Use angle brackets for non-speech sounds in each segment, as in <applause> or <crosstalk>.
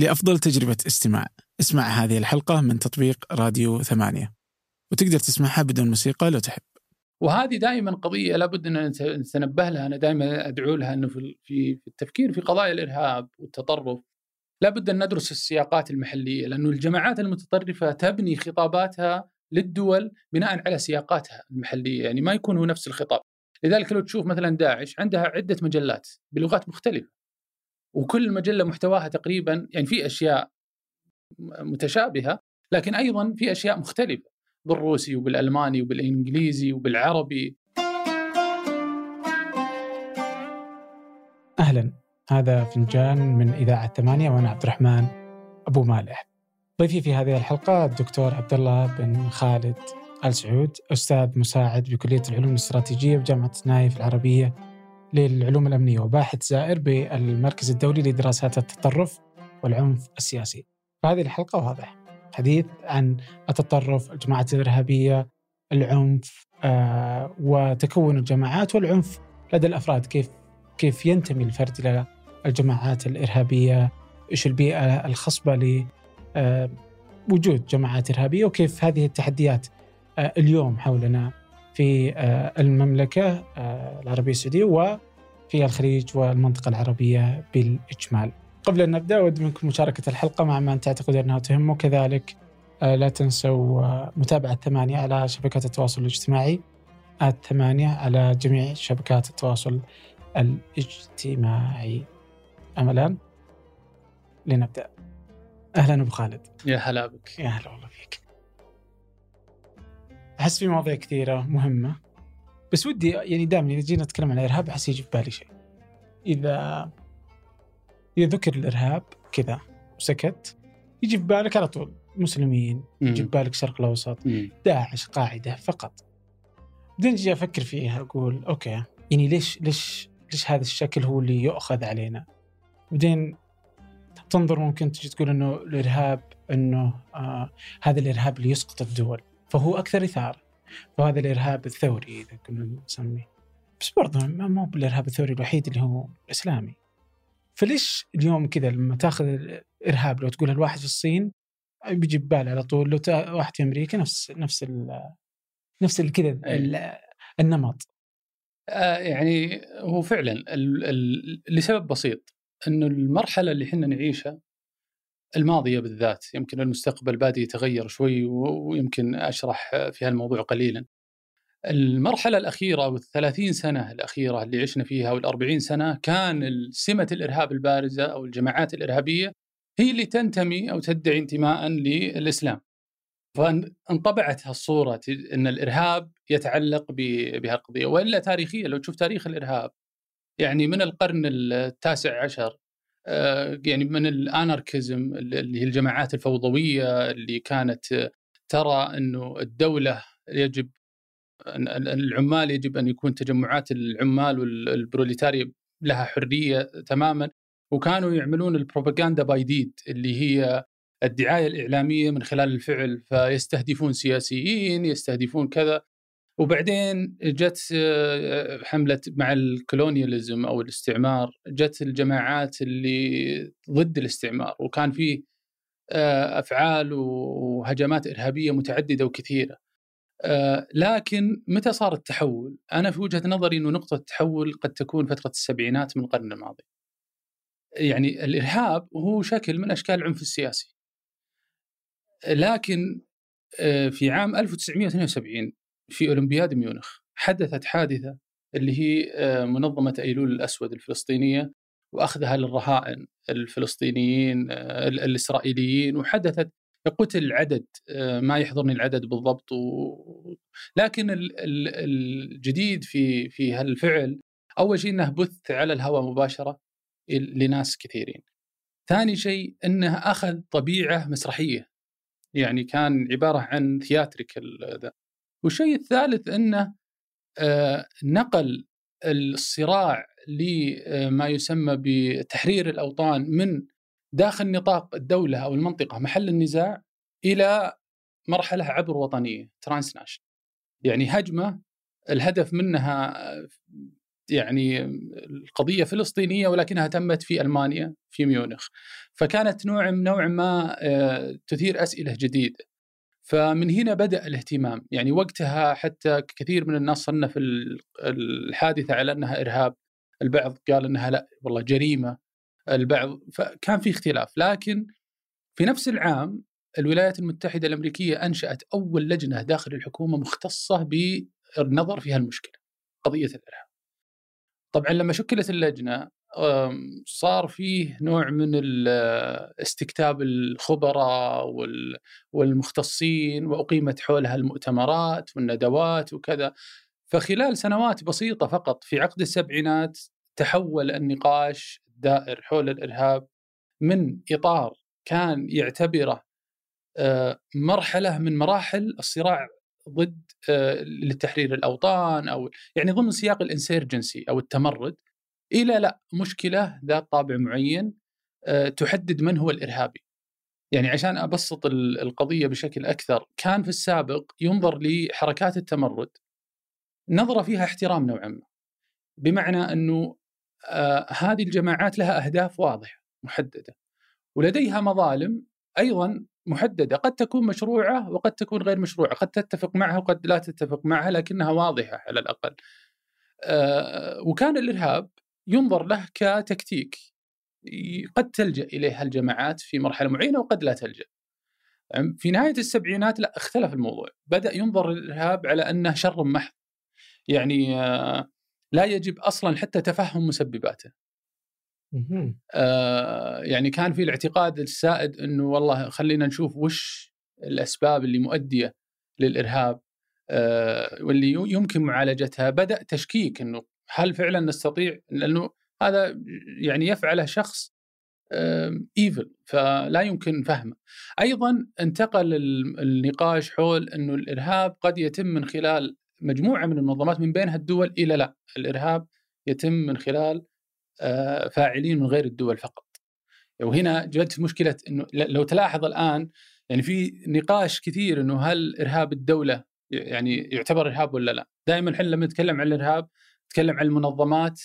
لأفضل تجربة استماع. اسمع هذه الحلقة من تطبيق راديو ثمانية. وتقدر تسمعها بدون موسيقى لو تحب. وهذه دائما قضية لابد أن نتنبه لها أنا دائما أدعو لها أنه في التفكير في قضايا الإرهاب والتطرف لابد أن ندرس السياقات المحلية لأنه الجماعات المتطرفة تبني خطاباتها للدول بناء على سياقاتها المحلية يعني ما يكون هو نفس الخطاب. لذلك لو تشوف مثلا داعش عندها عدة مجلات بلغات مختلفة. وكل مجلة محتواها تقريبا يعني في أشياء متشابهة لكن أيضا في أشياء مختلفة. بالروسي وبالألماني وبالإنجليزي وبالعربي. أهلا. هذا فنجان من إذاعة ثمانية وأنا عبد الرحمن أبو مالح. ضيفي في هذه الحلقة الدكتور عبد الله بن خالد آل سعود أستاذ مساعد بكلية العلوم الاستراتيجية بجامعة نايف العربية للعلوم الأمنية وباحث زائر بالمركز الدولي لدراسات التطرف والعنف السياسي. فهذه الحلقة واضح. حديث عن التطرف، الجماعات الإرهابية، العنف آه وتكون الجماعات والعنف لدى الأفراد. كيف كيف ينتمي الفرد إلى الجماعات الإرهابية، إيش البيئة الخصبة ل آه جماعات إرهابية؟ وكيف هذه التحديات آه اليوم حولنا في آه المملكة آه العربية السعودية وفي الخليج والمنطقة العربية بالإجمال. قبل أن نبدأ أود منكم مشاركة الحلقة مع من تعتقد أنها تهم. وكذلك آه، لا تنسوا متابعة ثمانية على شبكات التواصل الاجتماعي ثمانية على جميع شبكات التواصل الاجتماعي. أملا لنبدأ. أهلا أبو خالد. يا هلا بك. يا هلا والله فيك. أحس في مواضيع كثيرة مهمة. بس ودي يعني دائما إذا جينا نتكلم عن الإرهاب أحس يجي في بالي شيء. إذا إذا ذكر الإرهاب كذا وسكت يجي في بالك على طول مسلمين يجي في بالك الشرق الأوسط داعش قاعدة فقط. بعدين أجي أفكر فيها أقول أوكي يعني ليش ليش ليش هذا الشكل هو اللي يؤخذ علينا؟ بعدين تنظر ممكن تجي تقول إنه الإرهاب إنه آه هذا الإرهاب اللي يسقط الدول. فهو أكثر إثارة. وهذا الإرهاب الثوري إذا كنا نسميه. بس برضه ما هو بالإرهاب الثوري الوحيد اللي هو الإسلامي. فليش اليوم كذا لما تأخذ الإرهاب لو تقول الواحد في الصين بيجي ببال على طول. لو واحد في أمريكا نفس نفس ال نفس كذا النمط. آه يعني هو فعلا لسبب بسيط. إنه المرحلة اللي إحنا نعيشها الماضية بالذات يمكن المستقبل بادي يتغير شوي ويمكن أشرح في هالموضوع قليلا. المرحلة الأخيرة والثلاثين سنة الأخيرة اللي عشنا فيها والأربعين سنة كان سمة الإرهاب البارزة أو الجماعات الإرهابية هي اللي تنتمي أو تدعي انتماء للإسلام فانطبعت هالصورة أن الإرهاب يتعلق بهالقضية وإلا تاريخيا لو تشوف تاريخ الإرهاب يعني من القرن التاسع عشر يعني من ال anarchism اللي هي الجماعات الفوضوية اللي كانت ترى إنه الدولة يجب العمال يجب أن يكون تجمعات العمال والبروليتاريا لها حرية تماما. وكانوا يعملون ال propaganda by deed اللي هي الدعاية الإعلامية من خلال الفعل فيستهدفون سياسيين يستهدفون كذا. وبعدين جت آه، حملة مع الكولونياليزم أو الاستعمار جت الجماعات اللي ضد الاستعمار وكان فيه آه، أفعال وهجمات إرهابية متعددة وكثيرة آه، لكن متى صار التحول؟ أنا في وجهة نظري إنه نقطة التحول قد تكون فترة السبعينات من القرن الماضي. يعني الإرهاب هو شكل من أشكال العنف السياسي. لكن في عام 1972 في أولمبياد ميونخ حدثت حادثة اللي هي آه، منظمة أيلول الأسود الفلسطينية وأخذها للرهائن الفلسطينيين الإسرائيليين وحدثت قتل عدد آه، ما يحضرني العدد بالضبط و... لكن الجديد في في هالفعل أول شيء إنه بث على الهواء مباشرة لناس كثيرين. ثاني شيء إنه أخذ طبيعة مسرحية يعني كان عبارة عن theatrical. والشيء الثالث إنه آه، نقل الصراع لما يسمى بتحرير الأوطان من داخل نطاق الدولة أو المنطقة محل النزاع إلى مرحلة عبر وطنية trans يعني هجمة الهدف منها يعني القضية فلسطينية ولكنها تمت في ألمانيا في ميونخ. فكانت نوع نوع ما آه، تثير أسئلة جديدة. فمن هنا بدأ الاهتمام. يعني وقتها حتى كثير من الناس صنف الحادثة على أنها إرهاب. البعض قال أنها لا والله جريمة. البعض فكان في اختلاف. لكن في نفس العام الولايات المتحدة الأمريكية أنشأت أول لجنة داخل الحكومة مختصة بالنظر في هالمشكلة قضية الإرهاب. طبعا لما شكلت اللجنة صار فيه نوع من استكتاب الخبراء والمختصين وأقيمت حولها المؤتمرات والندوات وكذا. فخلال سنوات بسيطة فقط في عقد السبعينات تحول النقاش الدائر حول الإرهاب من إطار كان يعتبره مرحلة من مراحل الصراع ضد لتحرير الأوطان أو يعني ضمن سياق الإنسيرجنسي أو التمرد. إلى لا مشكلة ذات طابع معين تحدد من هو الإرهابي. يعني عشان أبسط القضية بشكل أكثر، كان في السابق ينظر لحركات التمرد. نظره فيها احترام نوعا ما. بمعنى أنه هذه الجماعات لها أهداف واضحة محددة. ولديها مظالم أيضا محددة. قد تكون مشروعة وقد تكون غير مشروعة. قد تتفق معها وقد لا تتفق معها لكنها واضحة على الأقل. آه، وكان الإرهاب ينظر له كتكتيك. قد تلجأ إليه الجماعات في مرحلة معينة وقد لا تلجأ. في نهاية السبعينات لا اختلف الموضوع. بدأ ينظر الإرهاب على أنه شر محض. يعني آه، لا يجب أصلا حتى تفهم مسبباته. آه يعني كان في الاعتقاد السائد إنه والله خلينا نشوف وش الأسباب اللي مؤدية للإرهاب آه واللي يمكن معالجتها. بدأ تشكيك إنه هل فعلا نستطيع لأنه هذا يعني يفعله شخص ايفل فلا يمكن فهمه. أيضا انتقل النقاش حول إنه الإرهاب قد يتم من خلال مجموعة من المنظمات من بينها الدول إلى لا، الإرهاب يتم من خلال آه، فاعلين من غير الدول فقط وهنا جدت مشكلة إنه لو تلاحظ الآن يعني في نقاش كثير إنه هل إرهاب الدولة يعني يعتبر إرهاب ولا لا؟ دائما إحنا لما نتكلم عن الإرهاب نتكلم عن المنظمات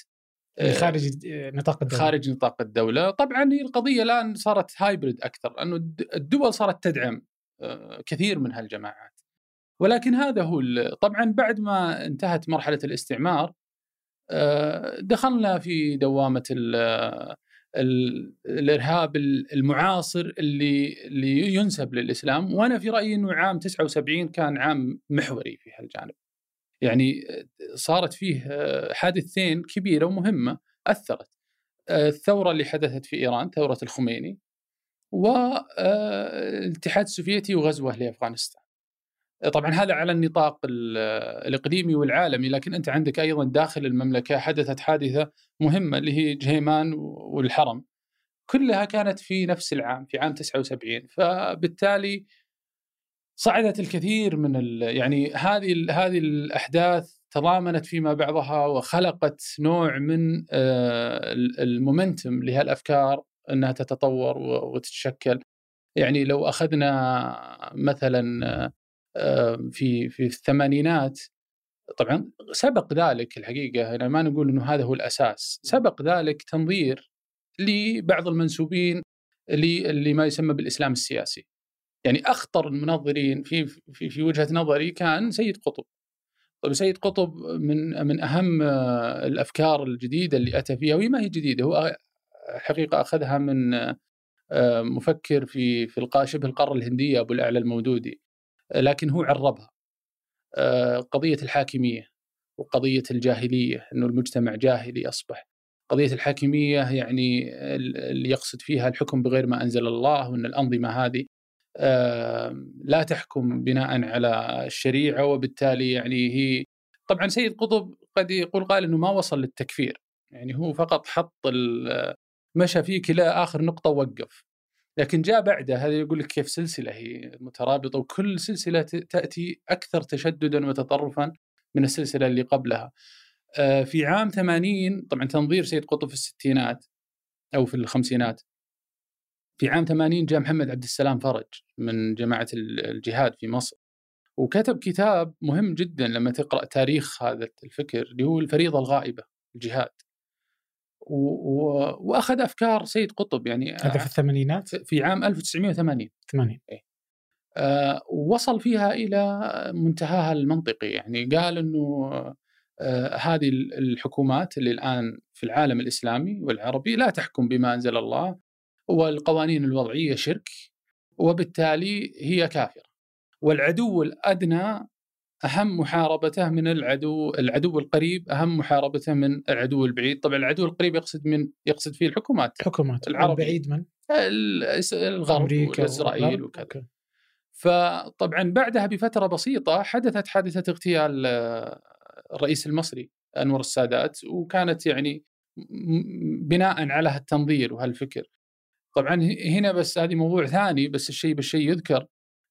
آه، خارج نطاق الدولة خارج نطاق الدولة، طبعا هي القضية الآن صارت هايبرد أكثر انه الدول صارت تدعم آه، كثير من هالجماعات. ولكن هذا هو طبعا بعد ما انتهت مرحلة الاستعمار آه، دخلنا في دوامة الإرهاب المعاصر اللي اللي ينسب للإسلام وأنا في رأيي إنه عام 79 كان عام محوري في هالجانب. يعني صارت فيه حادثتين كبيرة ومهمة أثرت. الثورة اللي حدثت في إيران ثورة الخميني والاتحاد السوفيتي وغزوة لأفغانستان. طبعا هذا على النطاق الإقليمي والعالمي لكن أنت عندك أيضا داخل المملكة حدثت حادثة مهمة اللي هي جهيمان والحرم كلها كانت في نفس العام في عام 79 فبالتالي صعدت الكثير من يعني هذه هذه الأحداث تضامنت فيما بعضها وخلقت نوع من آه، المومنتم لهالأفكار إنها تتطور وتتشكل يعني لو أخذنا مثلا في في الثمانينات طبعا سبق ذلك الحقيقة أنا ما نقول إنه هذا هو الأساس، سبق ذلك تنظير لبعض المنسوبين اللي ما يسمى بالإسلام السياسي. يعني أخطر المنظرين في في في وجهة نظري كان سيد قطب. طيب سيد قطب من من أهم الأفكار الجديدة اللي أتى فيها وهي ما هي جديدة هو حقيقة أخذها من مفكر في في شبه القارة الهندية أبو الأعلى المودودي لكن هو عربها آه، قضية الحاكمية وقضية الجاهلية أنه المجتمع جاهلي أصبح قضية الحاكمية يعني اللي يقصد فيها الحكم بغير ما أنزل الله وأن الأنظمة هذه لا تحكم بناء على الشريعة وبالتالي يعني هي طبعا سيد قطب قد يقول قال أنه ما وصل للتكفير يعني هو فقط حط مشى فيه كلا آخر نقطة ووقف لكن جاء بعده هذا يقول لك كيف سلسلة هي مترابطة وكل سلسلة تأتي أكثر تشددا وتطرفا من السلسلة اللي قبلها. آه، في عام 80 طبعا تنظير سيد قطب في الستينات أو في الخمسينات. في عام 80 جاء محمد عبد السلام فرج من جماعة الجهاد في مصر. وكتب كتاب مهم جدا لما تقرأ تاريخ هذا الفكر اللي هو الفريضة الغائبة الجهاد. و... و... وأخذ أفكار سيد قطب يعني هذا في الثمانينات؟ في عام 1980 80 آه وصل فيها إلى منتهاها المنطقي. يعني قال إنه آه هذه الحكومات اللي الآن في العالم الإسلامي والعربي لا تحكم بما أنزل الله والقوانين الوضعية شرك وبالتالي هي كافرة. والعدو الأدنى أهم محاربته من العدو العدو القريب أهم محاربته من العدو البعيد. طبعا العدو القريب يقصد من يقصد فيه الحكومات الحكومات العربي البعيد من؟ الغرب واسرائيل وكذا. أوكي. فطبعا بعدها بفترة بسيطة حدثت حادثه اغتيال آه، الرئيس المصري أنور السادات وكانت يعني بناء على هالتنظير وهالفكر. طبعا هنا بس هذه موضوع ثاني بس الشيء بالشيء يذكر.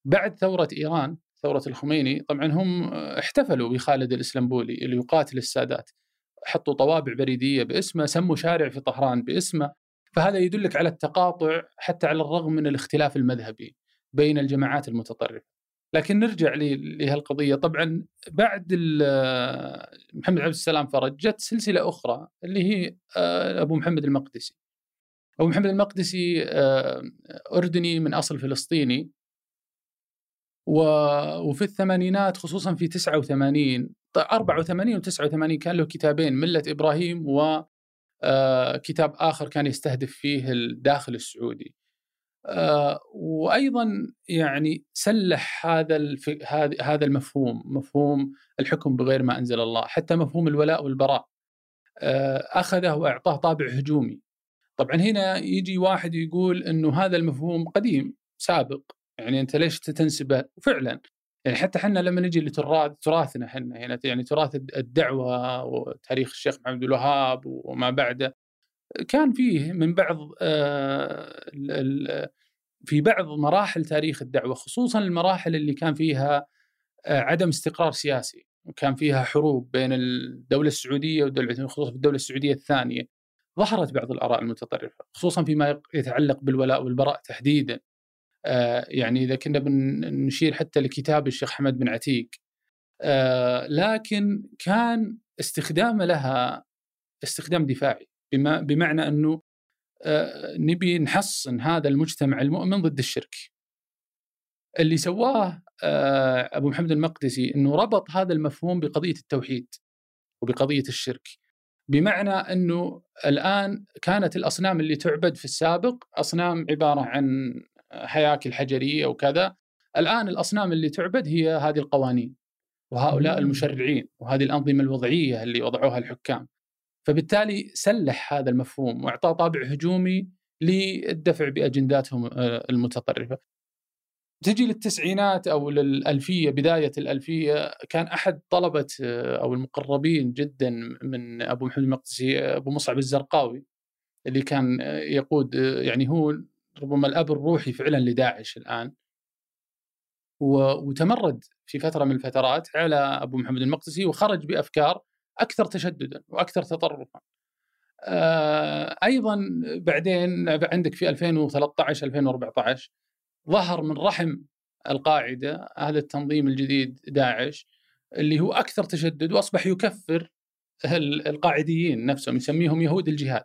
بعد ثورة إيران ثورة الخميني طبعا هم احتفلوا بخالد الاسلمبولي اللي يقاتل السادات. حطوا طوابع بريدية باسمه سموا شارع في طهران باسمه. فهذا يدلك على التقاطع حتى على الرغم من الاختلاف المذهبي بين الجماعات المتطرفة. لكن نرجع لهالقضية. طبعا بعد محمد عبد السلام فرج جت سلسلة أخرى اللي هي آه، أبو محمد المقدسي. ابو محمد المقدسي آه، أردني من أصل فلسطيني. وفي الثمانينات خصوصا في 89 84 و89 كان له كتابين ملة إبراهيم و آه، كتاب آخر كان يستهدف فيه الداخل السعودي. آه، وأيضا يعني سلح هذا هذا المفهوم مفهوم الحكم بغير ما أنزل الله حتى مفهوم الولاء والبراء. أخذه وأعطاه طابع هجومي. طبعا هنا يجي واحد يقول إنه هذا المفهوم قديم سابق يعني أنت ليش تنسبه؟ فعلا يعني حتى إحنا لما نجي لتراث تراثنا إحنا هنا يعني تراث الدعوة وتاريخ الشيخ محمد الوهاب وما بعده كان فيه من بعض آه، في بعض مراحل تاريخ الدعوة خصوصا المراحل اللي كان فيها آه، عدم استقرار سياسي وكان فيها حروب بين الدولة السعودية والدولة خصوصا في الدولة السعودية الثانية. ظهرت بعض الآراء المتطرفة خصوصا فيما يتعلق بالولاء والبراء تحديدا آه، يعني إذا كنا بنشير حتى لكتاب الشيخ حمد بن عتيق آه، لكن كان استخدامه لها استخدام دفاعي بمعنى أنه آه، نبي نحصن هذا المجتمع المؤمن ضد الشرك. اللي سواه أبو محمد المقدسي إنه ربط هذا المفهوم بقضية التوحيد وبقضية الشرك. بمعنى إنه الآن كانت الأصنام اللي تعبد في السابق أصنام عبارة عن هياكل حجريه وكذا الآن الأصنام اللي تعبد هي هذه القوانين وهؤلاء المشرعين وهذه الأنظمة الوضعية اللي وضعوها الحكام فبالتالي سلح هذا المفهوم واعطاه طابع هجومي للدفع بأجنداتهم آه، المتطرفة. تجي للتسعينات أو للألفية بداية الألفية كان أحد طلبة آه، أو المقربين جدا من أبو محمد المقدسي أبو مصعب الزرقاوي اللي كان آه، يقود يعني هو ربما الأب الروحي فعلا لداعش الآن وتمرد في فترة من الفترات على أبو محمد المقدسي وخرج بأفكار أكثر تشددا وأكثر تطرفا. آه، أيضا بعدين عندك في 2013 2014 ظهر من رحم القاعدة هذا التنظيم الجديد داعش اللي هو أكثر تشدد وأصبح يكفر القاعديين نفسهم يسميهم يهود الجهاد.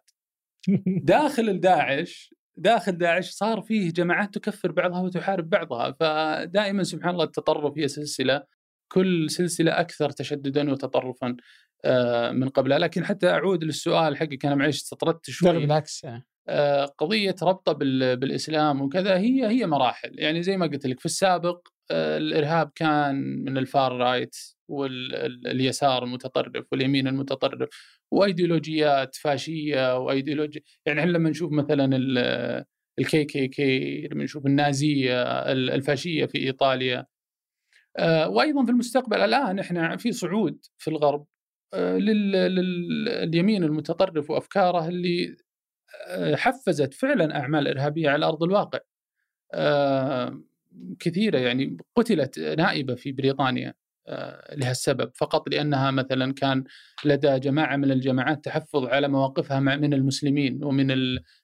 <laughs> داخل الداعش داخل داعش صار فيه جماعات تكفر بعضها وتحارب بعضها فدائما سبحان الله التطرف هي سلسلة كل سلسلة أكثر تشددا وتطرفا آه، من قبلها. لكن حتى أعود للسؤال حقك أنا معلش استطردت شوي. بالعكس آه، قضية ربطة بالإسلام وكذا هي هي مراحل. يعني زي ما قلت لك في السابق آه، الإرهاب كان من ال far right واليسار المتطرف واليمين المتطرف وأيديولوجيات فاشية وايديولوجيا يعني إحنا لما نشوف مثلا ال KKK لما نشوف النازية الفاشية في إيطاليا. آه، وأيضا في المستقبل الآن إحنا في صعود في الغرب آه، لليمين المتطرف وأفكاره اللي آه، حفزت فعلا أعمال إرهابية على أرض الواقع. كثيرة يعني قتلت نائبة في بريطانيا آه، لهالسبب. فقط لأنها مثلا كان لدى جماعة من الجماعات تحفظ على مواقفها من المسلمين ومن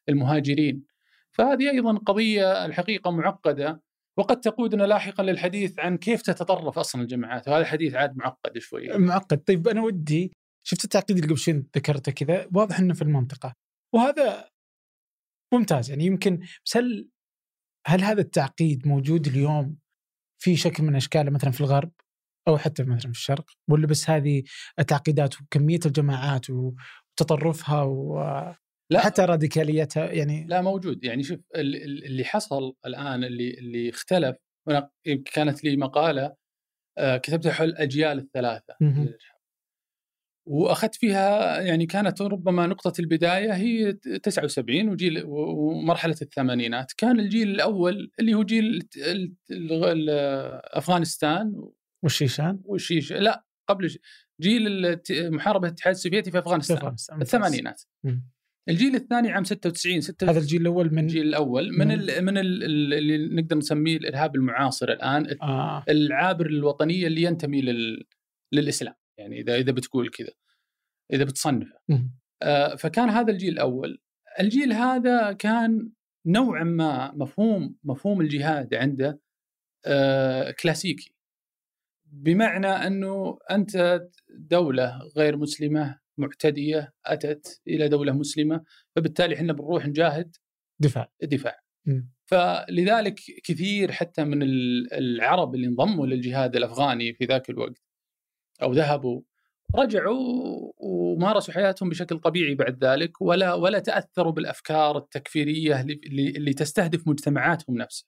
المهاجرين. فهذه أيضا قضية الحقيقة معقدة وقد تقودنا لاحقا للحديث عن كيف تتطرف أصلا الجماعات. وهذا الحديث عاد معقد شوي. معقد. طيب أنا ودي شفت التعقيد اللي قبل شوي ذكرته كذا واضح إنه في المنطقة. وهذا ممتاز. يعني يمكن بس هل هل هذا التعقيد موجود اليوم في شكل من أشكاله مثلا في الغرب أو حتى مثلا في الشرق؟ ولا بس هذه التعقيدات وكمية الجماعات وتطرفها و لا. حتى راديكاليتها؟ يعني لا موجود. يعني شوف اللي حصل الآن اللي اللي اختلف كانت لي مقالة آه، كتبتها حول الأجيال الثلاثة. وأخذت فيها يعني كانت ربما نقطة البداية هي 79 وجيل ومرحلة الثمانينات. كان الجيل الأول اللي هو جيل أفغانستان والشيشان؟ والشيش لا قبل جيل محاربة الاتحاد السوفيتي في أفغانستان, في أفغانستان. الثمانينات. الجيل الثاني عام 96 96 هذا الجيل الأول من الجيل الأول من ال من ال اللي نقدر نسميه الإرهاب المعاصر الآن آه. العابر الوطنية اللي ينتمي لل للإسلام. يعني إذا إذا بتقول كذا إذا بتصنفه. آه فكان هذا الجيل الأول. الجيل هذا كان نوعا ما مفهوم مفهوم الجهاد عنده آه كلاسيكي. بمعنى أنه أنت دولة غير مسلمة معتدية أتت إلى دولة مسلمة فبالتالي إحنا بنروح نجاهد دفاع. دفاع م. فلذلك كثير حتى من العرب اللي انضموا للجهاد الأفغاني في ذاك الوقت أو ذهبوا رجعوا ومارسوا حياتهم بشكل طبيعي بعد ذلك ولا ولا تأثروا بالأفكار التكفيرية اللي, اللي تستهدف مجتمعاتهم نفسها.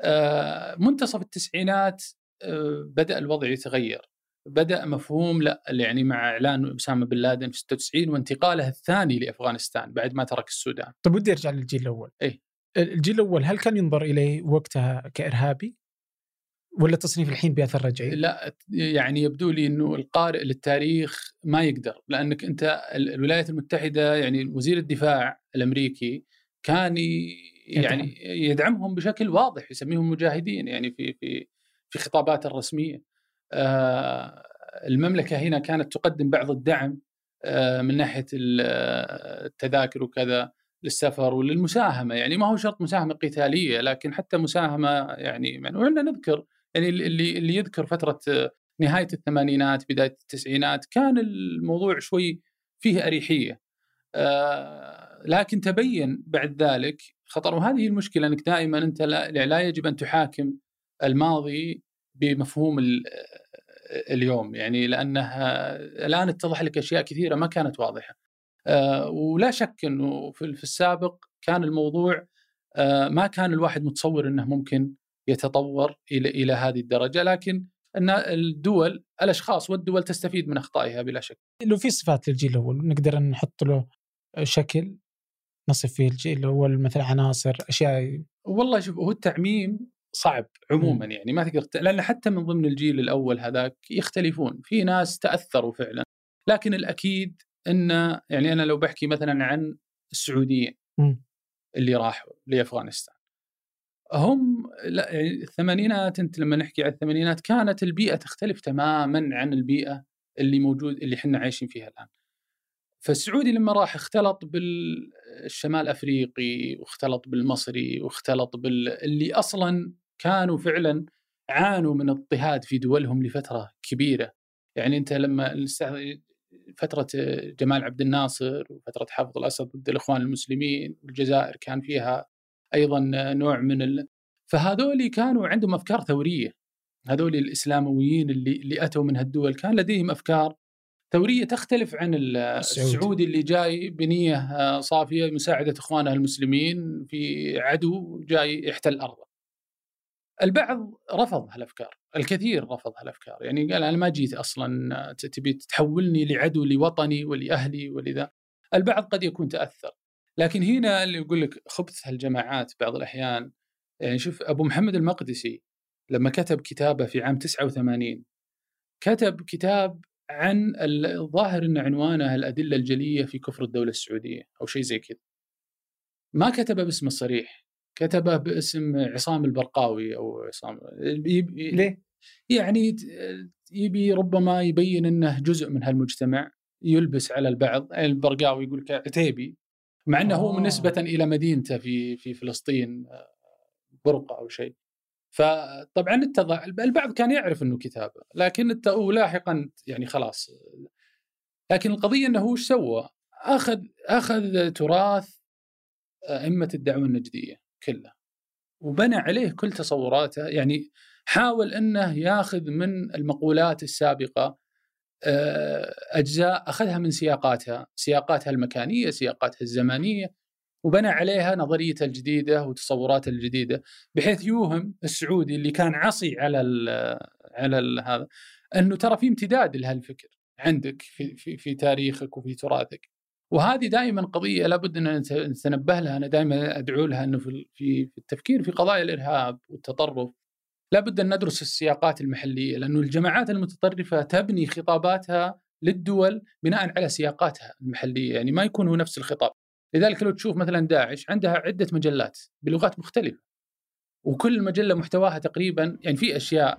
آه، منتصف التسعينات آه، بدأ الوضع يتغير بدأ مفهوم لا يعني مع إعلان أسامة بن لادن في 96 وانتقاله الثاني لأفغانستان بعد ما ترك السودان. طيب ودي أرجع للجيل الأول. اي الجيل الأول هل كان ينظر إليه وقتها كإرهابي؟ ولا تصنيف الحين بأثر رجعي؟ لا يعني يبدو لي إنه القارئ للتاريخ ما يقدر لأنك أنت الولايات المتحدة يعني وزير الدفاع الأمريكي كان يعني يدعمهم بشكل واضح يسميهم مجاهدين يعني في في في خطاباته الرسمية. آه المملكة هنا كانت تقدم بعض الدعم آه من ناحية التذاكر وكذا للسفر وللمساهمة يعني ما هو شرط مساهمة قتالية لكن حتى مساهمة يعني, يعني وعندنا نذكر يعني اللي اللي يذكر فترة نهاية الثمانينات بداية التسعينات كان الموضوع شوي فيه أريحية. آه لكن تبين بعد ذلك خطر. وهذه المشكلة إنك دائما أنت لا, لا يجب أن تحاكم الماضي بمفهوم اليوم. يعني لأنها الآن اتضح لك أشياء كثيرة ما كانت واضحة. آه ولا شك إنه في السابق كان الموضوع آه ما كان الواحد متصور إنه ممكن يتطور إلى إلى هذه الدرجة لكن أن الدول الأشخاص والدول تستفيد من أخطائها بلا شك. لو في صفات للجيل الأول نقدر نحط له شكل نصف فيه الجيل الأول مثل عناصر أشياء. والله شوف هو التعميم صعب عموما م. يعني ما تقدر لأن حتى من ضمن الجيل الأول هذاك يختلفون. في ناس تأثروا فعلا. لكن الأكيد أن يعني أنا لو بحكي مثلا عن السعوديين اللي راحوا لأفغانستان. هم لا يعني الثمانينات أنت لما نحكي عن الثمانينات كانت البيئة تختلف تماما عن البيئة اللي موجود اللي إحنا عايشين فيها الآن. فالسعودي لما راح اختلط بالشمال الافريقي واختلط بالمصري واختلط بال اللي أصلا كانوا فعلا عانوا من اضطهاد في دولهم لفترة كبيرة. يعني أنت لما فترة جمال عبد الناصر وفترة حافظ الأسد ضد الإخوان المسلمين والجزائر كان فيها أيضا نوع من ال... فهذول كانوا عندهم أفكار ثورية هذول الاسلامويين اللي اللي أتوا من هالدول كان لديهم أفكار ثورية تختلف عن السعودي اللي جاي بنية صافية مساعدة إخوانه المسلمين في عدو جاي يحتل أرضه. البعض رفض هالأفكار، الكثير رفض هالأفكار، يعني قال أنا ما جيت أصلا تبي تحولني لعدو لوطني ولأهلي ولذا. البعض قد يكون تأثر، لكن هنا اللي يقول لك خبث هالجماعات بعض الأحيان يعني شوف أبو محمد المقدسي لما كتب كتابه في عام 89 كتب كتاب عن الظاهر إن عنوانه الأدلة الجلية في كفر الدولة السعودية أو شيء زي كذا. ما كتبه باسم الصريح، كتبه باسم عصام البرقاوي أو عصام ليه؟ يعني يبي ربما يبين إنه جزء من هالمجتمع يلبس على البعض، البرقاوي يقول عتيبي مع إنه هو نسبة إلى مدينته في في فلسطين آه، برقة أو شيء. فطبعا اتضح البعض كان يعرف إنه كتابة لكن ولاحقا يعني خلاص. لكن القضية إنه هو إيش سوى؟ أخذ أخذ تراث أئمة الدعوة النجدية كله وبنى عليه كل تصوراته. يعني حاول إنه ياخذ من المقولات السابقة آه، أجزاء أخذها من سياقاتها، سياقاتها المكانية، سياقاتها الزمانيه وبنى عليها نظريته الجديدة وتصوراته الجديدة بحيث يوهم السعودي اللي كان عصي على ال على هذا أنه ترى في امتداد لهالفكر عندك في في في تاريخك وفي تراثك. وهذه دائما قضية لابد أن نتنبه لها أنا دائما أدعو لها أنه في في التفكير في قضايا الإرهاب والتطرف لابد أن ندرس السياقات المحلية لأنه الجماعات المتطرفة تبني خطاباتها للدول بناء على سياقاتها المحلية يعني ما يكون هو نفس الخطاب. لذلك لو تشوف مثلا داعش عندها عدة مجلات بلغات مختلفة وكل مجلة محتواها تقريبا يعني في أشياء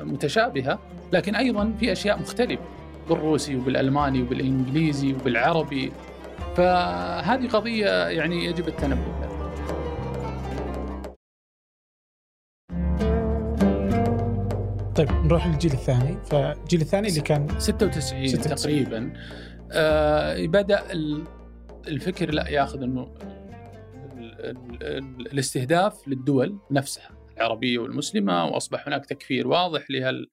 متشابهة لكن أيضا في أشياء مختلفة بالروسي وبالألماني وبالإنجليزي وبالعربي. فهذه قضية يعني يجب التنبه لها. طيب نروح للجيل الثاني. فالجيل الثاني اللي كان 96, 96. تقريبا. آه بدأ الفكر لا ياخذ إنه الاستهداف للدول نفسها العربية والمسلمة وأصبح هناك تكفير واضح لهال.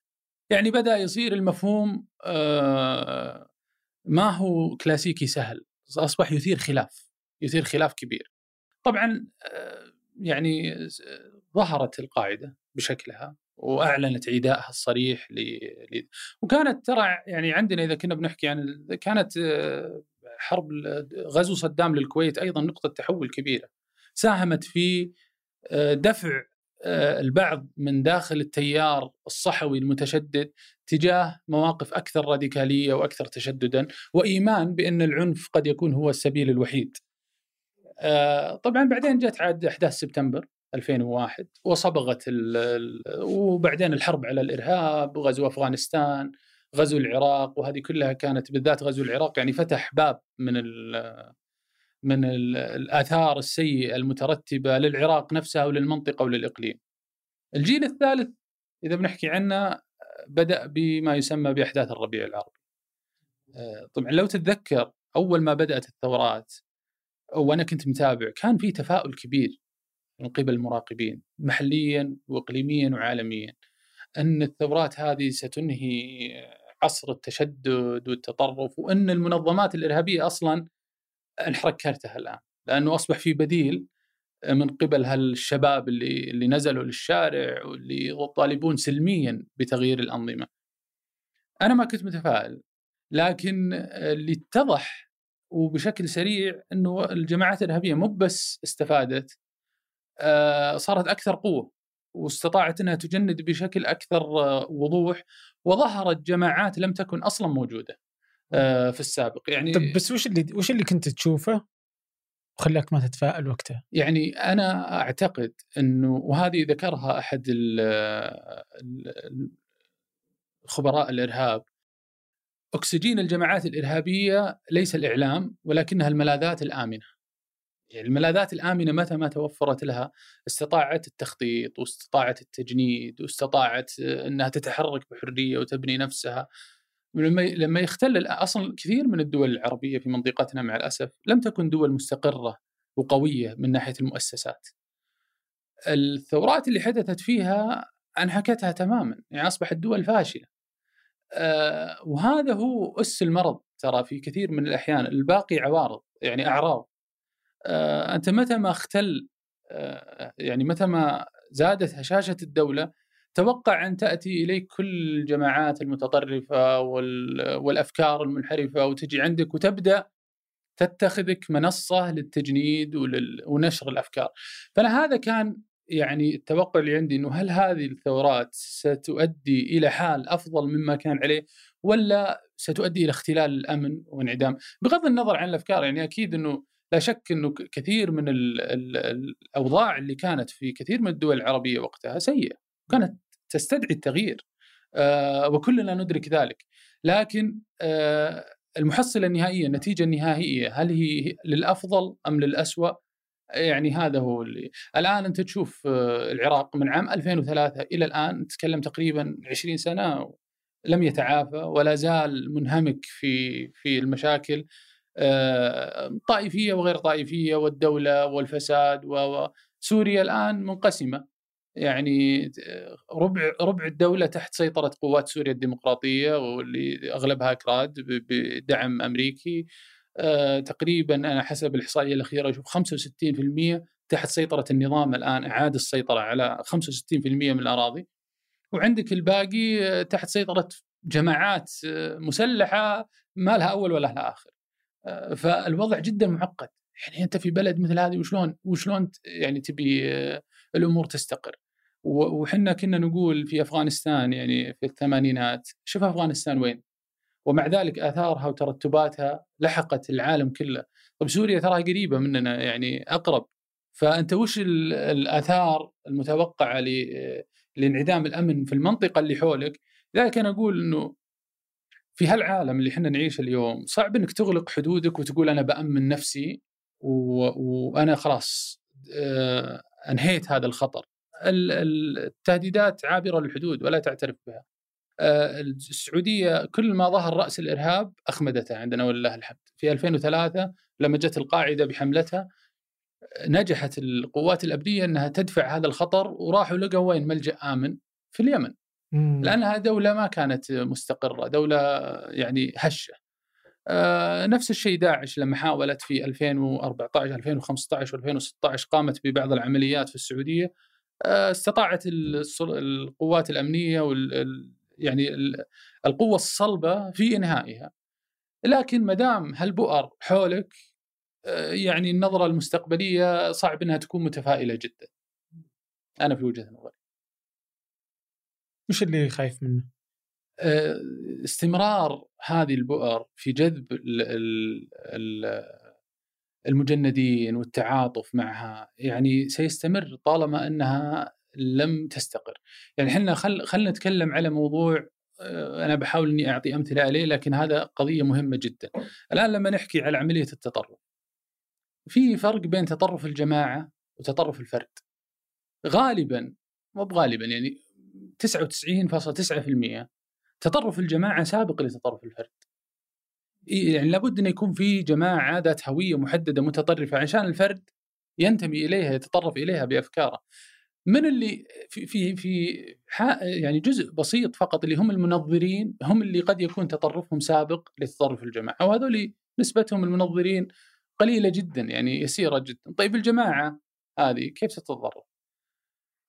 يعني بدأ يصير المفهوم آه ما هو كلاسيكي سهل أصبح يثير خلاف يثير خلاف كبير. طبعا آه يعني ظهرت القاعدة بشكلها. وأعلنت عدائها الصريح ل... وكانت ترى يعني عندنا إذا كنا بنحكي عن كانت آه، حرب غزو صدام للكويت أيضا نقطة تحول كبيرة ساهمت في آه، دفع آه، البعض من داخل التيار الصحوي المتشدد تجاه مواقف أكثر راديكالية وأكثر تشددا وإيمان بأن العنف قد يكون هو السبيل الوحيد. طبعا بعدين جت عاد أحداث سبتمبر 2001 وصبغت وبعدين الحرب على الإرهاب وغزو أفغانستان غزو العراق وهذه كلها كانت بالذات غزو العراق يعني فتح باب من ال من ال الآثار السيئة المترتبة للعراق نفسها وللمنطقة وللإقليم. الجيل الثالث إذا بنحكي عنه بدأ بما يسمى بأحداث الربيع العربي. طبعا لو تتذكر أول ما بدأت الثورات وأنا كنت متابع كان في تفاؤل كبير من قبل المراقبين محليا واقليميا وعالميا أن الثورات هذه ستنهي عصر التشدد والتطرف وأن المنظمات الإرهابية أصلا انحركرتها الآن لأنه أصبح في بديل من قبل هالشباب اللي اللي نزلوا للشارع واللي يطالبون سلميا بتغيير الأنظمة. أنا ما كنت متفائل لكن اللي اتضح وبشكل سريع إنه الجماعات الإرهابية مو بس استفادت صارت أكثر قوة واستطاعت إنها تجند بشكل أكثر آه، وضوح وظهرت جماعات لم تكن أصلا موجودة آه، في السابق يعني طب بس وش اللي وش اللي كنت تشوفه وخلاك ما تتفائل وقتها؟ يعني أنا أعتقد إنه وهذه ذكرها أحد خبراء الإرهاب أكسجين الجماعات الإرهابية ليس الإعلام ولكنها الملاذات الآمنة. الملاذات الآمنة متى ما توفرت لها استطاعت التخطيط واستطاعت التجنيد واستطاعت إنها تتحرك بحرية وتبني نفسها لما لما يختل أصلا كثير من الدول العربية في منطقتنا مع الأسف لم تكن دول مستقرة وقوية من ناحية المؤسسات. الثورات اللي حدثت فيها انهكتها تماما، يعني أصبحت دول فاشلة. أه وهذا هو أس المرض ترى في كثير من الأحيان، الباقي عوارض يعني أعراض. آه، أنت متى ما اختل آه، يعني متى ما زادت هشاشة الدولة توقع أن تأتي إليك كل الجماعات المتطرفة والأفكار المنحرفة وتجي عندك وتبدأ تتخذك منصة للتجنيد ونشر الأفكار. فأنا هذا كان يعني التوقع اللي عندي إنه هل هذه الثورات ستؤدي إلى حال أفضل مما كان عليه ولا ستؤدي إلى اختلال الأمن وانعدام؟ بغض النظر عن الأفكار يعني أكيد إنه لا شك إنه كثير من ال ال الأوضاع اللي كانت في كثير من الدول العربية وقتها سيئة وكانت تستدعي التغيير آه وكلنا ندرك ذلك. لكن آه المحصلة النهائية النتيجة النهائية هل هي للأفضل أم للاسوء يعني هذا هو اللي. الآن أنت تشوف آه العراق من عام 2003 إلى الآن نتكلم تقريبا 20 سنة لم يتعافى ولا زال منهمك في في المشاكل. طائفية وغير طائفية والدولة والفساد وسوريا الآن منقسمة. يعني ربع ربع الدولة تحت سيطرة قوات سوريا الديمقراطية واللي أغلبها أكراد بدعم أمريكي. آه، تقريبا أنا حسب الإحصائية الأخيرة أشوف 65% تحت سيطرة النظام الآن اعاد السيطرة على 65% من الأراضي. وعندك الباقي آه، تحت سيطرة جماعات مسلحة ما لها أول ولا لها آخر. فالوضع جدا معقد. يعني أنت في بلد مثل هذه وشلون وشلون يعني تبي آه، الأمور تستقر؟ وحنا كنا نقول في أفغانستان يعني في الثمانينات شوف أفغانستان وين؟ ومع ذلك آثارها وترتباتها لحقت العالم كله. طيب سوريا تراها قريبة مننا يعني أقرب. فأنت وش الآثار المتوقعة لانعدام الأمن في المنطقة اللي حولك؟ لذلك أنا أقول إنه في هالعالم اللي إحنا نعيشه اليوم صعب إنك تغلق حدودك وتقول أنا بأمن نفسي. وأنا خلاص آه، أنهيت هذا الخطر. التهديدات عابرة للحدود ولا تعترف بها. آه، السعودية كل ما ظهر رأس الإرهاب أخمدته عندنا ولله الحمد. في 2003 لما جت القاعدة بحملتها نجحت القوات الأبدية إنها تدفع هذا الخطر وراحوا لقوا وين ملجأ آمن في اليمن. لأنها دولة ما كانت مستقرة، دولة يعني هشة. آه نفس الشيء داعش لما حاولت في 2014 2015 و2016 قامت ببعض العمليات في السعودية آه استطاعت القوات الأمنية وال يعني القوة الصلبة في إنهائها. لكن ما دام هالبؤر حولك آه يعني النظرة المستقبلية صعب إنها تكون متفائلة جدا. أنا في وجهة نظري. وش اللي خايف منه؟ آه، استمرار هذه البؤر في جذب المجندين والتعاطف معها يعني سيستمر طالما أنها لم تستقر. يعني إحنا خل خلينا نتكلم على موضوع آه، أنا بحاول إني أعطي أمثلة عليه لكن هذا قضية مهمة جدا. الآن لما نحكي على عملية التطرف في فرق بين تطرف الجماعة وتطرف الفرد. غالبا مو بغالبا يعني 99.9% تطرف الجماعة سابق لتطرف الفرد. يعني لابد إن يكون في جماعة ذات هوية محددة متطرفة عشان الفرد ينتمي إليها يتطرف إليها بأفكاره. من اللي في في في يعني جزء بسيط فقط اللي هم المنظرين هم اللي قد يكون تطرفهم سابق لتطرف الجماعة وهذول نسبتهم المنظرين قليلة جدا يعني يسيرة جدا. طيب الجماعة هذه كيف تتطرف؟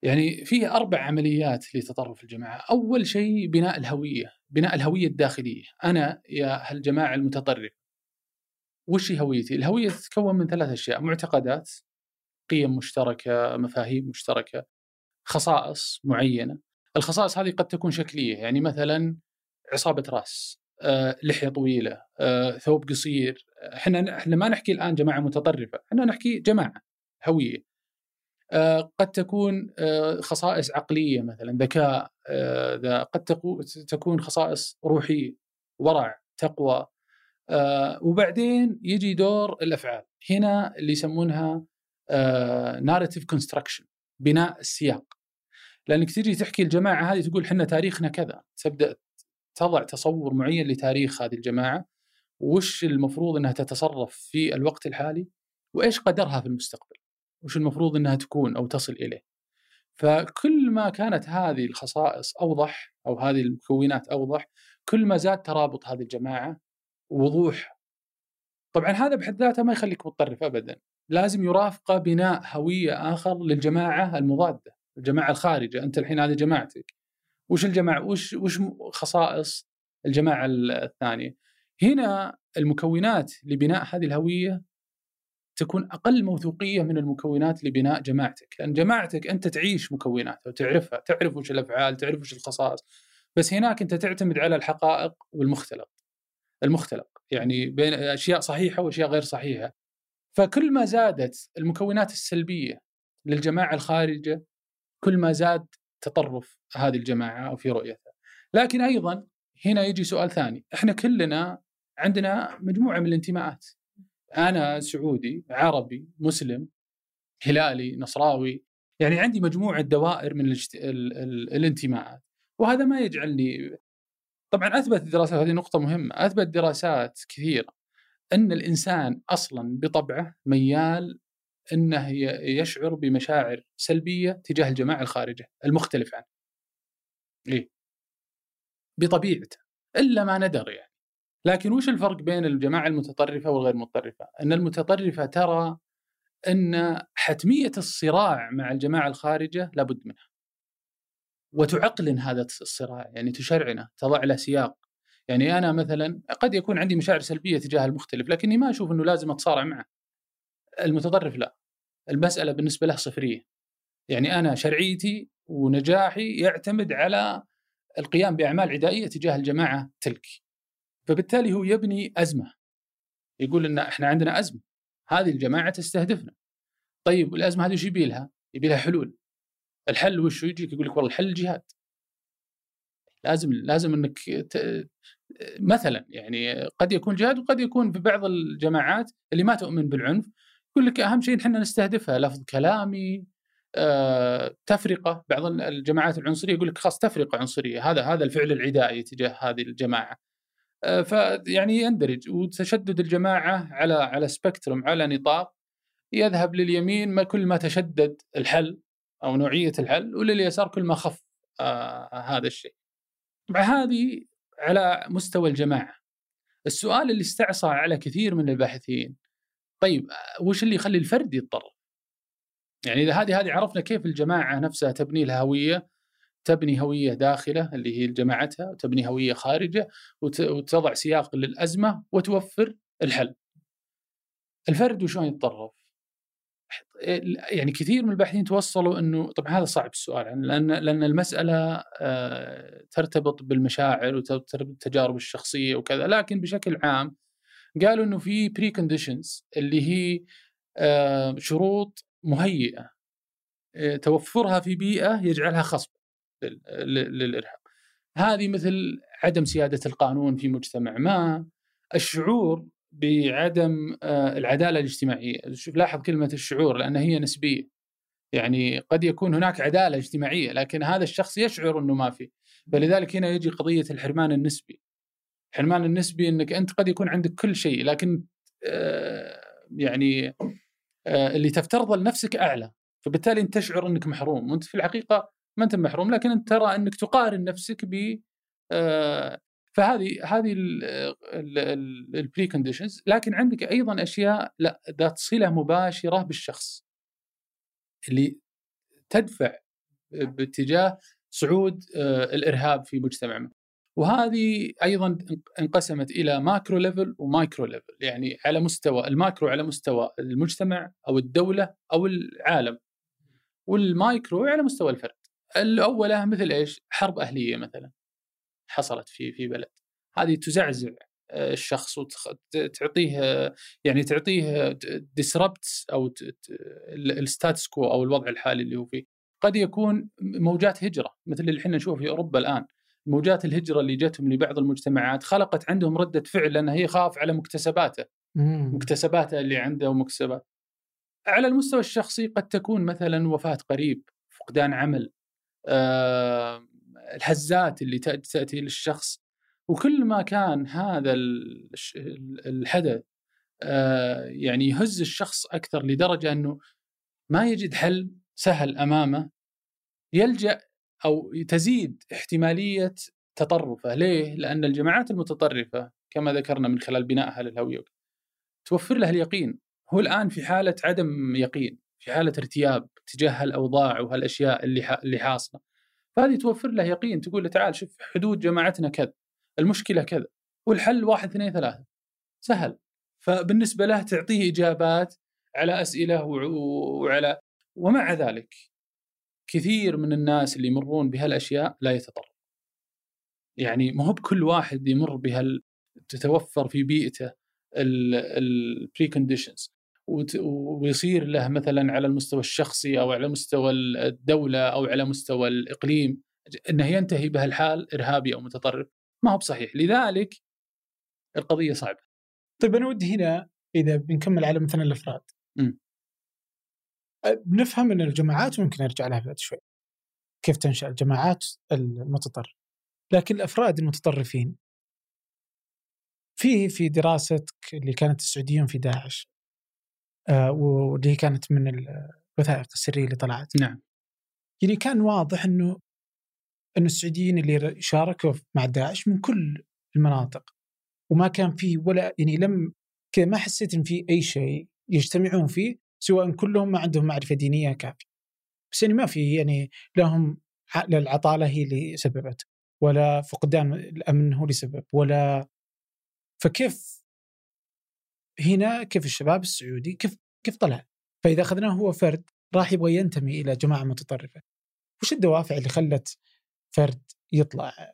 يعني في أربع عمليات لتطرف الجماعة، أول شيء بناء الهوية، بناء الهوية الداخلية، أنا يا هالجماعة المتطرف وش هويتي؟ الهوية تتكون من ثلاث أشياء، معتقدات، قيم مشتركة، مفاهيم مشتركة، خصائص معينة، الخصائص هذه قد تكون شكلية، يعني مثلا عصابة رأس، آه، لحية طويلة، آه، ثوب قصير، إحنا إحنا ما نحكي الآن جماعة متطرفة، إحنا نحكي جماعة هوية. آه، قد تكون آه، خصائص عقلية مثلا ذكاء آه، قد تكون خصائص روحية ورع تقوى وبعدين يجي دور الأفعال. هنا اللي يسمونها ناريتيف كونستراكشن بناء السياق. لأنك تجي تحكي الجماعة هذه تقول إحنا تاريخنا كذا تبدأ تضع تصور معين لتاريخ هذه الجماعة وش المفروض إنها تتصرف في الوقت الحالي وإيش قدرها في المستقبل. وش المفروض إنها تكون أو تصل إليه. فكل ما كانت هذه الخصائص أوضح أو هذه المكونات أوضح كل ما زاد ترابط هذه الجماعة ووضوح. طبعا هذا بحد ذاته ما يخليك متطرف ابدا، لازم يرافقه بناء هوية آخر للجماعة المضادة، الجماعة الخارجة، أنت الحين هذه جماعتك. وش الجماعة وش وش خصائص الجماعة الثانية؟ هنا المكونات لبناء هذه الهوية تكون أقل موثوقية من المكونات لبناء جماعتك، لأن جماعتك أنت تعيش مكوناتها وتعرفها، تعرف وش الأفعال، تعرف وش الخصائص. بس هناك أنت تعتمد على الحقائق والمختلق. المختلق، يعني بين أشياء صحيحة وأشياء غير صحيحة. فكل ما زادت المكونات السلبية للجماعة الخارجة كل ما زاد تطرف هذه الجماعة أو في رؤيتها. لكن أيضا هنا يجي سؤال ثاني، إحنا كلنا عندنا مجموعة من الانتماءات. أنا سعودي عربي مسلم هلالي نصراوي يعني عندي مجموعة دوائر من الاجت... ال... ال... الانتماءات وهذا ما يجعلني طبعا أثبت الدراسات هذه نقطة مهمة أثبت دراسات كثيرة أن الإنسان أصلا بطبعه ميال أنه يشعر بمشاعر سلبية تجاه الجماعة الخارجة المختلف عنه. ليه؟ بطبيعته إلا ما ندر يعني. لكن وش الفرق بين الجماعة المتطرفة والغير متطرفة؟ إن المتطرفة ترى إن حتمية الصراع مع الجماعة الخارجة لابد منها. وتعقلن هذا الصراع يعني تشرعنه تضع له سياق. يعني أنا مثلا قد يكون عندي مشاعر سلبية تجاه المختلف لكني ما أشوف إنه لازم أتصارع معه. المتطرف لا. المسألة بالنسبة له صفرية. يعني أنا شرعيتي ونجاحي يعتمد على القيام بأعمال عدائية تجاه الجماعة تلك. فبالتالي هو يبني أزمة. يقول إن إحنا عندنا أزمة. هذه الجماعة تستهدفنا. طيب الأزمة هذه إيش يبي لها؟ يبي لها حلول. الحل وش؟ يجيك يقول لك والله الحل الجهاد. لازم لازم إنك ت... مثلا يعني قد يكون جهاد وقد يكون في بعض الجماعات اللي ما تؤمن بالعنف يقول لك أهم شيء إحنا نستهدفها لفظ كلامي آه، تفرقة. بعض الجماعات العنصرية يقول لك خاص تفرقة عنصرية. هذا هذا الفعل العدائي تجاه هذه الجماعة. فيعني يندرج وتشدد الجماعة على على سبكتروم على نطاق يذهب لليمين ما كل ما تشدد الحل أو نوعية الحل ولليسار كل ما خف آه هذا الشيء. مع هذه على مستوى الجماعة. السؤال اللي استعصى على كثير من الباحثين طيب وش اللي يخلي الفرد يتطرف؟ يعني إذا هذه هذه عرفنا كيف الجماعة نفسها تبني لها هوية تبني هوية داخلة اللي هي جماعتها وتبني هوية خارجة وتضع سياق للأزمة وتوفر الحل. الفرد وشلون يتطرف؟ يعني كثير من الباحثين توصلوا إنه طبعا هذا صعب السؤال يعني لأن لأن المسألة آه، ترتبط بالمشاعر وترتبط بالتجارب الشخصية وكذا لكن بشكل عام قالوا إنه في preconditions اللي هي آه، شروط مهيئة آه، توفرها في بيئة يجعلها خصب للإرهاب. هذه مثل عدم سيادة القانون في مجتمع ما، الشعور بعدم آه، العدالة الاجتماعية، شوف لاحظ كلمة الشعور لأن هي نسبية. يعني قد يكون هناك عدالة اجتماعية لكن هذا الشخص يشعر إنه ما في، فلذلك هنا يجي قضية الحرمان النسبي. الحرمان النسبي إنك أنت قد يكون عندك كل شيء لكن آه، يعني آه، اللي تفترضه لنفسك أعلى، فبالتالي أنت تشعر إنك محروم، وأنت في الحقيقة ما أنت محروم لكن أنت ترى أنك تقارن نفسك ب فهذه هذه البري كونديشنز لكن عندك أيضا أشياء لا ذات صلة مباشرة بالشخص اللي تدفع باتجاه صعود آه، الإرهاب في مجتمعنا. وهذه أيضا انقسمت إلى macro level و micro level يعني على مستوى ال macro على مستوى المجتمع أو الدولة أو العالم. والمايكرو على مستوى الفرد. الاولى مثل إيش؟ حرب أهلية مثلا حصلت في في بلد. هذه تزعزع آه، الشخص وتعطيه يعني تعطيه disrupt أو ال status quo أو الوضع الحالي اللي هو فيه. قد يكون موجات هجرة مثل اللي إحنا نشوفه في أوروبا الآن. موجات الهجرة اللي جتهم لبعض المجتمعات خلقت عندهم ردة فعل لأن هي خاف على مكتسباته. مكتسباته اللي عنده ومكتسبات على المستوى الشخصي قد تكون مثلا وفاة قريب فقدان عمل الهزات اللي تأتي للشخص. وكل ما كان هذا الحدث آه، يعني يهز الشخص أكثر لدرجة إنه ما يجد حل سهل أمامه يلجأ أو تزيد احتمالية تطرفه، ليه؟ لأن الجماعات المتطرفة كما ذكرنا من خلال بنائها للهويه توفر له اليقين، هو الآن في حالة عدم يقين، في حالة ارتياب تجاه هالأوضاع وهالأشياء اللي اللي حاصلة. فهذه توفر له يقين تقول له تعال شوف حدود جماعتنا كذا المشكلة كذا والحل واحد اثنين ثلاثة. سهل. فبالنسبة له تعطيه إجابات على أسئلة وعلى ومع ذلك كثير من الناس اللي يمرون بهالأشياء لا يتطرف يعني ما هو بكل واحد يمر بهال تتوفر في بيئته ال preconditions ويصير له مثلا على المستوى الشخصي أو على مستوى الدولة أو على مستوى الإقليم إنه ينتهي بهالحال إرهابي أو متطرف ما هو بصحيح لذلك القضية صعبة. طيب أنا ودي هنا إذا بنكمل على مثلا الأفراد. م. بنفهم إن الجماعات ممكن نرجع لها بعد شوي. كيف تنشأ الجماعات المتطرف. لكن الأفراد المتطرفين في في دراستك اللي كانت السعوديون في داعش آه واللي كانت من الوثائق السرية اللي طلعت. نعم. يعني كان واضح إنه إنه السعوديين اللي شاركوا مع داعش من كل المناطق وما كان في ولا يعني لم كذا ما حسيت إن في أي شيء يجتمعون فيه سواء كلهم ما عندهم معرفة دينية كافية. بس يعني ما في يعني لهم العطالة هي اللي سببت ولا فقدان الأمن هو اللي سبب ولا فكيف هنا كيف الشباب السعودي كيف كيف طلع؟ فإذا أخذناه هو فرد راح يبغى ينتمي إلى جماعة متطرفة. وش الدوافع اللي خلت فرد يطلع؟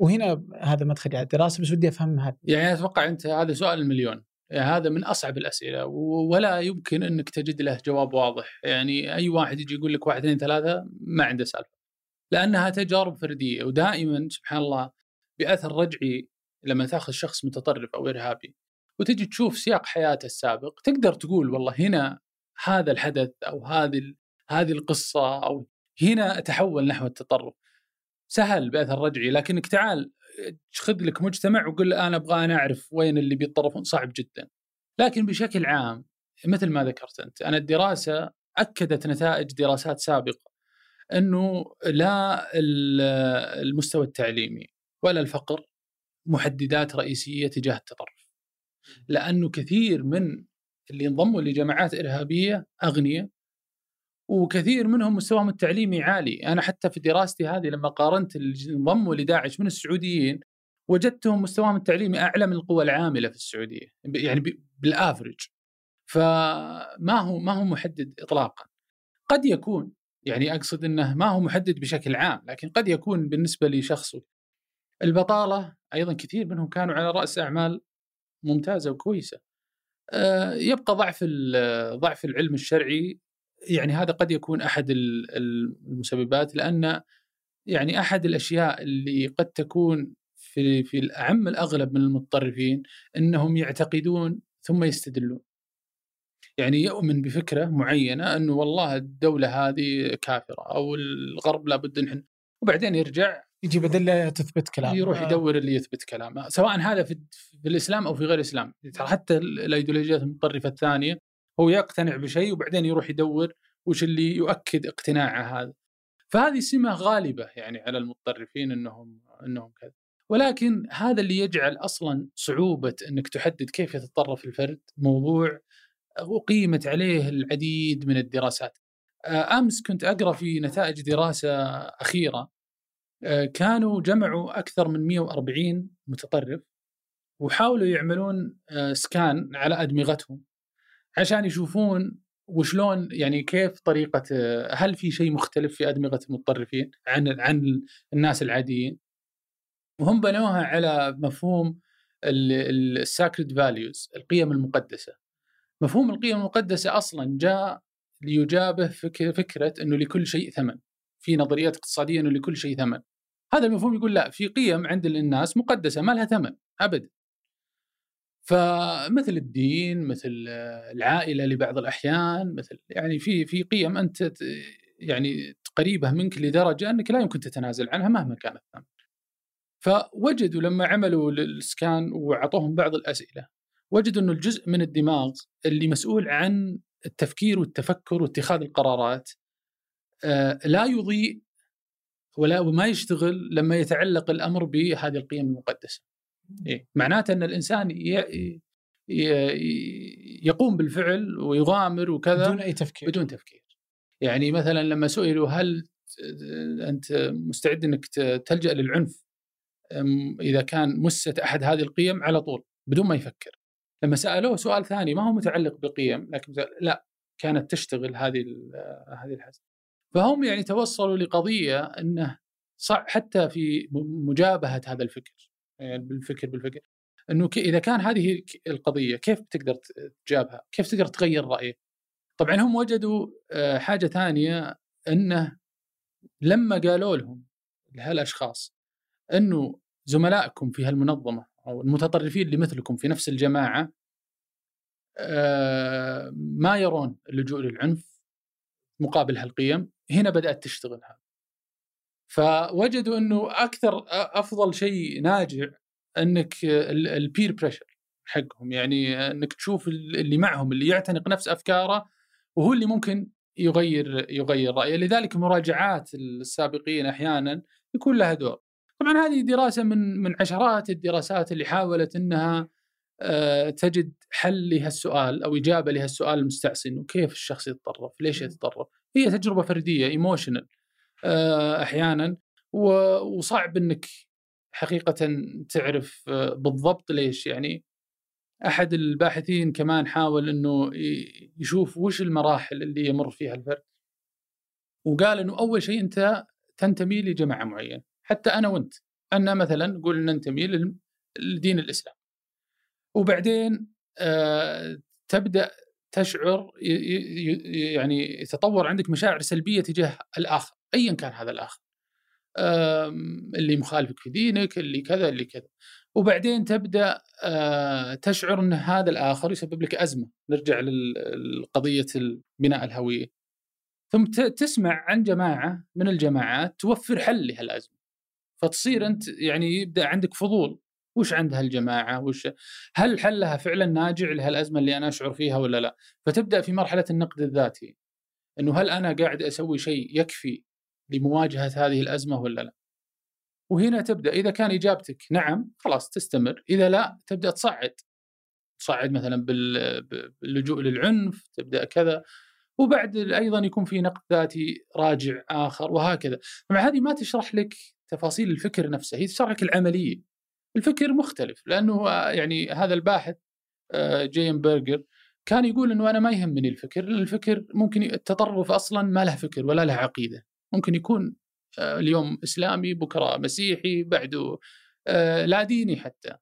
وهنا هذا مدخلي على الدراسه بس ودي أفهم هذا. يعني أتوقع أنت هذا سؤال المليون. يعني هذا من أصعب الأسئلة ولا يمكن أنك تجد له جواب واضح، يعني أي واحد يجي يقول لك واحد اثنين ثلاثة ما عنده سالفة. لأنها تجارب فردية ودائما سبحان الله بأثر رجعي لما تأخذ شخص متطرف أو إرهابي وتجي تشوف سياق حياته السابق تقدر تقول والله هنا هذا الحدث أو هذه هذه القصة أو هنا تحول نحو التطرف سهل بأثر رجعي لكنك تعال خذ لك مجتمع وقل أنا أبغى أنا أعرف وين اللي بيتطرفون صعب جدا لكن بشكل عام مثل ما ذكرت أنت أنا الدراسة أكدت نتائج دراسات سابقة إنه لا المستوى التعليمي ولا الفقر محددات رئيسية تجاه التطرف. لأنه كثير من اللي انضموا لجماعات إرهابية أغنياء وكثير منهم مستواهم التعليمي عالي، أنا حتى في دراستي هذه لما قارنت اللي انضموا لداعش من السعوديين وجدتهم مستواهم التعليمي أعلى من القوى العاملة في السعودية، يعني بالافرج. فما هو ما هو محدد اطلاقا. قد يكون يعني أقصد إنه ما هو محدد بشكل عام، لكن قد يكون بالنسبة لشخص البطالة أيضا كثير منهم كانوا على رأس أعمال ممتازة وكويسة. آه، يبقى ضعف ضعف العلم الشرعي يعني هذا قد يكون أحد المسببات لأن يعني أحد الأشياء اللي قد تكون في في الأعم الأغلب من المتطرفين إنهم يعتقدون ثم يستدلون. يعني يؤمن بفكرة معينة إنه والله الدولة هذه كافرة أو الغرب لابد إن وبعدين يرجع يجيب ادله تثبت كلامه يروح آه. يدور اللي يثبت كلامه سواء هذا في, في الإسلام أو في غير الإسلام. ترى حتى الإيديولوجيات المتطرفة الثانية هو يقتنع بشيء وبعدين يروح يدور وش اللي يؤكد اقتناعه هذا. فهذه سمة غالبة يعني على المتطرفين إنهم إنهم كذا. ولكن هذا اللي يجعل أصلا صعوبة إنك تحدد كيف يتطرف الفرد. موضوع أقيمت عليه العديد من الدراسات. آه، أمس كنت أقرأ في نتائج دراسة أخيرة آه، كانوا جمعوا أكثر من 140 متطرف وحاولوا يعملون آه، سكان على أدمغتهم عشان يشوفون وشلون يعني كيف طريقة آه، هل في شيء مختلف في أدمغة المتطرفين عن عن الناس العاديين؟ وهم بنوها على مفهوم الساكرد فاليوز القيم المقدسة. مفهوم القيم المقدسة أصلا جاء ليجابه فكرة إنه لكل شيء ثمن في نظريات اقتصادية إنه لكل شيء ثمن. هذا المفهوم يقول لا في قيم عند الناس مقدسة ما لها ثمن ابدا. فمثل الدين مثل العائلة لبعض الأحيان مثل يعني في في قيم أنت يعني قريبه منك لدرجة أنك لا يمكن تتنازل عنها مهما كانت ثمن فوجدوا لما عملوا السكان وعطوهم بعض الأسئلة وجدوا إنه الجزء من الدماغ اللي مسؤول عن التفكير والتفكر واتخاذ القرارات آه، لا يضيء ولا وما يشتغل لما يتعلق الأمر بهذه القيم المقدسة. إيه؟ معناته أن الإنسان يقوم بالفعل ويغامر وكذا بدون أي تفكير بدون تفكير. يعني مثلا لما سئلوا هل أنت مستعد أنك تلجأ للعنف إذا كان مست أحد هذه القيم على طول بدون ما يفكر. لما سألوه سؤال ثاني ما هو متعلق بقيم لكن لا كانت تشتغل هذه هذه الحزم. فهم يعني توصلوا لقضية إنه صح حتى في مجابهة هذا الفكر يعني بالفكر بالفكر إنه إذا كان هذه القضية كيف بتقدر تجابها؟ كيف تقدر تغير رايك؟ طبعا هم وجدوا آه، حاجة ثانية إنه لما قالوا لهم لهالأشخاص إنه زملائكم في هالمنظمة أو المتطرفين اللي مثلكم في نفس الجماعة آه، ما يرون اللجوء للعنف مقابل هالقيم هنا بدأت تشتغل هذا فوجدوا إنه أكثر أفضل شيء ناجع إنك البير بريشر حقهم. يعني إنك تشوف اللي معهم اللي يعتنق نفس أفكاره وهو اللي ممكن يغير يغير رأيه. لذلك مراجعات السابقين أحيانا يكون لها دور. طبعا هذه دراسة من من عشرات الدراسات اللي حاولت إنها آه، تجد حل لهالسؤال أو إجابة لهالسؤال المستعصي انه كيف الشخص يتطرف؟ ليش يتطرف؟ هي تجربة فردية ايموشنال آه، أحيانا. وصعب إنك حقيقه تعرف آه، بالضبط ليش. يعني أحد الباحثين كمان حاول إنه يشوف وش المراحل اللي يمر فيها الفرد. وقال إنه أول شيء أنت تنتمي لجماعة معينة. حتى أنا وأنت. أنا مثلا نقول ننتمي لدين الإسلام. وبعدين آه تبدأ تشعر يعني يتطور عندك مشاعر سلبية تجاه الآخر ايا كان هذا الآخر. اللي مخالفك في دينك اللي كذا اللي كذا. وبعدين تبدأ آه تشعر إن هذا الآخر يسبب لك أزمة. نرجع لقضية بناء الهوية. ثم تسمع عن جماعة من الجماعات توفر حل لهالأزمة. فتصير أنت يعني يبدأ عندك فضول. وش عند هالجماعة؟ وش هل حلها فعلا ناجع لهالأزمة اللي أنا أشعر فيها ولا لا؟ فتبدأ في مرحلة النقد الذاتي إنه هل أنا قاعد أسوي شيء يكفي لمواجهة هذه الأزمة ولا لا؟ وهنا تبدأ إذا كان إجابتك نعم خلاص تستمر إذا لا تبدأ تصعد تصعد مثلا باللجوء للعنف تبدأ كذا وبعد أيضا يكون في نقد ذاتي راجع آخر وهكذا. طبعا هذه ما تشرح لك تفاصيل الفكر نفسه هي تشرح لك العملية. الفكر مختلف لأنه يعني هذا الباحث آه، جيم برجر كان يقول إنه أنا ما يهمني الفكر الفكر ممكن التطرف أصلا ما له فكر ولا له عقيدة. ممكن يكون آه، اليوم إسلامي بكرة مسيحي بعده آه، لا ديني حتى.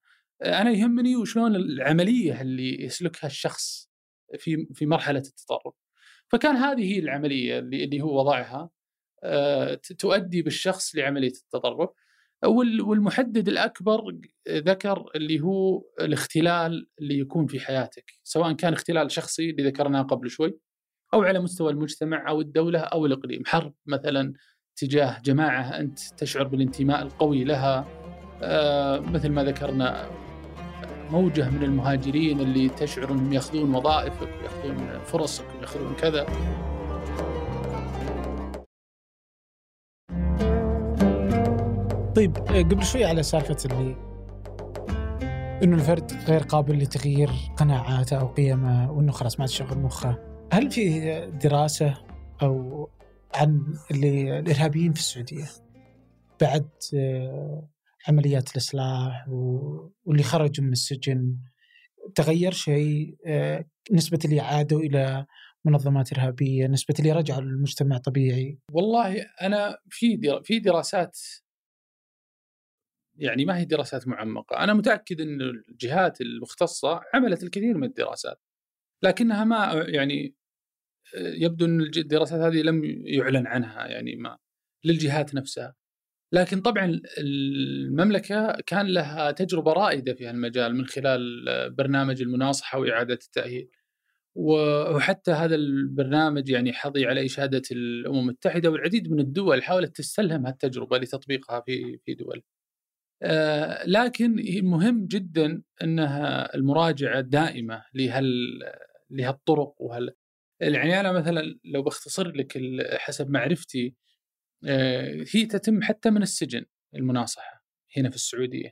أنا يهمني وشلون العملية اللي يسلكها الشخص في في مرحلة التطرف. فكان هذه هي العملية اللي اللي هو وضعها تؤدي بالشخص لعملية التطرف. والمحدد الأكبر ذكر اللي هو الاختلال اللي يكون في حياتك سواء كان اختلال شخصي اللي ذكرناه قبل شوي أو على مستوى المجتمع أو الدولة أو الإقليم. حرب مثلا تجاه جماعة أنت تشعر بالانتماء القوي لها آه مثل ما ذكرنا موجة من المهاجرين اللي تشعر إنهم يأخذون وظائفك وياخذون فرصك وياخذون كذا. طيب آه، قبل شوي على سالفة اللي إنه الفرد غير قابل لتغيير قناعاته أو قيمه وإنه خلاص ما تشغل مخه هل في دراسة أو عن اللي الإرهابيين في السعودية بعد آه، عمليات الإصلاح واللي خرجوا من السجن تغير شيء آه، نسبة اللي عادوا إلى منظمات إرهابية، نسبة اللي رجعوا للمجتمع طبيعي. والله أنا في في دراسات يعني ما هي دراسات معمقة، أنا متأكد إن الجهات المختصة عملت الكثير من الدراسات لكنها ما يعني يبدو إن الدراسات هذه لم يعلن عنها يعني ما للجهات نفسها. لكن طبعا المملكة كان لها تجربة رائدة في هالمجال من خلال برنامج المناصحة وإعادة التأهيل. وحتى هذا البرنامج يعني حظي على إشادة الأمم المتحدة والعديد من الدول حاولت تستلهم هالتجربة لتطبيقها في في دول. آه، لكن مهم جدا أنها المراجعة دائمة لهال لهالطرق وهال. يعني أنا مثلا لو بختصر لك حسب معرفتي آه، هي تتم حتى من السجن المناصحة هنا في السعودية.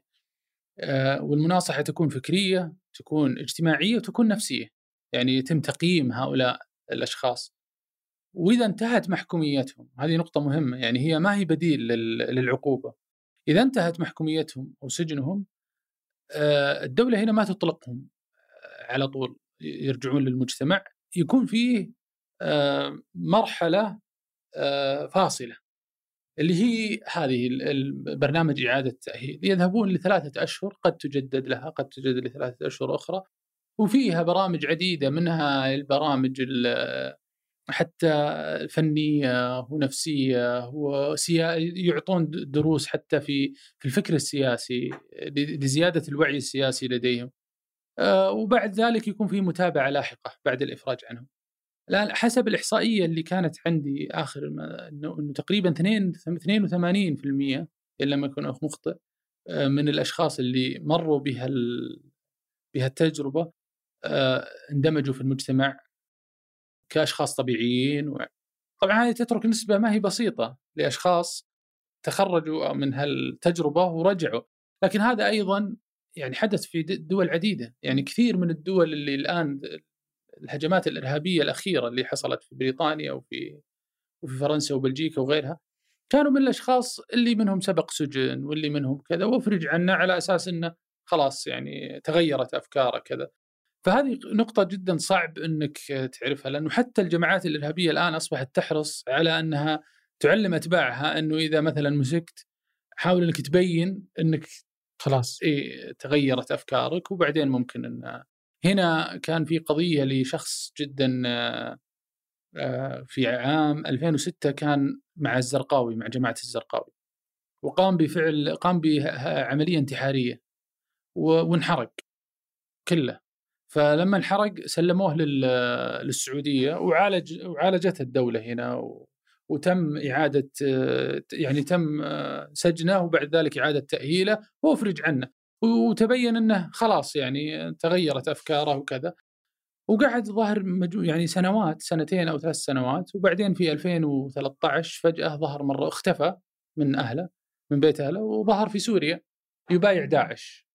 آه، والمناصحة تكون فكرية تكون اجتماعية وتكون نفسية. يعني يتم تقييم هؤلاء الأشخاص. وإذا انتهت محكوميتهم هذه نقطة مهمة يعني هي ما هي بديل للعقوبة. إذا انتهت محكوميتهم أو سجنهم آه، الدولة هنا ما تطلقهم آه، على طول يرجعون للمجتمع يكون فيه آه، مرحلة فاصلة اللي هي هذه البرنامج إعادة التأهيل. يذهبون لثلاثة أشهر قد تجدد لها قد تجدد لثلاثة أشهر أخرى وفيها برامج عديدة منها البرامج حتى فنيه ونفسيه وسيا يعطون دروس حتى في في الفكر السياسي لزيادة الوعي السياسي لديهم. آه، وبعد ذلك يكون في متابعة لاحقة بعد الإفراج عنهم. الآن حسب الإحصائية اللي كانت عندي آخر إنه تقريبا 2 82% ان لم اكن مخطئ آه، من الأشخاص اللي مروا بها بهالتجربه آه، اندمجوا في المجتمع كأشخاص طبيعيين و... طبعا هذه تترك نسبة ما هي بسيطة لأشخاص تخرجوا من هالتجربة ورجعوا. لكن هذا أيضا يعني حدث في دول عديدة. يعني كثير من الدول اللي الآن الهجمات الإرهابية الأخيرة اللي حصلت في بريطانيا وفي وفي فرنسا وبلجيكا وغيرها كانوا من الأشخاص اللي منهم سبق سجن واللي منهم كذا وأفرج عنه على أساس إنه خلاص يعني تغيرت أفكاره كذا. فهذه نقطة جدا صعب إنك تعرفها لأنه حتى الجماعات الإرهابية الآن أصبحت تحرص على إنها تعلم أتباعها إنه إذا مثلا مسكت حاول إنك تبين إنك خلاص إيه تغيرت أفكارك وبعدين ممكن إن هنا كان في قضية لشخص جدا آه، في عام 2006 كان مع الزرقاوي مع جماعة الزرقاوي وقام بفعل قام بعمليه انتحارية وانحرق كله. فلما انحرق سلموه للسعودية وعالج وعالجته الدولة هنا وتم إعادة يعني تم سجنه وبعد ذلك إعادة تأهيله وافرج عنه. وتبين إنه خلاص يعني تغيرت أفكاره وكذا. وقعد ظهر يعني سنوات سنتين أو ثلاث سنوات وبعدين في 2013 فجأة ظهر مرة اختفى من أهله من بيت أهله وظهر في سوريا يبايع داعش.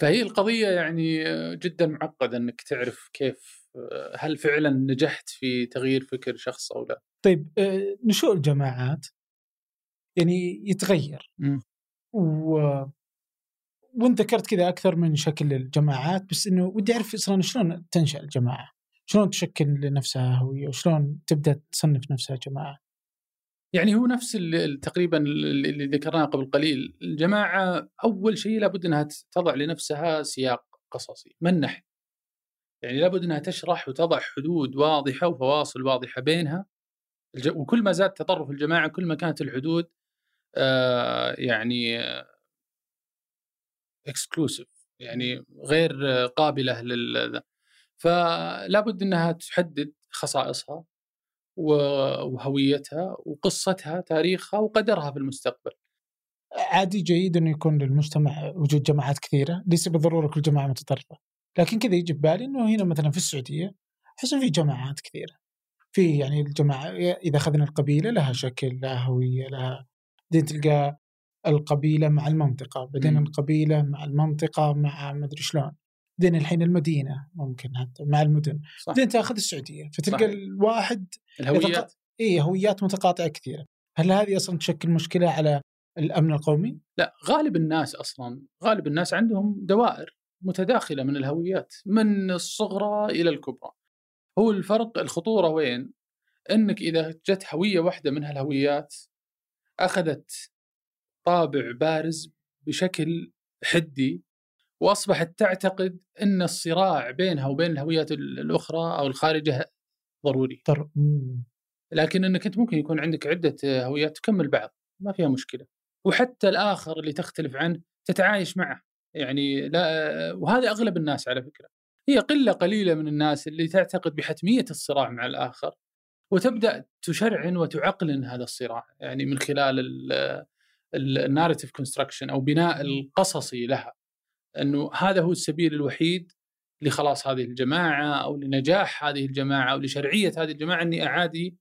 فهي القضية يعني جدا معقدة إنك تعرف كيف هل فعلا نجحت في تغيير فكر شخص أو لا طيب آه، نشوء الجماعات يعني يتغير م. و وانت ذكرت كذا أكثر من شكل للجماعات بس إنه ودي أعرف أصلا شلون تنشأ الجماعة؟ شلون تشكل لنفسها هوية وشلون تبدأ تصنف نفسها جماعة؟ يعني هو نفس تقريبا اللي ذكرناه قبل قليل، الجماعة أول شيء لابد إنها تضع لنفسها سياق قصصي، منح. يعني لابد إنها تشرح وتضع حدود واضحة وفواصل واضحة بينها. وكل ما زاد تطرف الجماعة كل ما كانت الحدود آه يعني اكسكلوسيف يعني غير قابلة لل فلا بد إنها تحدد خصائصها. وهويتها وقصتها تاريخها وقدرها في المستقبل. عادي جيد إنه يكون للمجتمع وجود جماعات كثيرة ليس بالضروره كل جماعة متطرفه لكن كذا يجي ببالي إنه هنا مثلا في السعودية أحس في جماعات كثيرة. في يعني الجماعة إذا أخذنا القبيلة لها شكل لها هوية لها بعدين تلقى القبيلة مع المنطقة بعدين. القبيلة مع المنطقة مع ما ادري شلون. بعدين الحين المدينة ممكن حتى مع المدن. بعدين تاخذ السعودية فتلقى صح. الواحد الهويات اي هويات متقاطعة كثيرة هل هذه أصلا تشكل مشكلة على الأمن القومي؟ لا غالب الناس أصلا غالب الناس عندهم دوائر متداخلة من الهويات من الصغرى إلى الكبرى. هو الفرق الخطورة وين؟ إنك إذا جت هوية واحدة من هالهويات أخذت طابع بارز بشكل حدي وأصبحت تعتقد إن الصراع بينها وبين الهويات الأخرى أو الخارجة ضروري. طر... لكن إنك أنت ممكن يكون عندك عدة هويات تكمل بعض ما فيها مشكلة. وحتى الآخر اللي تختلف عنه تتعايش معه يعني لا وهذا أغلب الناس على فكرة. هي قلة قليلة من الناس اللي تعتقد بحتمية الصراع مع الآخر وتبدأ تشرعن وتعقلن هذا الصراع يعني من خلال ال narrative construction أو بناء القصصي لها إنه هذا هو السبيل الوحيد لخلاص هذه الجماعة أو لنجاح هذه الجماعة أو لشرعية هذه الجماعة إني أعادي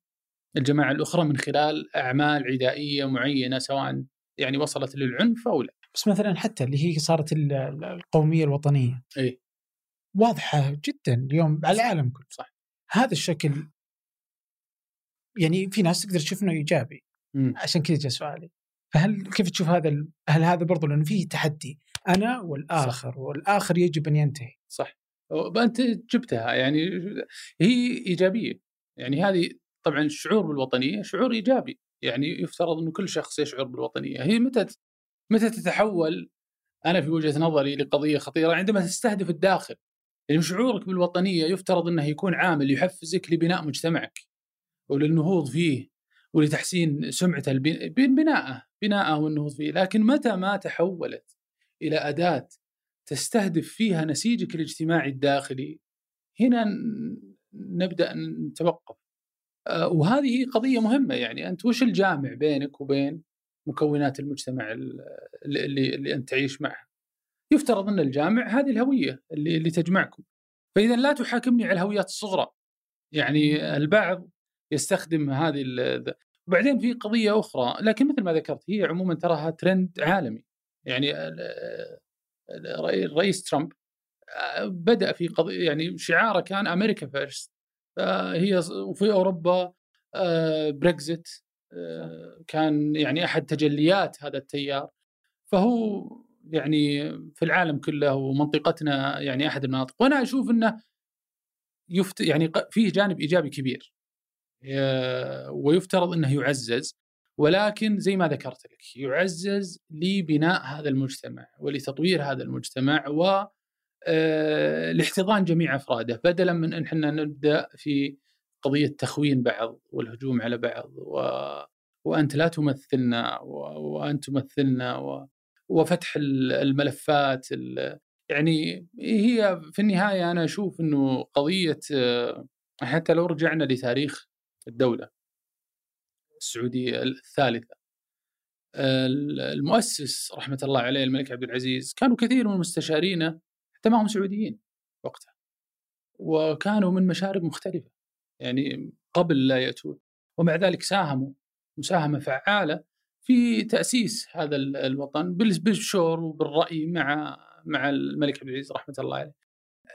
الجماعة الأخرى من خلال أعمال عدائية معينة سواء يعني وصلت للعنف أو لا. بس مثلا حتى اللي هي صارت القومية الوطنية. إي واضحة جدا اليوم على العالم كله. صح. هذا الشكل يعني في ناس تقدر تشوف إنه إيجابي. عشان كذا جاء سؤالي. فهل كيف تشوف هذا هل هذا برضو لأنه فيه تحدي؟ أنا والاخر صح. والآخر يجب أن ينتهي. صح. انت جبتها يعني هي إيجابية. يعني هذه طبعا الشعور بالوطنية شعور إيجابي. يعني يفترض إنه كل شخص يشعر بالوطنية. هي متى متى تتحول؟ أنا في وجهة نظري لقضية خطيرة عندما تستهدف الداخل. يعني شعورك بالوطنية يفترض إنه يكون عامل يحفزك لبناء مجتمعك وللنهوض فيه. ولتحسين سمعته بناءه بناءه والنهوض فيه لكن متى ما تحولت إلى أداة تستهدف فيها نسيجك الاجتماعي الداخلي هنا نبدأ نتوقف. آه، وهذه قضية مهمة يعني. أنت وش الجامع بينك وبين مكونات المجتمع اللي اللي أنت تعيش معها؟ يفترض أن الجامع هذه الهوية اللي اللي تجمعكم. فإذا لا تحاكمني على الهويات الصغرى. يعني البعض يستخدم هذه وبعدين في قضية أخرى لكن مثل ما ذكرت هي عموما تراها ترند عالمي. يعني الرئيس ترامب آه، بدأ في قضيه يعني شعاره كان America first هي وفي أوروبا بريكزيت آه، كان يعني أحد تجليات هذا التيار. فهو يعني في العالم كله ومنطقتنا يعني أحد المناطق. وأنا أشوف إنه يفت يعني فيه جانب إيجابي كبير. ويفترض إنه يعزز ولكن زي ما ذكرت لك يعزز لبناء هذا المجتمع ولتطوير هذا المجتمع و آه، لاحتضان جميع أفراده. بدلا من إن إحنا نبدأ في قضية تخوين بعض والهجوم على بعض و... وأنت لا تمثلنا و... وأنت تمثلنا و... وفتح الملفات ال... يعني هي في النهاية أنا أشوف إنه قضية آه، حتى لو رجعنا لتاريخ الدولة السعودية الثالثة. المؤسس رحمة الله عليه الملك عبد العزيز كانوا كثير من مستشارينه حتى ما هم سعوديين وقتها وكانوا من مشارب مختلفة يعني قبل لا يأتون ومع ذلك ساهموا مساهمة فعالة في تأسيس هذا الوطن بالشور وبالرأي مع مع الملك عبد العزيز رحمة الله عليه.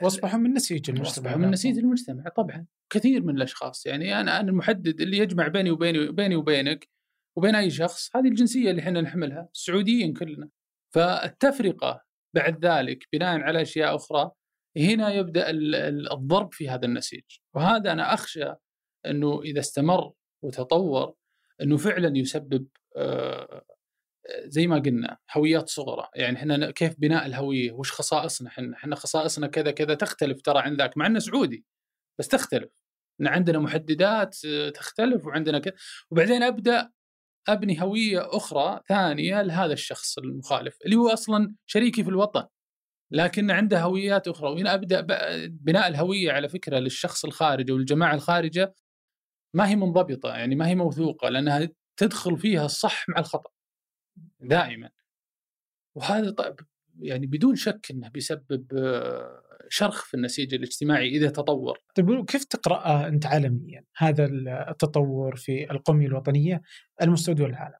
واصبحوا من نسيج المجتمع واصبحوا من نسيج المجتمع طبعا. كثير من الأشخاص يعني أنا أنا المحدد اللي يجمع بيني وبيني بيني وبينك وبين أي شخص هذه الجنسية اللي إحنا نحملها السعوديين كلنا. فالتفرقة بعد ذلك بناء على أشياء أخرى هنا يبدأ الضرب في هذا النسيج. وهذا أنا أخشى أنه إذا استمر وتطور أنه فعلا يسبب آه، زي ما قلنا هويات صغرى. يعني إحنا كيف بناء الهوية؟ وش خصائصنا؟ إحنا إحنا خصائصنا كذا كذا تختلف ترى عن ذاك مع إنه سعودي بس تختلف. ان عندنا محددات آه، تختلف وعندنا كذا. وبعدين أبدأ أبني هوية أخرى ثانية لهذا الشخص المخالف اللي هو أصلا شريكي في الوطن لكن عنده هويات أخرى. وهنا أبدأ بناء الهوية على فكرة للشخص الخارجي والجماعة الخارجة ما هي منضبطة يعني ما هي موثوقة لأنها تدخل فيها الصح مع الخطأ. دائما وهذا طيب يعني بدون شك إنه بيسبب آه، شرخ في النسيج الاجتماعي إذا تطور. طيب كيف تقرا أنت عالميا هذا التطور في القومية الوطنية المستوى العالم؟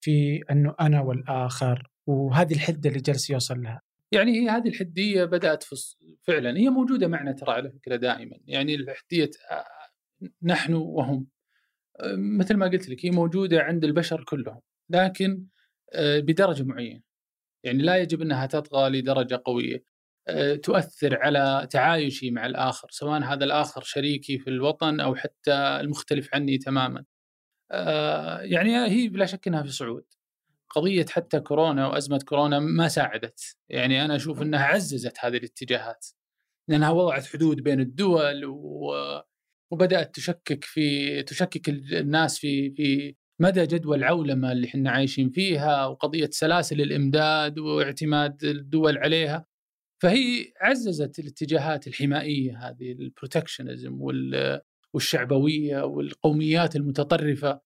في أنه أنا والآخر وهذه الحدة اللي جالس يوصل لها. يعني هي هذه الحدية بدأت فعلا هي موجودة معنا ترى على فكرة دائما يعني الحدية آه، نحن وهم آه، مثل ما قلت لك هي موجودة عند البشر كلهم لكن بدرجة معينة يعني لا يجب إنها تطغى لدرجة قوية آه، تؤثر على تعايشي مع الآخر سواء هذا الآخر شريكي في الوطن أو حتى المختلف عني تماما. آه، يعني هي بلا شك إنها في صعود. قضية حتى كورونا وأزمة كورونا ما ساعدت، يعني أنا أشوف إنها عززت هذه الاتجاهات. لأنها وضعت حدود بين الدول و... وبدأت تشكك في تشكك الناس في في مدى جدوى العولمه اللي إحنا عايشين فيها وقضية سلاسل الإمداد واعتماد الدول عليها. فهي عززت الاتجاهات الحمائية هذه البروتكشنزم والشعبوية والقوميات المتطرفة.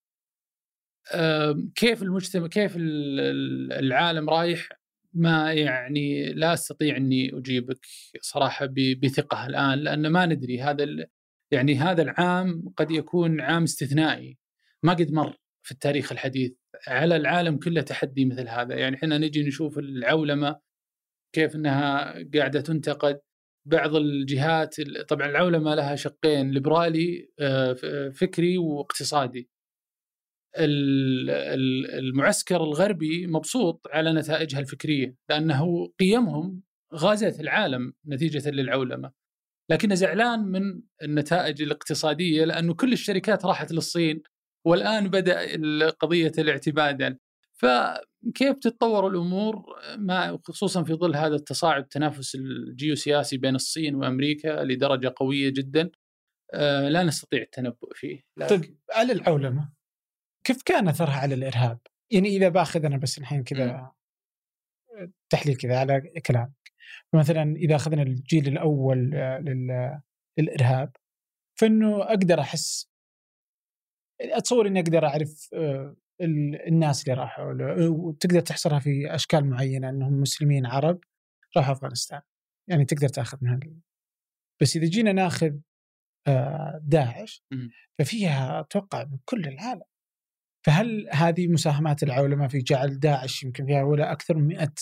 كيف المجتمع كيف العالم رايح؟ ما يعني لا أستطيع إني أجيبك صراحة بثقة الآن لأن ما ندري. هذا يعني هذا العام قد يكون عام استثنائي. ما قد مر. في التاريخ الحديث على العالم كله تحدي مثل هذا. يعني إحنا نجي نشوف العولمة كيف إنها قاعدة تنتقد. بعض الجهات طبعا العولمة لها شقين ليبرالي آه، فكري واقتصادي. المعسكر الغربي مبسوط على نتائجها الفكرية لأنه قيمهم غازت العالم نتيجة للعولمة. لكنه زعلان من النتائج الاقتصادية لأنه كل الشركات راحت للصين والآن بدأ قضية الاعتماد فكيف تتطور الأمور؟ مع خصوصا في ظل هذا التصاعد التنافس الجيوسياسي بين الصين وأمريكا لدرجة قوية جدا. آه، لا نستطيع التنبؤ فيه. لكن... طيب على العولمه كيف كان أثرها على الإرهاب؟ يعني إذا باخذ أنا بس الحين كذا تحليل كذا على كلامك. مثلا إذا أخذنا الجيل الأول آه، للإرهاب فإنه أقدر أحس أتصور إني أقدر أعرف آه، الناس اللي راحوا وتقدر تحصرها في أشكال معينة إنهم مسلمين عرب راحوا أفغانستان. يعني تقدر تأخذ من هال... بس إذا جينا نأخذ آه، داعش ففيها أتوقع من كل العالم. فهل هذه مساهمات العولمة في جعل داعش يمكن فيها ولا أكثر من 100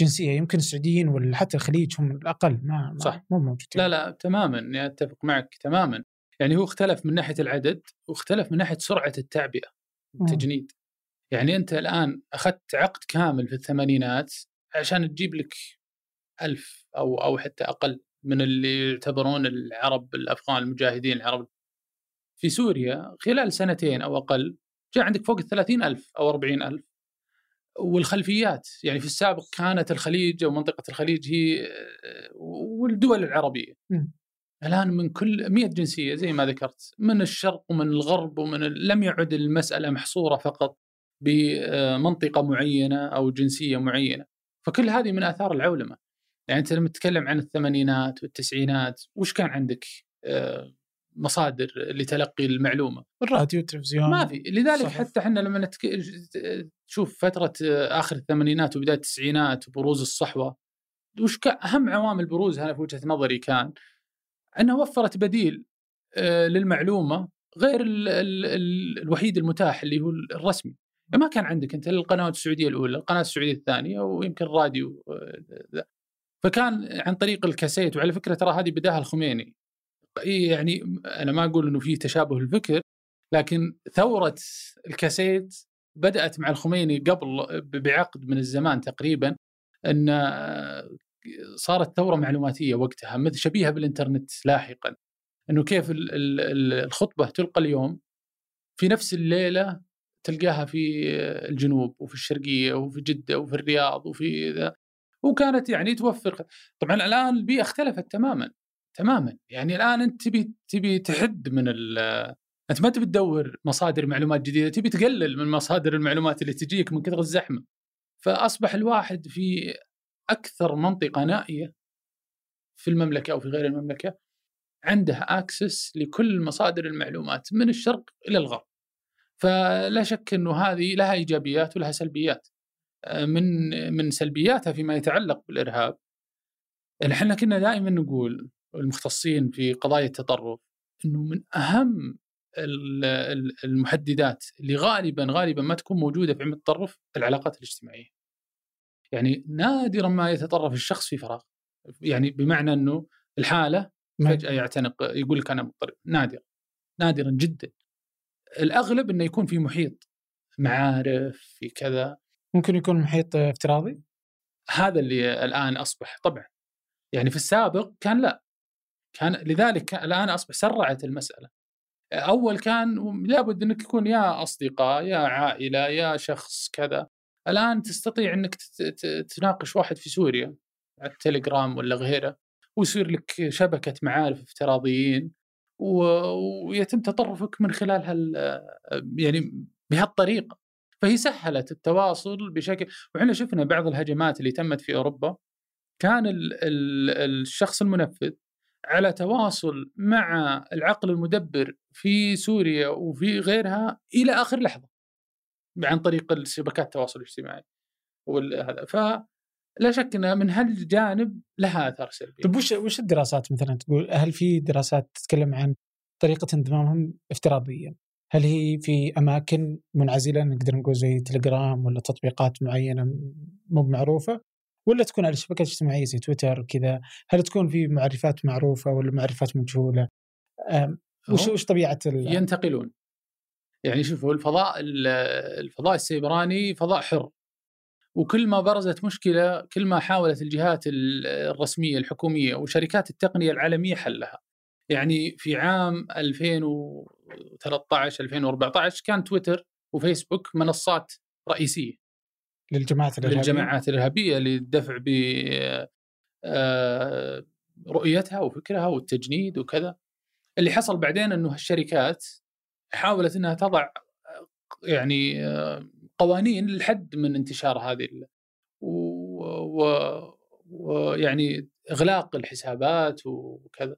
جنسية؟ يمكن السعوديين ولا حتى الخليج هم الأقل ما, ما صح. مو موجودين. لا لا تماما أتفق معك تماما. يعني هو اختلف من ناحية العدد واختلف من ناحية سرعة التعبئة والتجنيد. يعني أنت الآن أخذت عقد كامل في الثمانينات عشان تجيب لك ألف أو أو حتى أقل من اللي يعتبرون العرب الأفغان المجاهدين العرب. في سوريا خلال سنتين أو أقل جاء عندك فوق ال ألف أو 40 ألف. والخلفيات يعني في السابق كانت الخليج أو منطقة الخليج هي والدول العربية. الآن من كل 100 جنسية زي ما ذكرت من الشرق ومن الغرب ومن لم يعد المسألة محصورة فقط بمنطقة معينة أو جنسية معينة. فكل هذه من آثار العولمة. يعني أنت لما تتكلم عن الثمانينات والتسعينات وش كان عندك آه، مصادر لتلقي المعلومة؟ الراديو والتلفزيون ما في. لذلك صحف. حتى إحنا لما نتك... تشوف فترة آخر الثمانينات وبداية التسعينات وبروز الصحوة وش أهم عوامل بروزها في وجهة نظري كان انها وفرت بديل آه، للمعلومة غير ال ال ال الوحيد المتاح اللي هو الرسمي. ما كان عندك أنت القنوات السعودية الأولى القناة السعودية الثانية ويمكن الراديو آه، فكان عن طريق الكاسيت وعلى فكرة ترى هذه بداها الخميني. يعني أنا ما أقول إنه في تشابه الفكر لكن ثورة الكاسيت بدأت مع الخميني قبل بعقد من الزمان تقريبا إن صارت ثورة معلوماتية وقتها مثل شبيهة بالإنترنت لاحقا إنه كيف الخطبة تلقى اليوم في نفس الليلة تلقاها في الجنوب وفي الشرقية وفي جدة وفي الرياض وفي ذا وكانت يعني توفر طبعا الآن البيئة اختلفت تماما تماما يعني الآن أنت تبي تبي تحد من أنت ما تبي تدور مصادر معلومات جديدة تبي تقلل من مصادر المعلومات اللي تجيك من كثر الزحمة فأصبح الواحد في أكثر منطقة نائية في المملكة أو في غير المملكة عنده اكسس لكل مصادر المعلومات من الشرق إلى الغرب فلا شك إنه هذه لها إيجابيات ولها سلبيات من من سلبياتها فيما يتعلق بالإرهاب إحنا كنا دائما نقول المختصين في قضايا التطرف إنه من أهم المحددات اللي غالبا غالبا ما تكون موجودة في علم التطرف العلاقات الاجتماعية. يعني نادرا ما يتطرف الشخص في فراغ. يعني بمعنى إنه الحالة فجأة يعتنق يقول لك أنا مضطرب. نادرا نادرا جدا. الأغلب إنه يكون في محيط معارف في كذا. ممكن يكون محيط افتراضي؟ هذا اللي الآن أصبح طبعا. يعني في السابق كان لا. كان لذلك الآن أصبح سرعت المسألة. أول كان لابد إنك يكون يا أصدقاء يا عائلة يا شخص كذا. الآن تستطيع إنك تناقش واحد في سوريا على التليجرام ولا غيره ويصير لك شبكة معارف افتراضيين ويتم تطرفك من خلال هال يعني بهالطريقة. فهي سهلت التواصل بشكل وحنا شفنا بعض الهجمات اللي تمت في أوروبا. كان ال ال الشخص المنفذ على تواصل مع العقل المدبر في سوريا وفي غيرها إلى آخر لحظة. عن طريق شبكات التواصل الاجتماعي وهذا فلا شك ان من هالجانب لها آثار سلبية. طيب وش وش الدراسات مثلا تقول هل في دراسات تتكلم عن طريقة انضمامهم افتراضيا؟ هل هي في أماكن منعزلة نقدر نقول زي تليجرام ولا تطبيقات معينة مو معروفة؟ ولا تكون على الشبكات الاجتماعية زي تويتر وكذا؟ هل تكون في معرفات معروفة ولا معرفات مجهولة؟ وش وش طبيعة ينتقلون. يعني شوفوا الفضاء الفضاء السيبراني فضاء حر. وكل ما برزت مشكلة كل ما حاولت الجهات الرسمية الحكومية وشركات التقنية العالمية حلها. يعني في عام 2013 2014 كان تويتر وفيسبوك منصات رئيسية. للجماعات الإرهابية؟ للجماعات الإرهابية للدفع ب آه، رؤيتها وفكرها والتجنيد وكذا. اللي حصل بعدين إنه الشركات حاولت إنها تضع يعني قوانين للحد من انتشار هذه ويعني و... إغلاق الحسابات وكذا.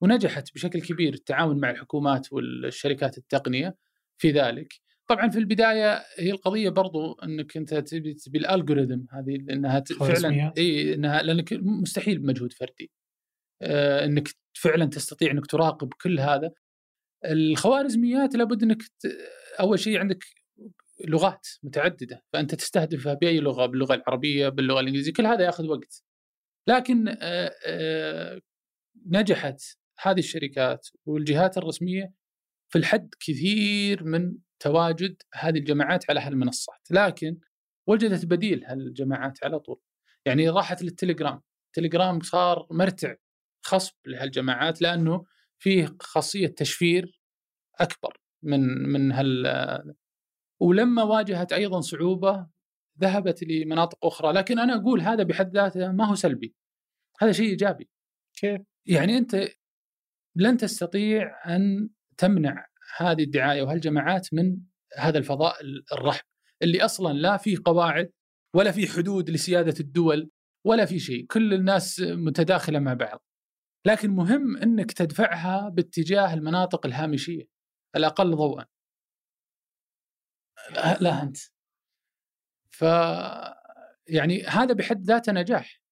ونجحت بشكل كبير التعاون مع الحكومات والشركات التقنية في ذلك. طبعا في البداية هي القضية برضو إنك أنت تبي تبي الالجوريثم هذه انها فعلا إي انها لأنك مستحيل بمجهود فردي. آه إنك فعلا تستطيع إنك تراقب كل هذا. الخوارزميات لابد إنك أول شيء عندك لغات متعددة فأنت تستهدفها بأي لغة باللغة العربية باللغة الإنجليزية كل هذا يأخذ وقت. لكن آه، آه، نجحت هذه الشركات والجهات الرسمية في الحد كثير من تواجد هذه الجماعات على هالمنصات. لكن وجدت بديل هالجماعات على طول. يعني راحت للتليجرام. التليجرام صار مرتع خصب لهالجماعات لأنه فيه خاصية تشفير أكبر من من هال ولما واجهت أيضا صعوبة ذهبت لمناطق أخرى لكن أنا أقول هذا بحد ذاته ما هو سلبي هذا شيء إيجابي. كيف؟ يعني أنت لن تستطيع أن تمنع هذه الدعاية وهالجماعات من هذا الفضاء الرحب اللي أصلا لا فيه قواعد ولا في حدود لسيادة الدول ولا في شيء كل الناس متداخلة مع بعض. لكن مهم إنك تدفعها باتجاه المناطق الهامشية الأقل ضوءا. لا. أنت. ف يعني هذا بحد ذاته نجاح.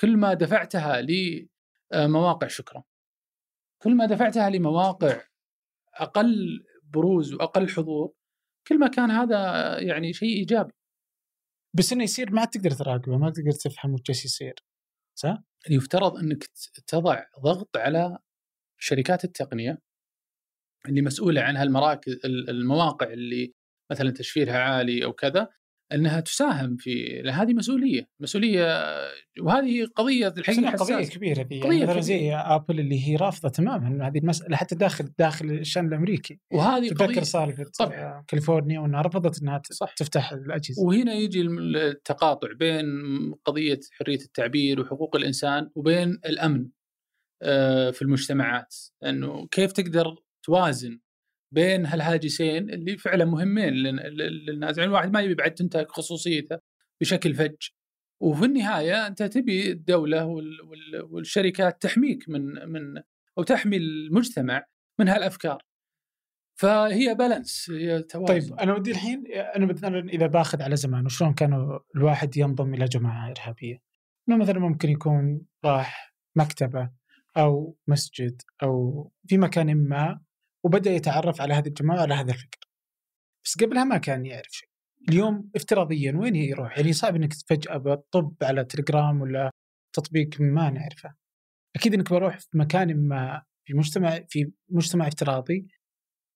كل ما دفعتها لمواقع شكرا. كل ما دفعتها لمواقع أقل بروز وأقل حضور كل ما كان هذا يعني شيء إيجابي. بس إنه يصير ما تقدر تراقبه ما تقدر تفهم وش يصير. صح؟ يفترض إنك تضع ضغط على شركات التقنية اللي مسؤولة عن هالمراكز المواقع اللي مثلا تشفيرها عالي أو كذا إنها تساهم في هذه مسؤولية مسؤولية وهذه قضية الحقيقة قضية كبيرة ذي يعني مثلا زي آبل اللي هي رافضة تماما هذه المسألة حتى داخل داخل الشأن الأمريكي وهذه تذكر سالفة طبعا. كاليفورنيا وإنها رفضت إنها صح. تفتح الأجهزة وهنا يجي التقاطع بين قضية حرية التعبير وحقوق الإنسان وبين الأمن آه، في المجتمعات إنه كيف تقدر توازن بين هالهاجسين اللي فعلا مهمين للناس. يعني الواحد ما يبي بعد تنتهك خصوصيته بشكل فج. وفي النهاية أنت تبي الدولة والشركات تحميك من من أو تحمي المجتمع من هالأفكار. فهي بالانس هي توازن. طيب أنا ودي الحين أنا مثلا إذا باخذ على زمان وشلون كانوا الواحد ينضم إلى جماعة إرهابية؟ إنه مثلا ممكن يكون راح مكتبة أو مسجد أو في مكان ما وبدأ يتعرف على هذه الجماعة وعلى هذا الفكر. بس قبلها ما كان يعرف شيء. اليوم افتراضيا وين يروح؟ يعني صعب إنك فجأة بطب على تليجرام ولا تطبيق ما نعرفه. أكيد إنك بروح في مكان ما في مجتمع في مجتمع افتراضي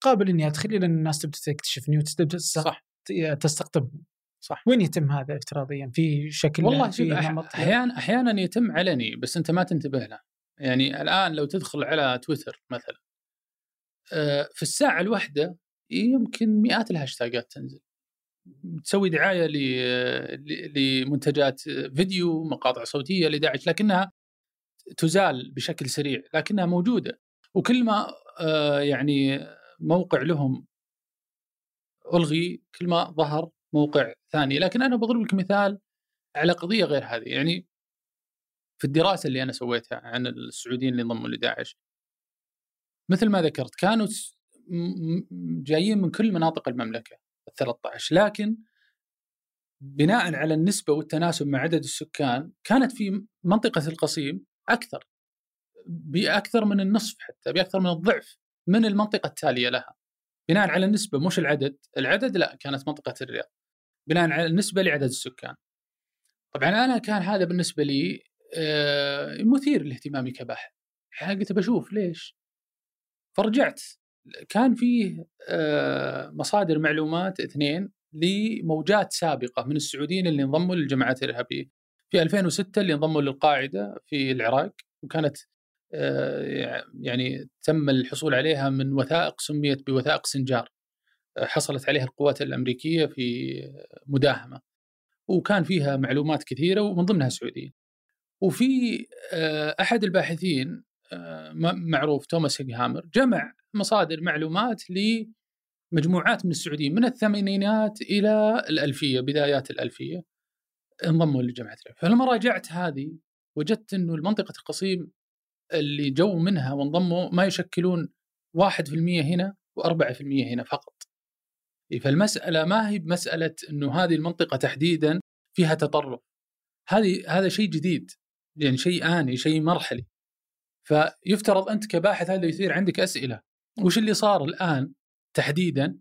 قابل إني أدخل لأن الناس تبدأ تكتشفني وتبدأ صح. تستقطبني صح. وين يتم هذا افتراضيا؟ في شكل والله في أحيانا أحيانا يتم علني بس أنت ما تنتبه له. يعني الآن لو تدخل على تويتر مثلا في الساعة الواحدة يمكن مئات الهاشتاجات تنزل. تسوي دعاية لمنتجات فيديو مقاطع صوتية لداعش لكنها تزال بشكل سريع لكنها موجودة. وكل ما آه، يعني موقع لهم ألغي كل ما ظهر موقع ثاني. لكن أنا بضرب لك مثال على قضية غير هذه. يعني في الدراسة اللي أنا سويتها عن السعوديين اللي انضموا لداعش مثل ما ذكرت كانوا جايين من كل مناطق المملكة ال 13 لكن بناء على النسبة والتناسب مع عدد السكان كانت في منطقة القصيم أكثر بأكثر من النصف حتى بأكثر من الضعف من المنطقة التالية لها. بناء على النسبة مش العدد العدد لا كانت منطقة الرياض. بناء على النسبة لعدد السكان. طبعا أنا كان هذا بالنسبة لي آه، مثير لاهتمامي كباحث. قلت بشوف ليش؟ فرجعت. كان فيه آه، مصادر معلومات اثنين لموجات سابقة من السعوديين اللي انضموا للجماعات الإرهابية. في 2006 اللي انضموا للقاعدة في العراق وكانت آه، يعني تم الحصول عليها من وثائق سميت بوثائق سنجار. آه، حصلت عليها القوات الأمريكية في مداهمة. وكان فيها معلومات كثيرة ومن ضمنها سعوديه وفي أحد الباحثين معروف توماس هيغهامر جمع مصادر معلومات لمجموعات من السعوديين من الثمانينات إلى الألفية بدايات الألفية انضموا لجماعه العلم فلما راجعت هذه وجدت إنه المنطقة القصيم اللي جو منها وانضموا ما يشكلون 1% هنا و4% هنا فقط. فالمسألة ما هي بمساله إنه هذه المنطقة تحديدا فيها تطرف. هذه هذا شيء جديد يعني شيء آني شيء مرحلي. فيفترض أنت كباحث هذا يثير عندك أسئلة. وش اللي صار الآن تحديدا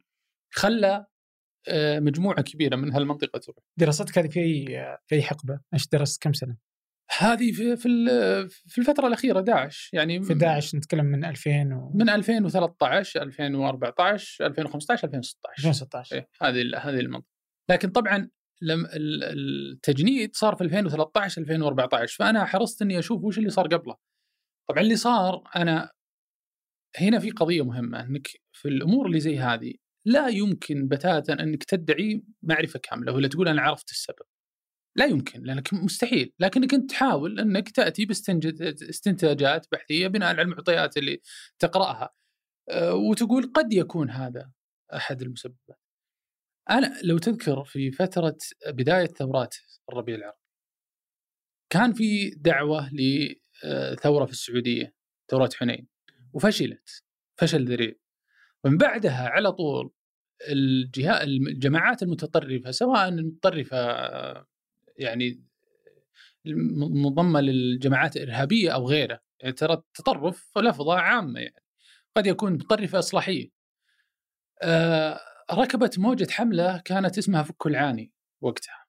خلى آه، مجموعة كبيرة من هالمنطقة تروح؟ دراستك هذه في في حقبة؟ إيش درست كم سنة؟ هذه في في في الفترة الأخيرة داعش. يعني في داعش نتكلم من 2000 و... من 2013 2014 2015 2016 2016 إيه هذه هذه المنطقة. لكن طبعا لم التجنيد صار في 2013 2014 فأنا حرصت إني أشوف وش اللي صار قبله. طبعا اللي صار أنا هنا في قضية مهمة إنك في الأمور اللي زي هذه لا يمكن بتاتا إنك تدعي معرفة كاملة ولا تقول أنا عرفت السبب. لا يمكن لأنك مستحيل. لكنك أنت تحاول إنك تأتي باستنتاجات بحثية بناء على المعطيات اللي تقرأها. آه، وتقول قد يكون هذا أحد المسببات. أنا لو تذكر في فترة بداية ثورات الربيع العربي كان في دعوة لثوره في السعودية ثورة حنين وفشلت فشل ذريع. ومن بعدها على طول الجهات الجماعات المتطرفة سواء المتطرفة يعني منضمه للجماعات الإرهابية أو غيره يعني ترى التطرف لفظة عامة يعني قد يكون متطرفة إصلاحية. آه ركبت موجة حملة كانت اسمها فك العاني وقتها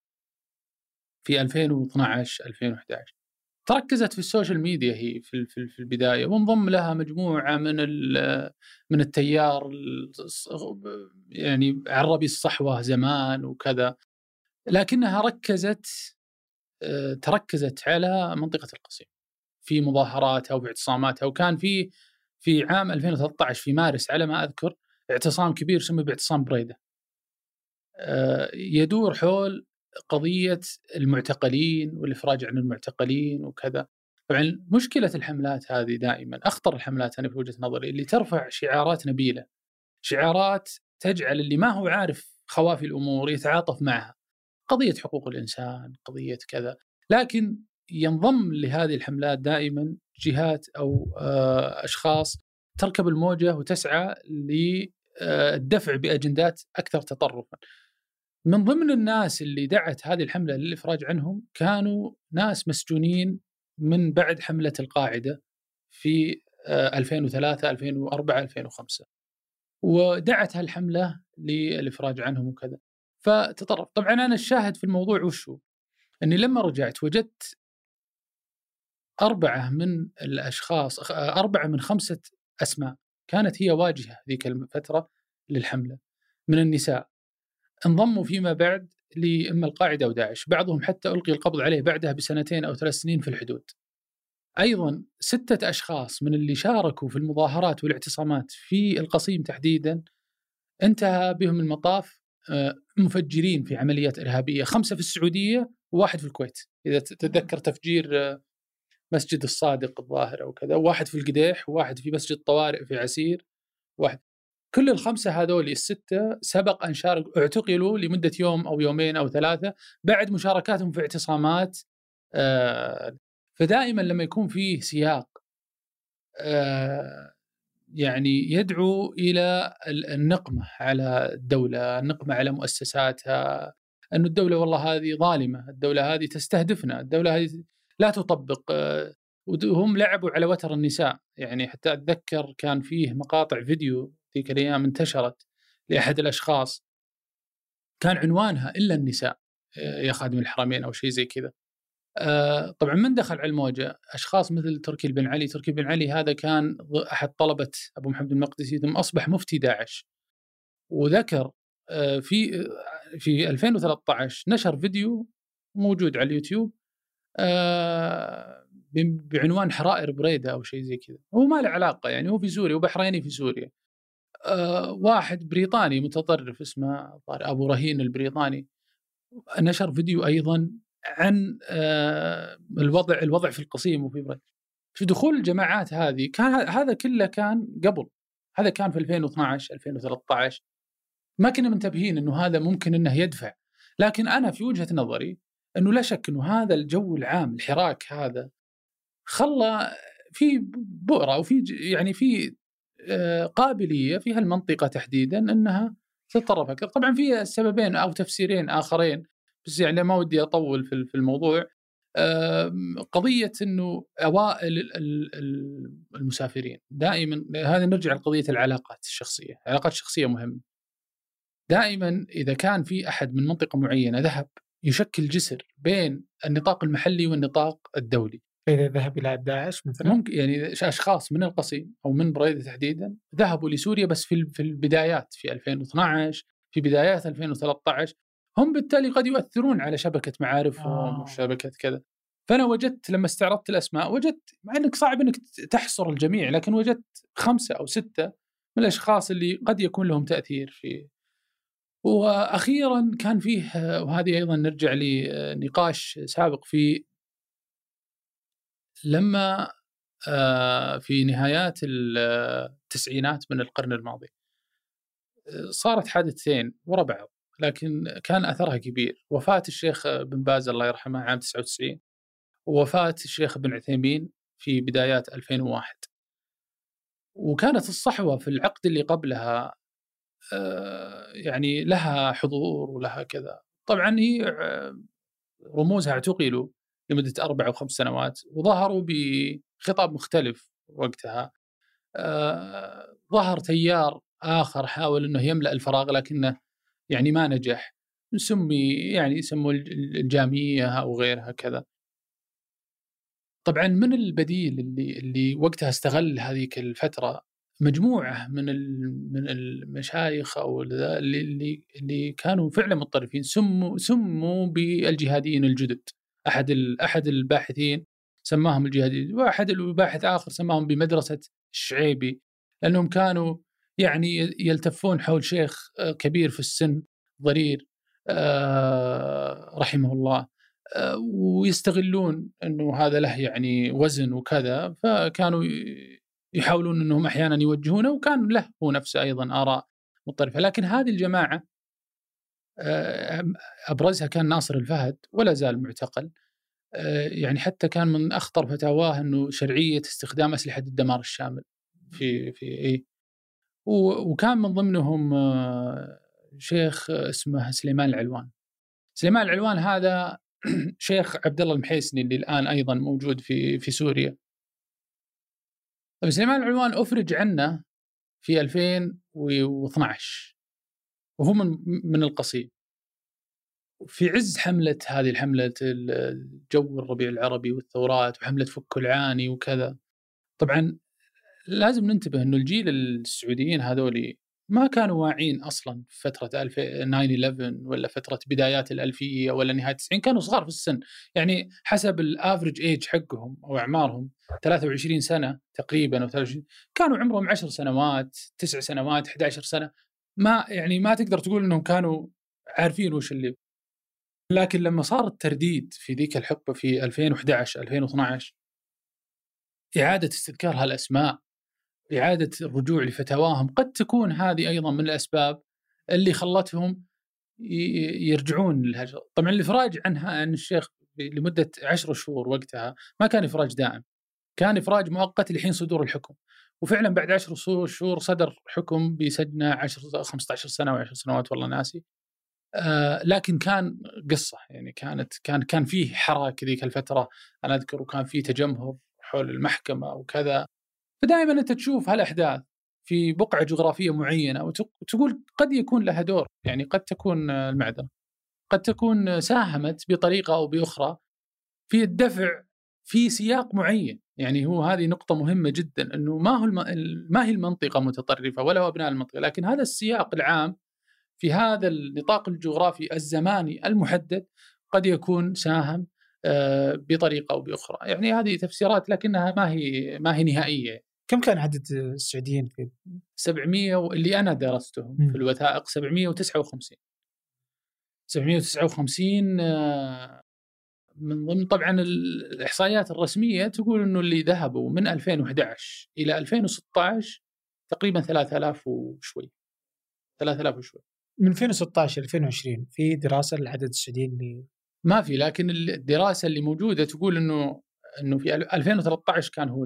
في 2012 2011 تركزت في السوشيال ميديا هي في في البداية وانضم لها مجموعة من من التيار يعني عربي الصحوة زمان وكذا. لكنها ركزت آه، تركزت على منطقة القصيم في مظاهراتها وباعتصاماتها وكان في في عام 2013 في مارس على ما أذكر اعتصام كبير سمي باعتصام بريدة. آه، يدور حول قضية المعتقلين والإفراج عن المعتقلين وكذا. طبعا مشكلة الحملات هذه دائما أخطر الحملات أنا في وجهة نظري اللي ترفع شعارات نبيلة شعارات تجعل اللي ما هو عارف خوافي الأمور يتعاطف معها. قضية حقوق الإنسان قضية كذا. لكن ينضم لهذه الحملات دائما جهات أو آه، أشخاص تركب الموجة وتسعى للدفع بأجندات أكثر تطرفا. من ضمن الناس اللي دعت هذه الحملة للإفراج عنهم كانوا ناس مسجونين من بعد حملة القاعدة في 2003 2004 2005 ودعت هالحملة للإفراج عنهم وكذا. فتطرف. طبعا أنا الشاهد في الموضوع وشو؟ أني لما رجعت وجدت أربعة من الأشخاص أربعة من خمسة أسماء كانت هي واجهة ذيك الفترة للحملة من النساء. انضموا فيما بعد لإما القاعدة أو داعش بعضهم حتى ألقي القبض عليه بعدها بسنتين أو ثلاث سنين في الحدود. أيضا ستة أشخاص من اللي شاركوا في المظاهرات والاعتصامات في القصيم تحديدا انتهى بهم المطاف آه، مفجرين في عمليات إرهابية خمسة في السعودية وواحد في الكويت. إذا تتذكر تفجير آه، مسجد الصادق الظاهر أو كذا واحد في القديح وواحد في مسجد طوارئ في عسير واحد كل الخمسة هذول الستة سبق أن شارك اعتقلوا لمدة يوم أو يومين أو ثلاثة بعد مشاركاتهم في اعتصامات آه، فدائما لما يكون فيه سياق آه، يعني يدعو إلى النقمة على الدولة، النقمة على مؤسساتها، أن الدولة والله هذه ظالمة، الدولة هذه تستهدفنا، الدولة هذه لا تطبق آه، وهم لعبوا على وتر النساء، يعني حتى أتذكر كان فيه مقاطع فيديو ذيك الأيام انتشرت لأحد الأشخاص كان عنوانها إلا النساء آه، يا خادم الحرمين أو شيء زي كذا. آه، طبعا من دخل على الموجة أشخاص مثل تركي بن علي، تركي بن علي هذا كان أحد طلبة أبو محمد المقدسي ثم أصبح مفتي داعش. وذكر آه، في في 2013 نشر فيديو موجود على اليوتيوب بعنوان حرائر بريدة أو شيء زي كذا، هو ما له علاقة يعني هو في سوريا وبحريني في سوريا. آه، واحد بريطاني متطرف اسمه أبو رهين البريطاني نشر فيديو أيضا عن آه، الوضع الوضع في القصيم وفي بريد. في دخول الجماعات هذه كان هذا كله كان قبل هذا كان في 2012 2013 ما كنا منتبهين إنه هذا ممكن إنه يدفع لكن أنا في وجهة نظري إنه لا شك إنه هذا الجو العام الحراك هذا خلى في بؤرة وفي يعني في قابلية في هالمنطقه تحديدا أنها تتطرف أكثر، طبعا في سببين أو تفسيرين آخرين بس يعني ما ودي أطول في الموضوع قضية إنه أوائل المسافرين دائما هذا نرجع لقضية العلاقات الشخصية، العلاقات الشخصيه مهمة. دائما إذا كان في أحد من منطقة معينة ذهب يشكل جسر بين النطاق المحلي والنطاق الدولي. فاذا ذهب إلى داعش مثلا؟ ممكن يعني أشخاص من القصيم أو من بريدة تحديدا ذهبوا لسوريا بس في في البدايات في 2012 في بدايات 2013 هم بالتالي قد يؤثرون على شبكة معارفهم آه. وشبكة كذا. فأنا وجدت لما استعرضت الأسماء وجدت مع إنك صعب إنك تحصر الجميع لكن وجدت خمسة أو ستة من الأشخاص اللي قد يكون لهم تأثير في وأخيرا كان فيه وهذه أيضا نرجع لنقاش سابق في لما آه، في نهايات التسعينات من القرن الماضي صارت حادثتين ورا بعض لكن كان أثرها كبير. وفاة الشيخ بن باز الله يرحمه عام 99 ووفاه الشيخ بن عثيمين في بدايات 2001 وكانت الصحوة في العقد اللي قبلها آه، يعني لها حضور ولها كذا. طبعا هي آه، رموزها اعتقلوا. لمدة أربع أو خمس سنوات وظهروا بخطاب مختلف وقتها. آه، ظهر تيار آخر حاول أنه يملأ الفراغ لكنه يعني ما نجح. سمي يعني يسموا الجامية أو غيرها كذا. طبعا من البديل اللي اللي وقتها استغل هذيك الفترة مجموعة من من المشايخ اللي اللي اللي كانوا فعلا متطرفين سموا سموا بالجهاديين الجدد. أحد أحد الباحثين سماهم الجهاديين وأحد الباحث آخر سماهم بمدرسة الشعيبي لأنهم كانوا يعني يلتفون حول شيخ آه، كبير في السن ضرير آه، رحمه الله آه، ويستغلون إنه هذا له يعني وزن وكذا فكانوا يحاولون إنهم أحيانا يوجهونه وكان له هو نفسه أيضا آراء مطرفه لكن هذه الجماعة أبرزها كان ناصر الفهد ولا زال معتقل. يعني حتى كان من أخطر فتاواه إنه شرعية استخدام أسلحة الدمار الشامل في في إي. وكان من ضمنهم شيخ اسمه سليمان العلوان. سليمان العلوان هذا <clears throat> شيخ عبد الله المحيسني اللي الآن أيضا موجود في في سوريا. طيب سليمان العلوان أفرج عنه في 2012 وهو من من القصيم في عز حملة هذه الحملة الجو الربيع العربي والثورات وحملة فك العاني وكذا طبعا لازم ننتبه إنه الجيل السعوديين هذولي ما كانوا واعين أصلا في فتره 9/11 ولا فترة بدايات الألفية ولا نهاية 90 كانوا صغار في السن. يعني حسب الافرج ايج حقهم أو أعمارهم 23 سنة تقريبا أو 23 كانوا عمرهم 10 سنوات 9 سنوات 11 سنة. ما يعني ما تقدر تقول إنهم كانوا عارفين وش اللي لكن لما صار الترديد في ذيك الحقبة في 2011 2012 إعادة استذكار هالأسماء إعادة الرجوع لفتاواهم قد تكون هذه أيضا من الأسباب اللي خلتهم يرجعون للهجرة. طبعا الإفراج عنها عن الشيخ لمدة عشر شهور وقتها ما كان إفراج دائم كان إفراج مؤقت لحين صدور الحكم. وفعلا بعد 10 شهور صدر حكم بسجنه 10 15 سنة أو 10 سنوات والله ناسي. آه لكن كان قصة يعني كانت كان كان فيه حراك ذيك الفترة أنا أذكر وكان فيه تجمهر حول المحكمة وكذا. فدائما أنت تشوف هالأحداث في بقعة جغرافية معينة وتقول قد يكون لها دور يعني قد تكون المعذره قد تكون ساهمت بطريقة أو بأخرى في الدفع في سياق معين. يعني هو هذه نقطة مهمة جدا إنه ما هو الم... ما هي المنطقة متطرفة ولا هو أبناء المنطقة لكن هذا السياق العام في هذا النطاق الجغرافي الزماني المحدد قد يكون ساهم آه، بطريقة أو بأخرى، يعني هذه تفسيرات لكنها ما هي ما هي نهائية. كم كان عدد السعوديين في 700 اللي أنا درستهم م. في الوثائق 759 759 من ضمن طبعا الإحصائيات الرسمية تقول إنه اللي ذهبوا من 2011 إلى 2016 تقريبا 3000 وشوي. 3000 وشوي. من 2016 ل 2020 في دراسة لعدد السعوديين اللي ما في لكن الدراسة اللي موجودة تقول إنه إنه في 2013 كان هو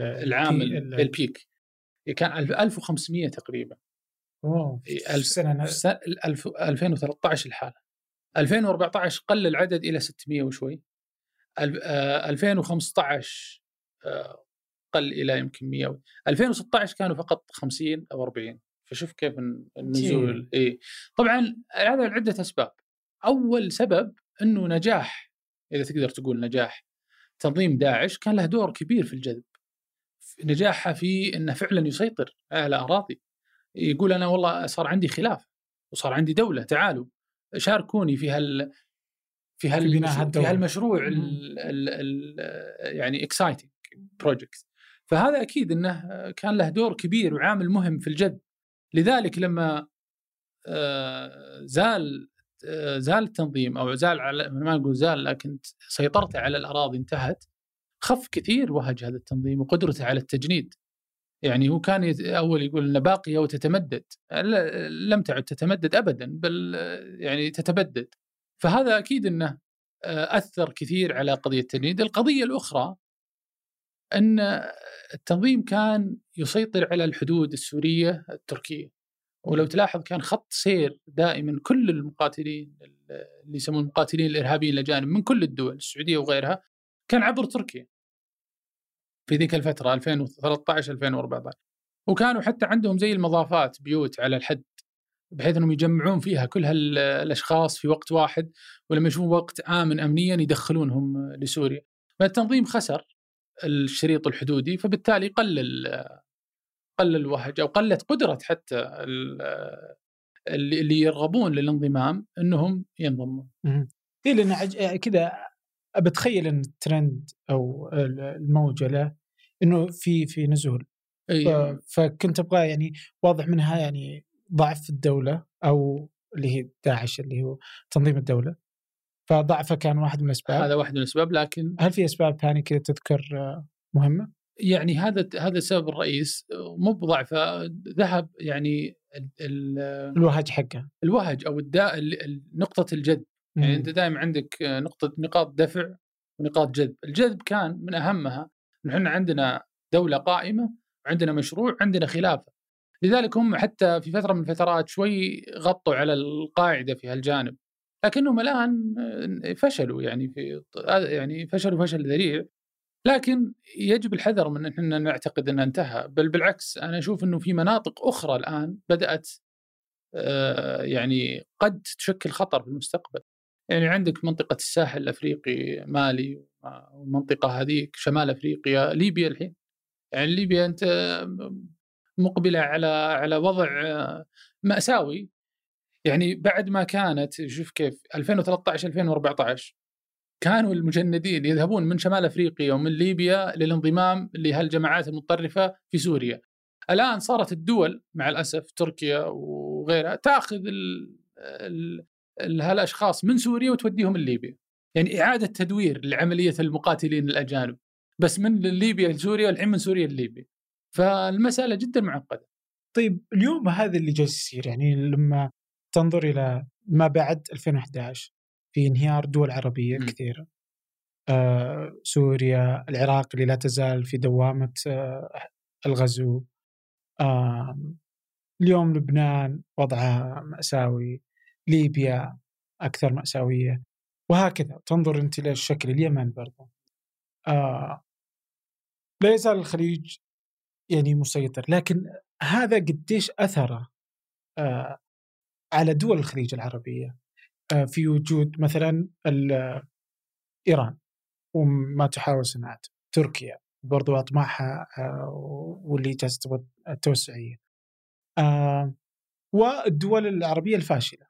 العام البيك. كان 1500 تقريبا. أوه في سنة 2013 الحالة. 2014 قل العدد إلى 600 وشوي. 2015 قل إلى يمكن 100 2016 كانوا فقط 50 أو 40 فشوف كيف النزول اي طبعا هذا لعدة أسباب. أول سبب إنه نجاح إذا تقدر تقول نجاح تنظيم داعش كان له دور كبير في الجذب. نجاحها في إنه فعلا يسيطر على أراضي. يقول أنا والله صار عندي خلاف وصار عندي دولة تعالوا. شاركوني في هال في هال في, في هالمشروع ال ال ال يعني exciting project فهذا أكيد إنه كان له دور كبير وعامل مهم في الجذب. لذلك لما آه، زال آه، زال التنظيم أو زال على ما نقول زال لكن سيطرته على الأراضي انتهت خف كثير وهج هذا التنظيم وقدرته على التجنيد. يعني هو كان أول يقول انها باقيه وتتمدد لم تعد تتمدد ابدا بل يعني تتبدد. فهذا أكيد إنه آه، أثر كثير على قضية التجنيد. القضية الأخرى إن التنظيم كان يسيطر على الحدود السورية التركية. ولو تلاحظ كان خط سير دائما كل المقاتلين اللي يسمون المقاتلين الإرهابيين الاجانب من كل الدول السعودية وغيرها كان عبر تركيا. في ذيك الفترة 2013 2014 وكانوا حتى عندهم زي المضافات بيوت على الحد بحيث إنهم يجمعون فيها كل هالأشخاص في وقت واحد ولما يشوفون وقت آمن امنيا يدخلونهم لسوريا. فالتنظيم خسر الشريط الحدودي فبالتالي قلل قل الوهج أو قلت قدرة حتى اللي يرغبون للانضمام إنهم ينضمون. اي لأن كذا بتخيل إن الترند أو الموجة له إنه في في نزول. أيه. فكنت أبغى يعني واضح منها يعني ضعف الدولة أو اللي هي داعش اللي هو تنظيم الدولة. فضعفه كان واحد من الأسباب. هذا واحد من الأسباب لكن هل في أسباب ثانية كذا تذكر مهمة؟ يعني هذا هذا السبب الرئيس مو بضعفه ذهب يعني ال الوهج حقه. الوهج أو الداء نقطة الجذب. يعني أنت دائما عندك نقطة نقاط دفع ونقاط جذب، الجذب كان من أهمها إحنا عندنا دولة قائمة وعندنا مشروع عندنا خلافة. لذلك هم حتى في فترة من الفترات شوي غطوا على القاعدة في هالجانب. لكنهم الآن فشلوا يعني في يعني فشلوا فشل ذريع. لكن يجب الحذر من إن إحنا نعتقد إنه انتهى. بل بالعكس أنا أشوف إنه في مناطق أخرى الآن بدأت آه، يعني قد تشكل خطر في المستقبل. يعني عندك منطقة الساحل الأفريقي مالي والمنطقة هذيك شمال أفريقيا ليبيا الحين يعني ليبيا أنت مقبلة على على وضع مأساوي يعني بعد ما كانت شوف كيف 2013 2014 كانوا المجندين يذهبون من شمال أفريقيا ومن ليبيا للانضمام لهالجماعات المتطرفة في سوريا. الآن صارت الدول مع الأسف تركيا وغيرها تأخذ هالأشخاص من سوريا وتوديهم لليبيا. يعني إعادة تدوير لعملية المقاتلين الأجانب بس من ليبيا لسوريا والحين من سوريا لليبيا. فالمسألة جدا معقدة. طيب اليوم هذا اللي جالس يصير يعني لما تنظر إلى ما بعد 2011 في انهيار دول عربية م. كثيرة آه سوريا العراق اللي لا تزال في دوامة آه الغزو آه اليوم لبنان وضعها مأساوي. ليبيا أكثر مأساوية. وهكذا تنظر أنت إلى الشكل اليمن برضو. آه. لا يزال الخليج يعني مسيطر لكن هذا قديش أثره آه على دول الخليج العربية آه في وجود مثلا إيران وما تحاول صناعته تركيا برضو أطماعها آه واللي جالسة التوسعية آه والدول العربية الفاشلة.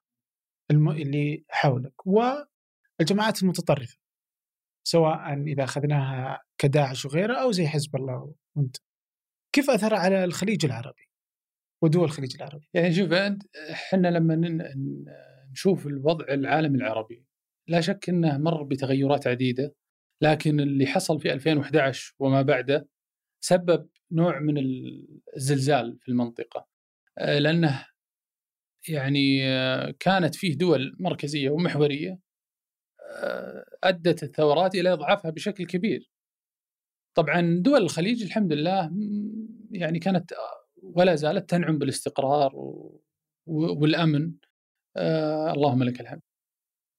الم... اللي حولك والجماعات المتطرفة سواء إذا أخذناها كداعش وغيره أو زي حزب الله وأنت كيف أثر على الخليج العربي ودول الخليج العربي؟ يعني شوف أنت إحنا لما نشوف الوضع العالمي العربي لا شك إنه مر بتغيرات عديدة لكن اللي حصل في 2011 وما بعده سبب نوع من الزلزال في المنطقة آه، لأنه يعني آه، كانت فيه دول مركزية ومحورية آه، أدت الثورات إلى إضعافها بشكل كبير. طبعا دول الخليج الحمد لله يعني كانت ولا زالت تنعم بالاستقرار والأمن آه اللهم لك الحمد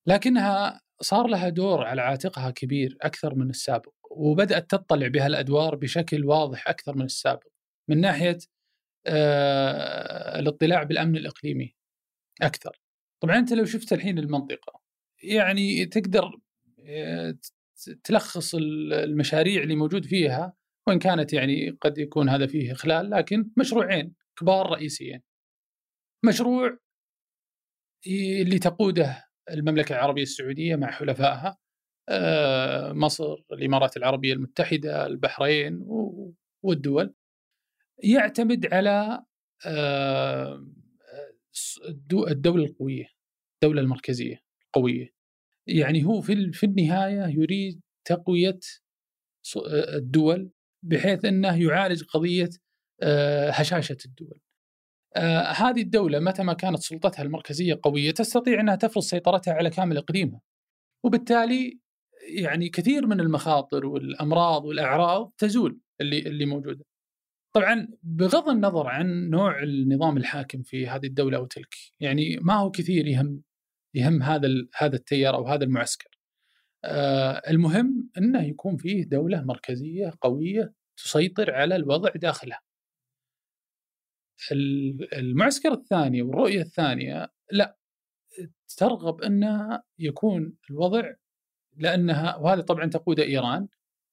لكنها صار لها دور على عاتقها كبير أكثر من السابق وبدأت تطلع بها الادوار بشكل واضح أكثر من السابق من ناحية آه الاطلاع بالأمن الإقليمي أكثر طبعا أنت لو شفت الحين المنطقة يعني تقدر آه، تلخص المشاريع اللي موجود فيها وإن كانت يعني قد يكون هذا فيه إخلال لكن مشروعين كبار رئيسيين. مشروع اللي تقوده المملكة العربية السعودية مع حلفائها آه، مصر، الإمارات العربية المتحدة، البحرين والدول يعتمد على الدولة القوية، الدولة المركزية القوية. يعني هو في في النهاية يريد تقوية الدول بحيث إنه يعالج قضية آه، هشاشة الدول. آه، هذه الدولة متى ما كانت سلطتها المركزية قوية تستطيع إنها تفرض سيطرتها على كامل إقليمها. وبالتالي يعني كثير من المخاطر والأمراض والأعراض تزول اللي اللي موجودة. طبعا بغض النظر عن نوع النظام الحاكم في هذه الدولة أو تلك، يعني ما هو كثير يهم يهم هذا هذا التيار أو هذا المعسكر. آه المهم إنه يكون فيه دولة مركزية قوية تسيطر على الوضع داخلها. المعسكر الثاني والرؤية الثانية لا ترغب إنه يكون الوضع لأنها وهذا طبعا تقود إيران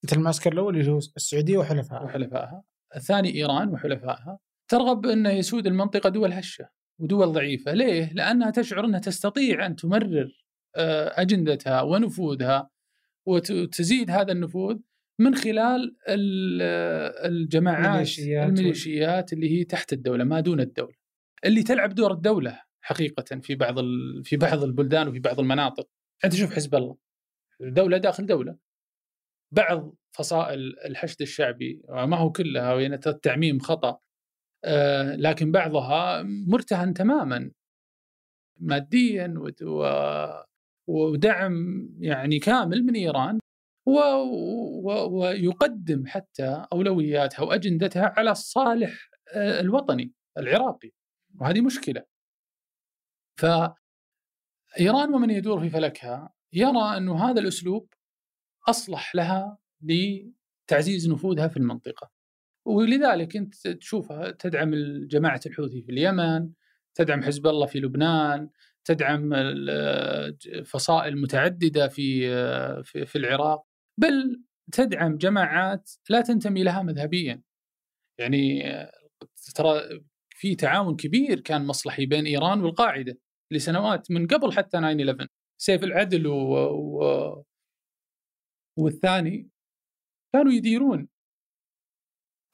انت المعسكر الأول اللي هو السعودية وحلفائها وحلفائها الثاني إيران وحلفائها ترغب انه يسود المنطقة دول هشة ودول ضعيفة. ليه؟ لأنها تشعر أنها تستطيع أن تمرر آه، أجندتها ونفوذها وتزيد هذا النفوذ من خلال الجماعات الميليشيات, الميليشيات اللي هي تحت الدولة ما دون الدولة اللي تلعب دور الدولة حقيقة في بعض في بعض البلدان وفي بعض المناطق. أنت شوف حزب الله دولة داخل دولة. بعض فصائل الحشد الشعبي ما هو كلها يعني التعميم خطأ آه، لكن بعضها مرتهن تماما ماديا ودعم يعني كامل من إيران ويقدم حتى أولوياتها وأجندتها على الصالح آه، الوطني العراقي وهذه مشكلة. ف إيران ومن يدور في فلكها يرى أنه هذا الأسلوب أصلح لها لتعزيز نفوذها في المنطقة. ولذلك أنت تشوفها تدعم جماعة الحوثي في اليمن، تدعم حزب الله في لبنان، تدعم فصائل متعددة في في العراق، بل تدعم جماعات لا تنتمي لها مذهبيا. يعني ترى في تعاون كبير كان مصلحي بين إيران والقاعدة لسنوات من قبل حتى 9 11 سيف العدل و... و... والثاني كانوا يديرون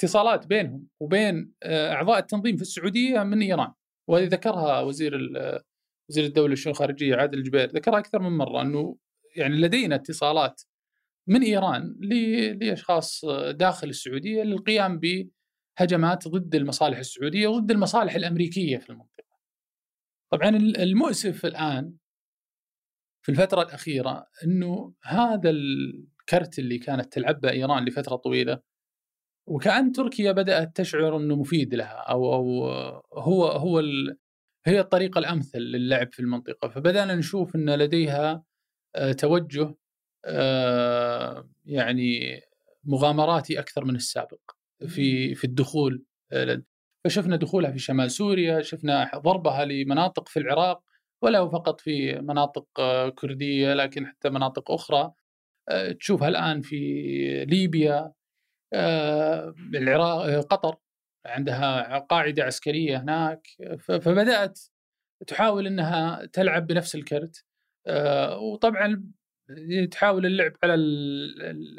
اتصالات بينهم وبين آه، أعضاء التنظيم في السعودية من إيران وهذه ذكرها وزير وزير الدولة الشؤون الخارجية عادل الجبير ذكرها أكثر من مرة إنه يعني لدينا اتصالات من إيران لأشخاص داخل السعودية للقيام بهجمات ضد المصالح السعودية وضد المصالح الأمريكية في المنطقة. طبعا المؤسف الآن في الفترة الأخيرة إنه هذا الكرت اللي كانت تلعبه إيران لفترة طويلة وكأن تركيا بدأت تشعر أنه مفيد لها أو, أو هو هو ال هي الطريقة الأمثل للعب في المنطقة. فبدأنا نشوف أن لديها آه، توجه آه، يعني مغامراتي أكثر من السابق في في الدخول آه، فشفنا دخولها في شمال سوريا شفنا ضربها لمناطق في العراق ولا فقط في مناطق كردية لكن حتى مناطق أخرى. تشوفها الآن في ليبيا آه، العراق آه، قطر عندها قاعدة عسكرية هناك فبدأت تحاول إنها تلعب بنفس الكرت آه، وطبعا تحاول اللعب على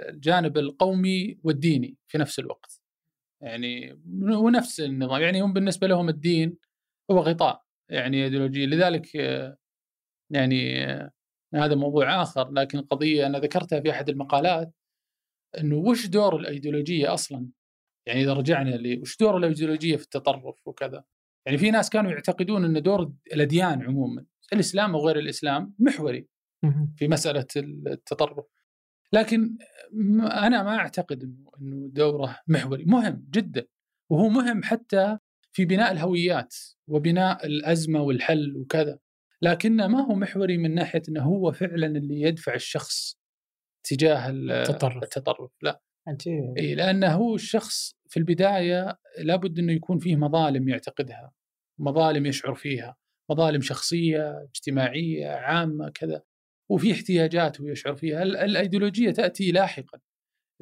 الجانب القومي والديني في نفس الوقت يعني ونفس النظام يعني هم بالنسبة لهم الدين هو غطاء يعني ايديولوجيا لذلك يعني هذا موضوع آخر لكن قضية أنا ذكرتها في أحد المقالات إنه وش دور الأيديولوجية أصلا؟ يعني إذا رجعنا لي وش دور الأيديولوجية في التطرف وكذا؟ يعني في ناس كانوا يعتقدون إن دور الأديان عموما الإسلام أو غير الإسلام محوري في مسألة التطرف. لكن أنا ما أعتقد إنه دوره محوري مهم جدا وهو مهم حتى في بناء الهويات وبناء الأزمة والحل وكذا لكنه ما هو محوري من ناحية إنه هو فعلا اللي يدفع الشخص تجاه التطرف. التطرف. لا. عجيب إي لأنه هو الشخص في البداية لابد إنه يكون فيه مظالم يعتقدها مظالم يشعر فيها مظالم شخصية اجتماعية عامة كذا. وفي احتياجات ويشعر فيها. الأيديولوجية تأتي لاحقا.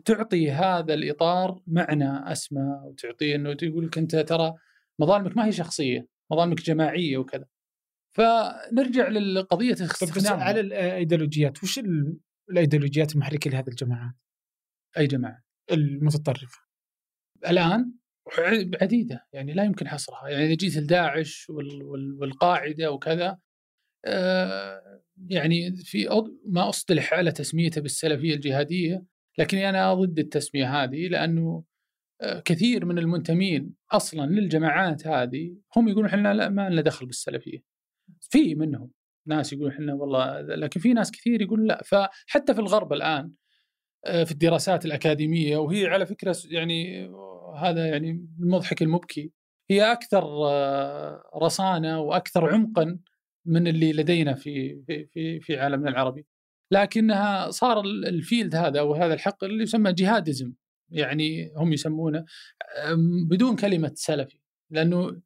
تعطي هذا الإطار معنى أسمى وتعطيه إنه تقول لك أنت ترى مظالمك ما هي شخصية مظالمك جماعية وكذا. فنرجع للقضية بس على الأيديولوجيات وش الأيديولوجيات المحركة لهذه الجماعات؟ أي جماعة؟ المتطرفة. الآن؟ عديدة يعني لا يمكن حصرها. يعني إذا جيت لداعش والقاعدة وكذا آه، يعني في ما أصطلح على تسميته بالسلفية الجهادية لكن أنا ضد التسمية هذه لأنه آه، كثير من المنتمين أصلا للجماعات هذه هم يقولون إحنا لا ما لنا دخل بالسلفية. في منهم ناس يقولون إحنا والله لكن في ناس كثير يقول لا. فحتى في الغرب الآن آه، في الدراسات الأكاديمية وهي على فكرة يعني هذا يعني المضحك المبكي هي أكثر رصانة وأكثر عمقا من اللي لدينا في في في, عالمنا العربي. لكنها صار الفيلد هذا أو هذا الحق اللي يسمى جهادزم يعني هم يسمونه بدون كلمة سلفي. لأنه آه،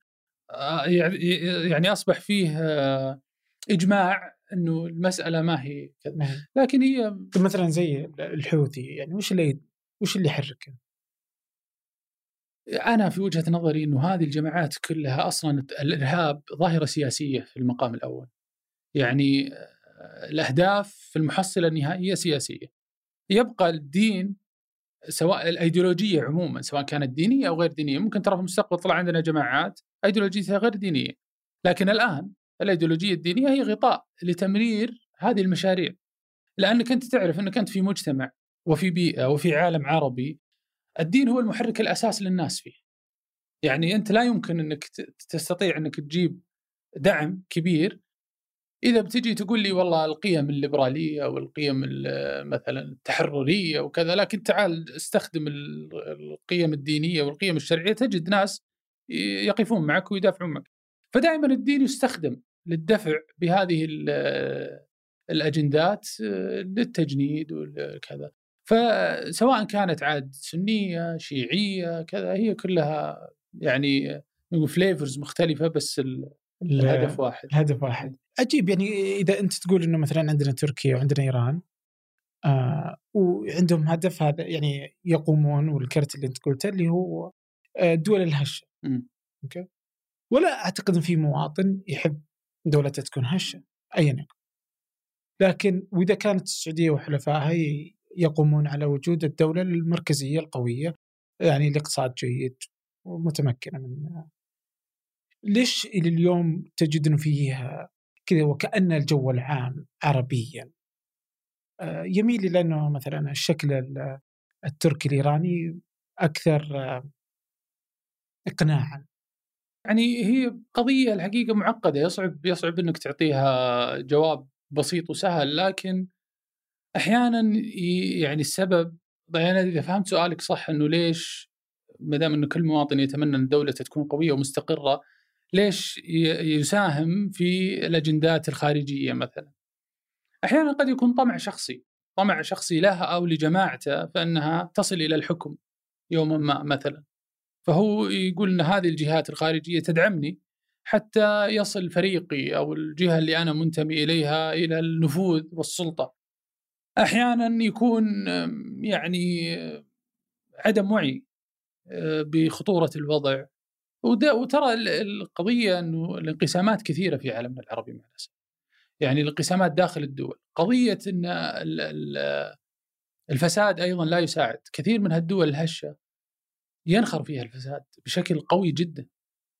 يعني أصبح فيه آه، إجماع إنه المسألة ما هي كذا. لكن هي مثلا زي الحوثي يعني وش اللي وش اللي يحركه؟ أنا في وجهة نظري إنه هذه الجماعات كلها أصلا الإرهاب ظاهرة سياسية في المقام الأول. يعني آه، الأهداف في المحصلة النهائية سياسية. يبقى الدين سواء الأيديولوجية عموما سواء كانت دينية أو غير دينية، ممكن ترى في المستقبل طلع عندنا جماعات ايديولوجيتها غير دينية. لكن الآن الأيديولوجية الدينية هي غطاء لتمرير هذه المشاريع. لأنك أنت تعرف أنك أنت في مجتمع وفي بيئة وفي عالم عربي الدين هو المحرك الأساس للناس فيه. يعني أنت لا يمكن أنك تستطيع أنك تجيب دعم كبير إذا بتجي تقول لي والله القيم الليبرالية أو القيم مثلا التحررية وكذا لكن تعال استخدم القيم الدينية والقيم الشرعية تجد ناس يقفون معك ويدافعون معك. فدائما الدين يستخدم للدفع بهذه الأجندات للتجنيد وكذا فسواء كانت عاد سنية شيعية كذا هي كلها يعني flavors مختلفة بس الهدف واحد. الهدف واحد. عجيب يعني إذا أنت تقول إنه مثلا عندنا تركيا وعندنا إيران آه وعندهم هدف هذا يعني يقومون والكرت اللي أنت قلته اللي هو الدول آه، الهشه okay. ولا أعتقد إن في مواطن يحب دولته تكون هشة ايا يكن. لكن وإذا كانت السعودية وحلفائها يقومون على وجود الدولة المركزية القوية يعني الاقتصاد جيد ومتمكنة من ليش إلى اليوم تجد أنه فيه كذا وكأن الجو العام عربيا؟ آه، يميل إلى أنه مثلا الشكل التركي الإيراني أكثر آه، إقناعا يعني هي قضية الحقيقة معقدة يصعب يصعب أنك تعطيها جواب بسيط وسهل لكن أحيانا يعني السبب يعني إذا فهمت سؤالك صح إنه ليش ما دام إنه كل مواطن يتمنى إن دولته تكون قوية ومستقرة ليش يساهم في الأجندات الخارجية مثلا؟ أحيانا قد يكون طمع شخصي، طمع شخصي لها أو لجماعته فإنها تصل إلى الحكم يوما ما مثلا. فهو يقول إن هذه الجهات الخارجية تدعمني حتى يصل فريقي أو الجهة اللي أنا منتمي إليها إلى النفوذ والسلطة. أحيانا يكون يعني عدم وعي آه، بخطورة الوضع وترى القضية إنه الانقسامات كثيرة في عالمنا العربي مع الأسف. يعني الانقسامات داخل الدول، قضية إن الفساد أيضا لا يساعد، كثير من هالدول الهشه ينخر فيها الفساد بشكل قوي جدا.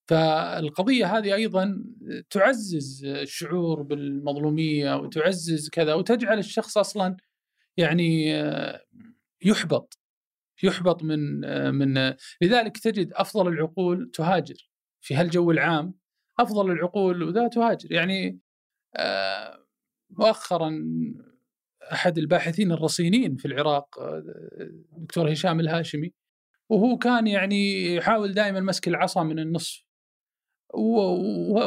فالقضية هذه أيضا تعزز الشعور بالمظلومية وتعزز كذا وتجعل الشخص أصلا يعني يحبط يحبط من من لذلك تجد أفضل العقول تهاجر في هالجو العام أفضل العقول وذا تهاجر يعني مؤخرا أحد الباحثين الرصينين في العراق الدكتور هشام الهاشمي وهو كان يعني يحاول دائما مسك العصا من النصف.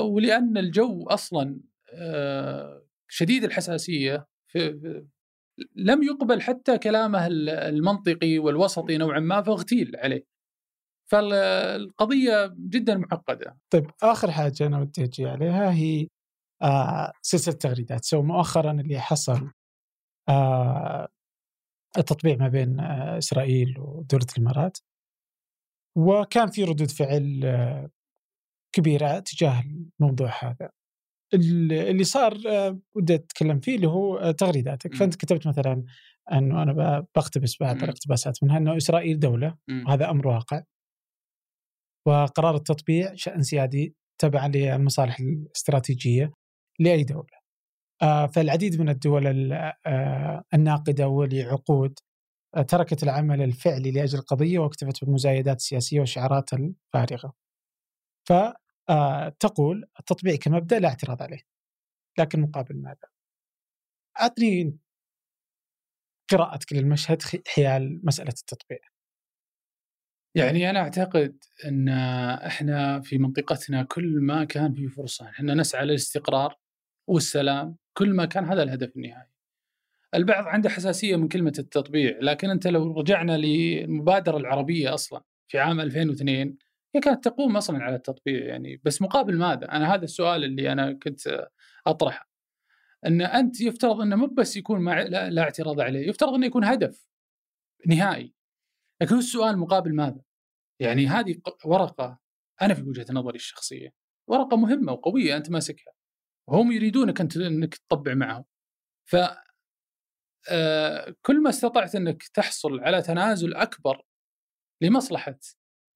ولأن الجو أصلا شديد الحساسية لم يقبل حتى كلامه المنطقي والوسطي نوعا ما فاغتيل عليه. فالقضية جدا معقده طيب آخر حاجة أنا ودي أجي عليها هي آه سلسلة تغريدات سو مؤخرا اللي حصل آه التطبيع ما بين آه إسرائيل ودولة الإمارات. وكان في ردود فعل آه كبيرة تجاه الموضوع هذا. اللي صار آه، ودي أتكلم فيه اللي هو آه، تغريداتك. فأنت كتبت مثلا انه أنا بقتبس بعض الاقتباسات منها انه إسرائيل دولة وهذا أمر واقع. وقرار التطبيع شأن سيادي تبعا للمصالح الاستراتيجية لأي دولة. آه، فالعديد من الدول الناقدة ولعقود تركت العمل الفعلي لأجل القضية واكتفت بالمزايدات السياسية والشعارات الفارغة. ف آه التطبيع كمبدأ لا اعتراض عليه لكن مقابل ماذا؟ أعطني قراءتك للمشهد حيال مسألة التطبيع. يعني أنا أعتقد أن إحنا في منطقتنا كل ما كان في فرصه إحنا نسعى للاستقرار والسلام كل ما كان هذا الهدف النهائي. البعض عنده حساسية من كلمة التطبيع لكن أنت لو رجعنا للمبادره العربية أصلا في عام 2002 هي كانت تقوم أصلا على التطبيع يعني بس مقابل ماذا؟ أنا هذا السؤال اللي أنا كنت أطرحه. أن أنت يفترض أنه مو بس يكون لا, لا اعتراض عليه، يفترض أنه يكون هدف نهائي. لكن هو السؤال مقابل ماذا؟ يعني هذه ورقة أنا في وجهة نظري الشخصية ورقة مهمة وقوية أنت ماسكها وهم يريدونك أنت أنك تطبع معهم. ف كل ما استطعت إنك تحصل على تنازل أكبر لمصلحة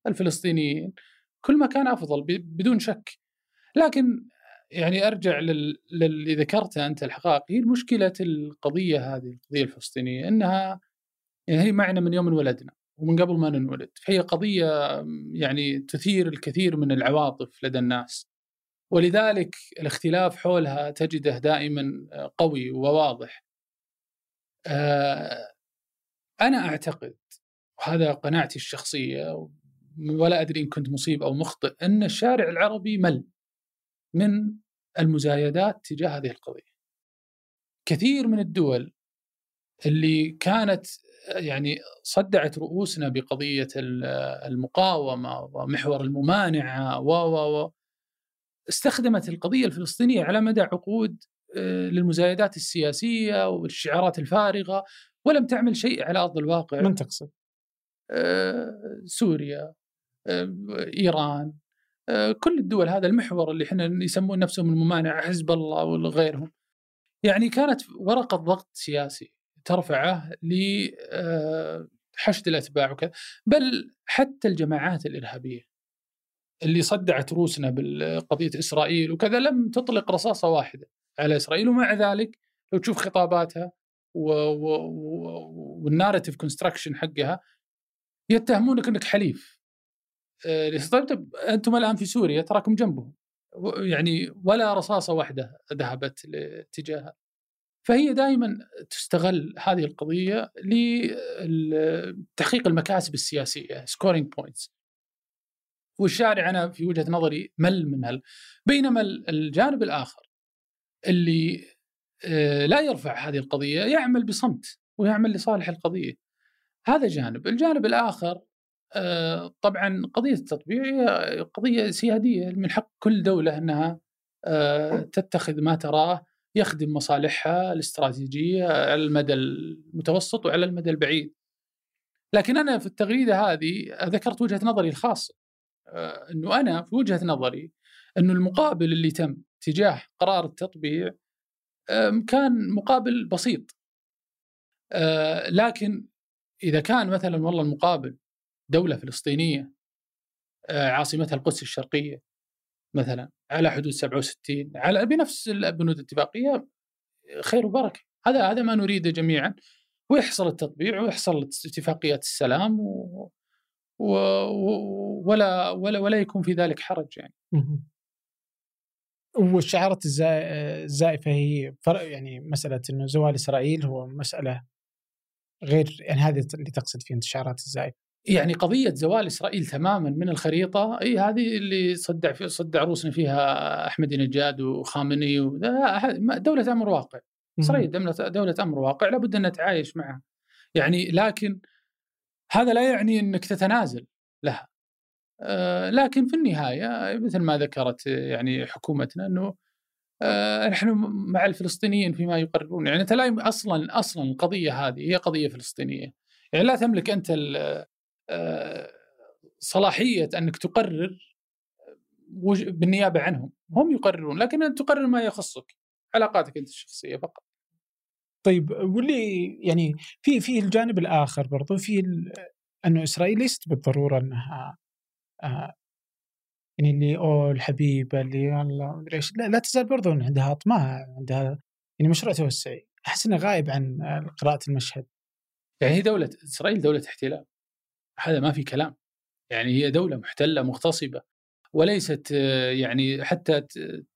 الفلسطينيين كل ما كان أفضل بدون شك. لكن يعني أرجع للي ذكرته أنت الحقائق. هي مشكله القضية هذه القضية الفلسطينية إنها يعني هي معنا من يوم انولدنا ومن قبل ما ننولد. فهي قضية يعني تثير الكثير من العواطف لدى الناس. ولذلك الاختلاف حولها تجده دائما قوي وواضح. آه، أنا أعتقد وهذا قناعتي الشخصية ولا أدري إن كنت مصيب أو مخطئ أن الشارع العربي مل من المزايدات تجاه هذه القضية. كثير من الدول اللي كانت يعني صدعت رؤوسنا بقضية المقاومة ومحور الممانعة و و و استخدمت القضية الفلسطينية على مدى عقود للمزايدات السياسية والشعارات الفارغة ولم تعمل شيء على أرض الواقع. من تقصد؟ آه، سوريا إيران آه، كل الدول هذا المحور اللي إحنا يسمون نفسهم الممانعة حزب الله وغيرهم يعني كانت ورقه ضغط سياسي ترفعه لحشد الأتباع وكذا بل حتى الجماعات الإرهابية اللي صدعت روسنا بقضيه إسرائيل وكذا لم تطلق رصاصة واحدة على إسرائيل ومع ذلك لو تشوف خطاباتها وال narrative construction حقها يتهمونك إنك حليف. آه، طيب طيب أنتم الآن في سوريا تراكم جنبهم. يعني ولا رصاصة واحدة ذهبت لاتجاهها. فهي دائما تستغل هذه القضية لتحقيق المكاسب السياسية scoring points والشارع أنا في وجهة نظري مل من هل بينما الجانب الآخر اللي آه، لا يرفع هذه القضية يعمل بصمت ويعمل لصالح القضية هذا جانب الجانب الآخر آه، طبعا قضية التطبيع هي قضية سيادية من حق كل دولة إنها آه، تتخذ ما تراه يخدم مصالحها الاستراتيجية على المدى المتوسط وعلى المدى البعيد. لكن أنا في التغريدة هذه ذكرت وجهة نظري الخاصة إنه أنا في وجهة نظري إنه المقابل اللي تم تجاه قرار التطبيع كان مقابل بسيط. لكن إذا كان مثلا والله المقابل دولة فلسطينية آه، عاصمتها القدس الشرقية مثلا على حدود 67 على بنفس البنود الاتفاقية خير وبركة هذا هذا ما نريده جميعا ويحصل التطبيع ويحصل اتفاقيات السلام و... و... ولا ولا ولا يكون في ذلك حرج يعني. والشعارات الزائفة هي فرق يعني مسألة إنه زوال إسرائيل هو مسألة غير يعني هذه اللي تقصد فيه أنت الشعارات الزائفة. يعني قضية زوال إسرائيل تماما من الخريطة أي هذه اللي صدع في صدع روسنا فيها أحمدي نجاد وخامنئي دولة أمر واقع. إسرائيل دولة, دولة أمر واقع لابد أن نتعايش معها. يعني لكن هذا لا يعني أنك تتنازل لها. لكن في النهاية مثل ما ذكرت يعني حكومتنا أنه آه، نحن مع الفلسطينيين فيما يقررون. يعني أنت لا أصلا أصلا القضية هذه هي قضية فلسطينية. يعني لا تملك أنت آه، صلاحية أنك تقرر بالنيابة عنهم. هم يقررون لكن أنت تقرر ما يخصك علاقاتك أنت الشخصية فقط. طيب واللي يعني في في الجانب الآخر برضو في أنه إسرائيل ليست بالضرورة أنها آه يعني اللي أوه الحبيبة اللي الله مدري إيش. لا, لا تزال برضو عندها أطماع عندها يعني مشروع توسعي. أحس إنه غايب عن قراءة المشهد. يعني هي دولة إسرائيل دولة احتلال. هذا ما في كلام. يعني هي دولة محتلة مغتصبة. وليست يعني حتى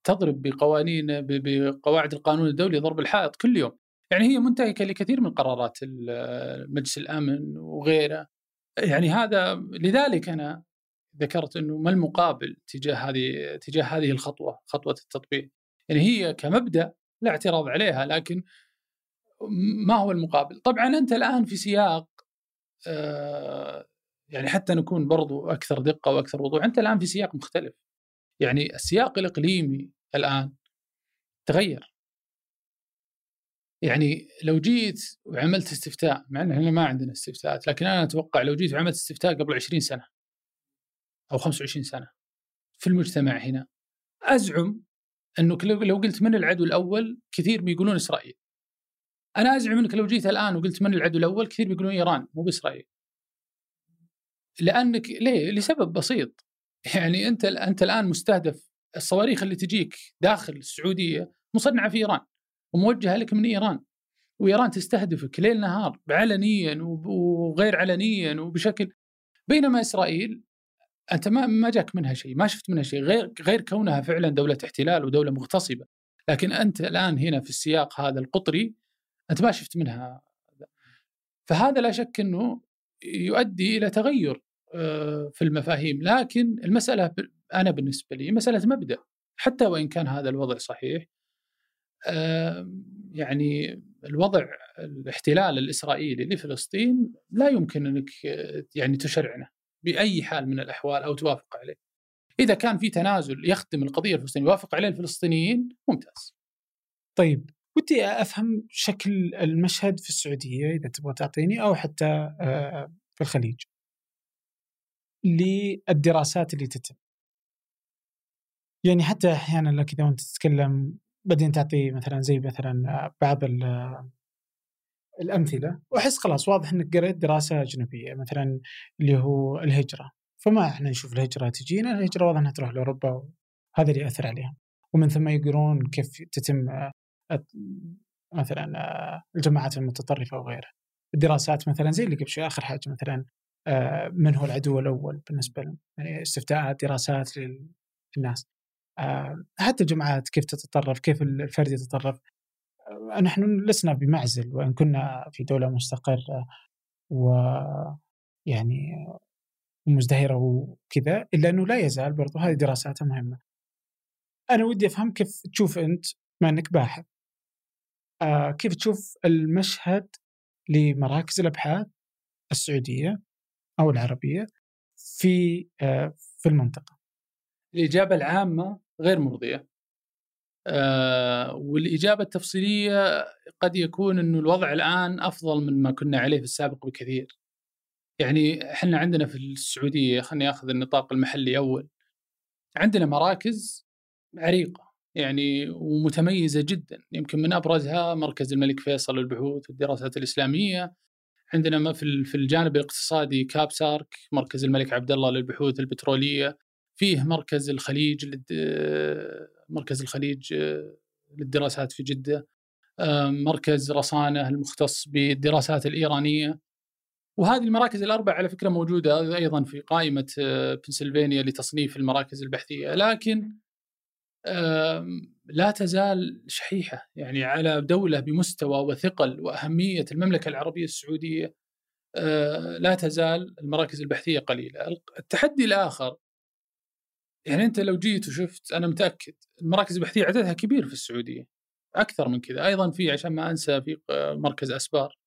تضرب بقوانين بقواعد القانون الدولي ضرب الحائط كل يوم. يعني هي منتهكة لكثير من قرارات مجلس الأمن وغيره. يعني هذا لذلك أنا ذكرت أنه ما المقابل تجاه هذه تجاه هذه الخطوة خطوة التطبيق. يعني هي كمبدأ لا اعتراض عليها لكن ما هو المقابل؟ طبعا أنت الآن في سياق آه، يعني حتى نكون برضو أكثر دقة وأكثر وضوح أنت الآن في سياق مختلف. يعني السياق الإقليمي الآن تغير. يعني لو جيت وعملت استفتاء مع إن إحنا ما عندنا استفتاءات لكن أنا أتوقع لو جيت وعملت استفتاء قبل 20 سنة أو 25 سنة في المجتمع هنا. أزعم إنه لو قلت من العدو الأول كثير بيقولون إسرائيل. أنا أزعم إنك لو جيت الآن وقلت من العدو الأول كثير بيقولون إيران مو بإسرائيل. لأنك ليه؟ لسبب بسيط. يعني أنت أنت الآن مستهدف الصواريخ اللي تجيك داخل السعودية مصنعة في إيران وموجهة لك من إيران. وإيران تستهدفك ليل نهار علنيا وغير علنيا وبشكل. بينما إسرائيل أنت ما ما جاك منها شيء، ما شفت منها شيء غير غير كونها فعلا دولة احتلال ودولة مغتصبة، لكن أنت الآن هنا في السياق هذا القطري أنت ما شفت منها فهذا لا شك إنه يؤدي إلى تغير آه، في المفاهيم. لكن المسألة أنا بالنسبة لي مسألة مبدأ. حتى وإن كان هذا الوضع صحيح يعني الوضع الاحتلال الإسرائيلي لفلسطين لا يمكن أنك يعني تشرعنه. بأي حال من الأحوال أو توافق عليه. إذا كان في تنازل يخدم القضية الفلسطينية يوافق عليه الفلسطينيين ممتاز. طيب ودي أفهم شكل المشهد في السعودية إذا تبغى تعطيني أو حتى آه، في الخليج. للدراسات اللي تتم. يعني حتى أحيانا لك إذا أنت تتكلم بعدين تعطي مثلا زي مثلا بعض الأمثلة وأحس خلاص واضح إنك قريت دراسة أجنبية مثلا اللي هو الهجرة. فما إحنا نشوف الهجرة تجينا الهجرة واضح إنها تروح لأوروبا وهذا اللي يأثر عليها. ومن ثم يقولون كيف تتم مثلا الجماعات المتطرفة وغيرها الدراسات مثلا زي اللي قبل شوي آخر حاجة مثلا آه، من هو العدو الأول بالنسبة يعني استفتاءات دراسات للناس. آه، حتى الجماعات كيف تتطرف كيف الفرد يتطرف. آه، نحن لسنا بمعزل وإن كنا في دولة مستقرة و يعني مزدهرة وكذا إلا أنه لا يزال برضو هذه دراسات مهمة. أنا ودي أفهم كيف تشوف أنت بما انك باحث كيف تشوف المشهد لمراكز الأبحاث السعودية أو العربية في آه، في المنطقة. الإجابة العامة غير مرضية. آه، والإجابة التفصيلية قد يكون إنه الوضع الآن أفضل من ما كنا عليه في السابق بكثير. يعني إحنا عندنا في السعودية خليني اخذ النطاق المحلي أول. عندنا مراكز عريقة يعني ومتميزة جدا يمكن من أبرزها مركز الملك فيصل للبحوث والدراسات الإسلامية عندنا في في الجانب الاقتصادي كابسارك مركز الملك عبد الله للبحوث البترولية فيه مركز الخليج مركز الخليج للدراسات في جدة مركز رصانة المختص بالدراسات الإيرانية وهذه المراكز الأربع على فكرة موجودة أيضا في قائمة بنسلفانيا لتصنيف المراكز البحثية لكن لا تزال شحيحة يعني على دولة بمستوى وثقل وأهمية المملكة العربية السعودية آه، لا تزال المراكز البحثية قليلة. التحدي الآخر يعني أنت لو جيت وشفت أنا متأكد المراكز البحثية عددها كبير في السعودية أكثر من كذا أيضا في عشان ما أنسى في مركز أسبار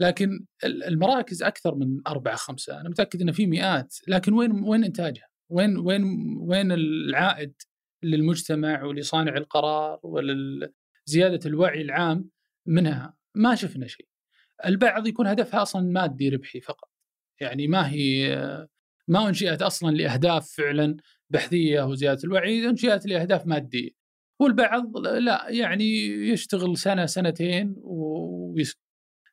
لكن المراكز أكثر من أربعة خمسة أنا متأكد ان في مئات لكن وين وين إنتاجها؟ وين وين وين العائد للمجتمع ولصانع القرار ولزيادة الوعي العام منها؟ ما شفنا شيء. البعض يكون هدفها أصلا مادي ربحي فقط. يعني ما هي ما أنشئت أصلا لأهداف فعلا بحثية وزياده الوعي، انشئت لاهداف مادية. والبعض لا يعني يشتغل سنة سنتين ويسكت.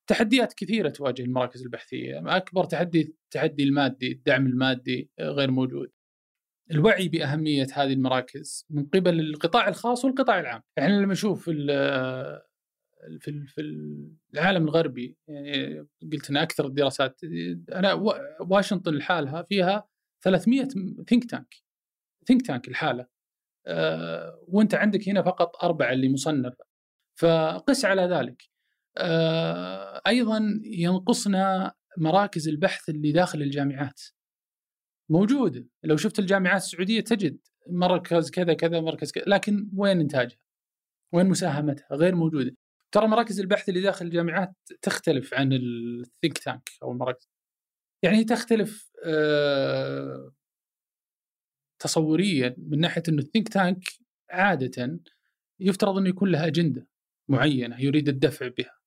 تحديات كثيرة تواجه المراكز البحثية، أكبر تحدي التحدي المادي، الدعم المادي غير موجود. الوعي بأهمية هذه المراكز من قبل القطاع الخاص والقطاع العام، يعني لما نشوف في في العالم الغربي يعني قلت إن أكثر الدراسات أنا واشنطن لحالها فيها 300 ثينك تانك ثينك تانك الحاله أه وانت عندك هنا فقط أربعة اللي مصنفه فقس على ذلك أه أيضا ينقصنا مراكز البحث اللي داخل الجامعات موجودة لو شفت الجامعات السعودية تجد مركز كذا كذا مركز كذا لكن وين إنتاجها؟ وين مساهمتها؟ غير موجودة. ترى مراكز البحث اللي داخل الجامعات تختلف عن الثينك تانك أو المراكز. يعني تختلف آه تصوريا من ناحية إنه الثينك تانك عادة يفترض إنه يكون لها أجندة معينة يريد الدفع بها.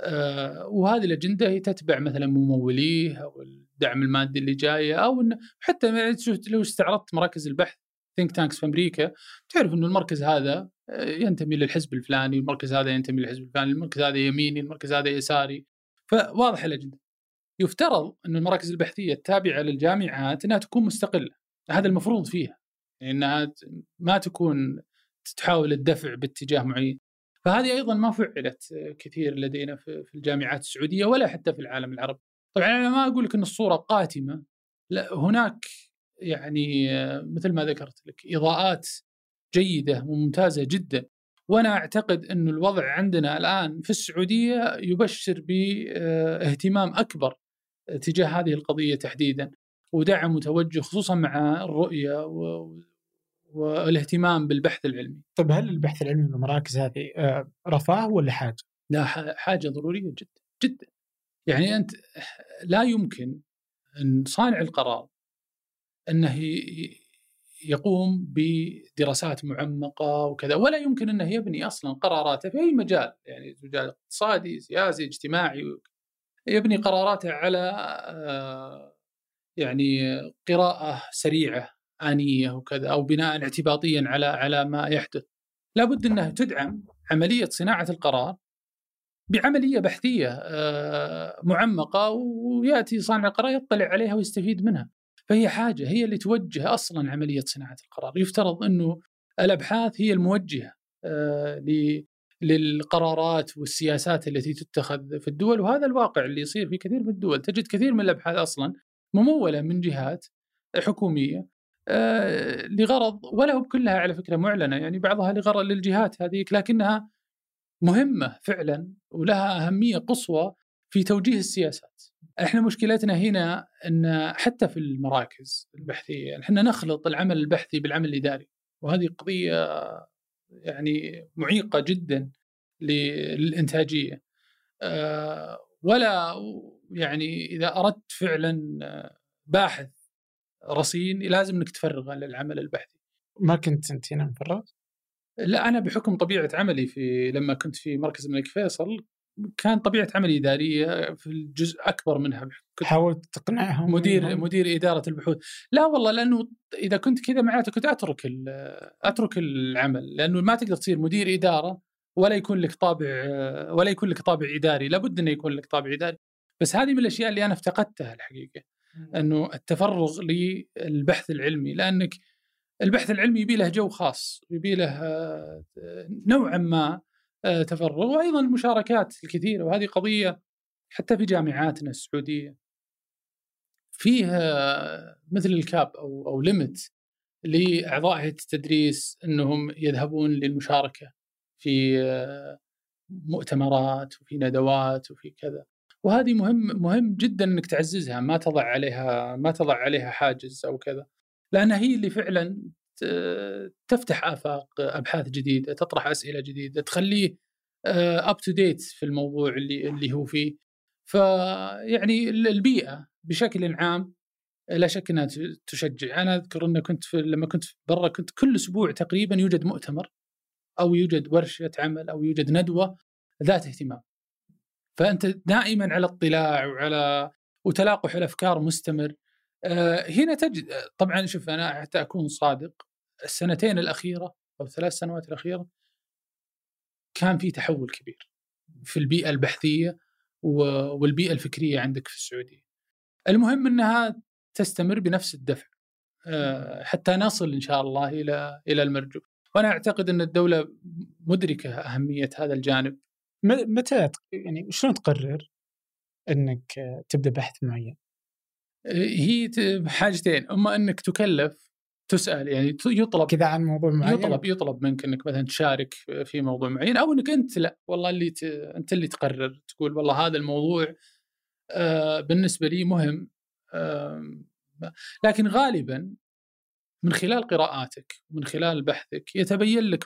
آه وهذه الأجندة هي تتبع مثلا مموليه أو الدعم المادي اللي جاية أو إنه حتى لو استعرضت مراكز البحث ثينك تانكس في أمريكا تعرف إنه المركز هذا آه، ينتمي للحزب الفلاني، المركز هذا ينتمي للحزب الفلاني، المركز هذا يميني، المركز هذا يساري. فواضح الأجندة. يفترض ان المراكز البحثية التابعة للجامعات إنها تكون مستقلة. هذا المفروض فيها. إنها ما تكون تحاول الدفع باتجاه معين. فهذه أيضا ما فعلت كثير لدينا في الجامعات السعودية ولا حتى في العالم العربي. طبعا أنا ما أقول لك إن الصورة قاتمة لا هناك يعني مثل ما ذكرت لك إضاءات جيدة وممتازة جدا وأنا أعتقد أن الوضع عندنا الآن في السعودية يبشر بإهتمام أكبر تجاه هذه القضية تحديدا ودعم متوجه خصوصا مع الرؤية والاهتمام بالبحث العلمي. طيب هل البحث العلمي في المراكز هذه آه، رفاه ولا حاجة؟ لا حاجة ضرورية جدا جدا. يعني أنت لا يمكن أن صانع القرار أنه يقوم بدراسات معمقة وكذا ولا يمكن أنه يبني أصلا قراراته في أي مجال يعني مجال اقتصادي سياسي اجتماعي يبني قراراته على آه، يعني قراءة سريعة آنية وكذا أو بناء اعتباطيا على على ما يحدث. لابد أنها تدعم عملية صناعة القرار بعملية بحثية آه، معمقة ويأتي صانع القرار يطلع عليها ويستفيد منها. فهي حاجة هي اللي توجه أصلا عملية صناعة القرار. يفترض أنه الأبحاث هي الموجهة آه، للقرارات والسياسات التي تتخذ في الدول وهذا الواقع اللي يصير في كثير من الدول. تجد كثير من الأبحاث أصلا ممولة من جهات حكومية آه، لغرض ولا كلها على فكرة معلنة يعني بعضها لغرض للجهات هذيك لكنها مهمة فعلا ولها أهمية قصوى في توجيه السياسات. إحنا مشكلتنا هنا إن حتى في المراكز البحثية إحنا نخلط العمل البحثي بالعمل الإداري وهذه قضية يعني معيقة جدا للإنتاجية. آه، ولا يعني إذا أردت فعلا باحث رصين لازم إنك تفرغه للعمل البحثي. ما كنت أنت هنا مفرغ؟ لا أنا بحكم طبيعة عملي في لما كنت في مركز الملك فيصل كان طبيعة عملي إدارية في الجزء أكبر منها حاولت تقنعهم مدير مدير إدارة البحوث لا والله لأنه إذا كنت كذا معناته كنت أترك أترك العمل لأنه ما تقدر تصير مدير إدارة ولا يكون لك طابع ولا يكون لك طابع إداري لابد إنه يكون لك طابع إداري بس هذه من الأشياء اللي أنا افتقدتها الحقيقة إنه التفرغ للبحث العلمي لأنك البحث العلمي يبي له جو خاص يبي له آه، نوعا ما آه، تفرغ وأيضا المشاركات الكثيرة وهذه قضية حتى في جامعاتنا السعودية فيها مثل الكاب أو أو ليمت لاعضاء هيئه التدريس إنهم يذهبون للمشاركة في آه، مؤتمرات وفي ندوات وفي كذا. وهذه مهم مهم جدا إنك تعززها ما تضع عليها ما تضع عليها حاجز أو كذا. لانها هي اللي فعلا تفتح آفاق أبحاث جديدة تطرح أسئلة جديدة تخليه up to date في الموضوع اللي اللي هو فيه. فيعني البيئة بشكل عام لا شك إنها تشجع. أنا أذكر انه كنت في لما كنت برا كنت كل أسبوع تقريبا يوجد مؤتمر أو يوجد ورشة عمل أو يوجد ندوة ذات اهتمام. فأنت دائما على اطلاع وعلى وتلاقح الأفكار مستمر آه، هنا تجد طبعا شوف أنا حتى أكون صادق السنتين الأخيرة أو الثلاث سنوات الأخيرة كان في تحول كبير في البيئة البحثية والبيئة الفكرية عندك في السعودية. المهم إنها تستمر بنفس الدفع آه، حتى نصل إن شاء الله إلى إلى المرجو. وأنا أعتقد إن الدولة مدركة أهمية هذا الجانب. متى يعني شلون تقرر إنك تبدأ بحث معين؟ هي حاجتين أما إنك تكلف تسأل يعني يطلب كذا عن موضوع معين يطلب يطلب منك إنك مثلا تشارك في موضوع معين أو إنك أنت لأ والله اللي ت... أنت اللي تقرر تقول والله هذا الموضوع آه بالنسبة لي مهم آه لكن غالبا من خلال قراءاتك ومن خلال بحثك يتبين لك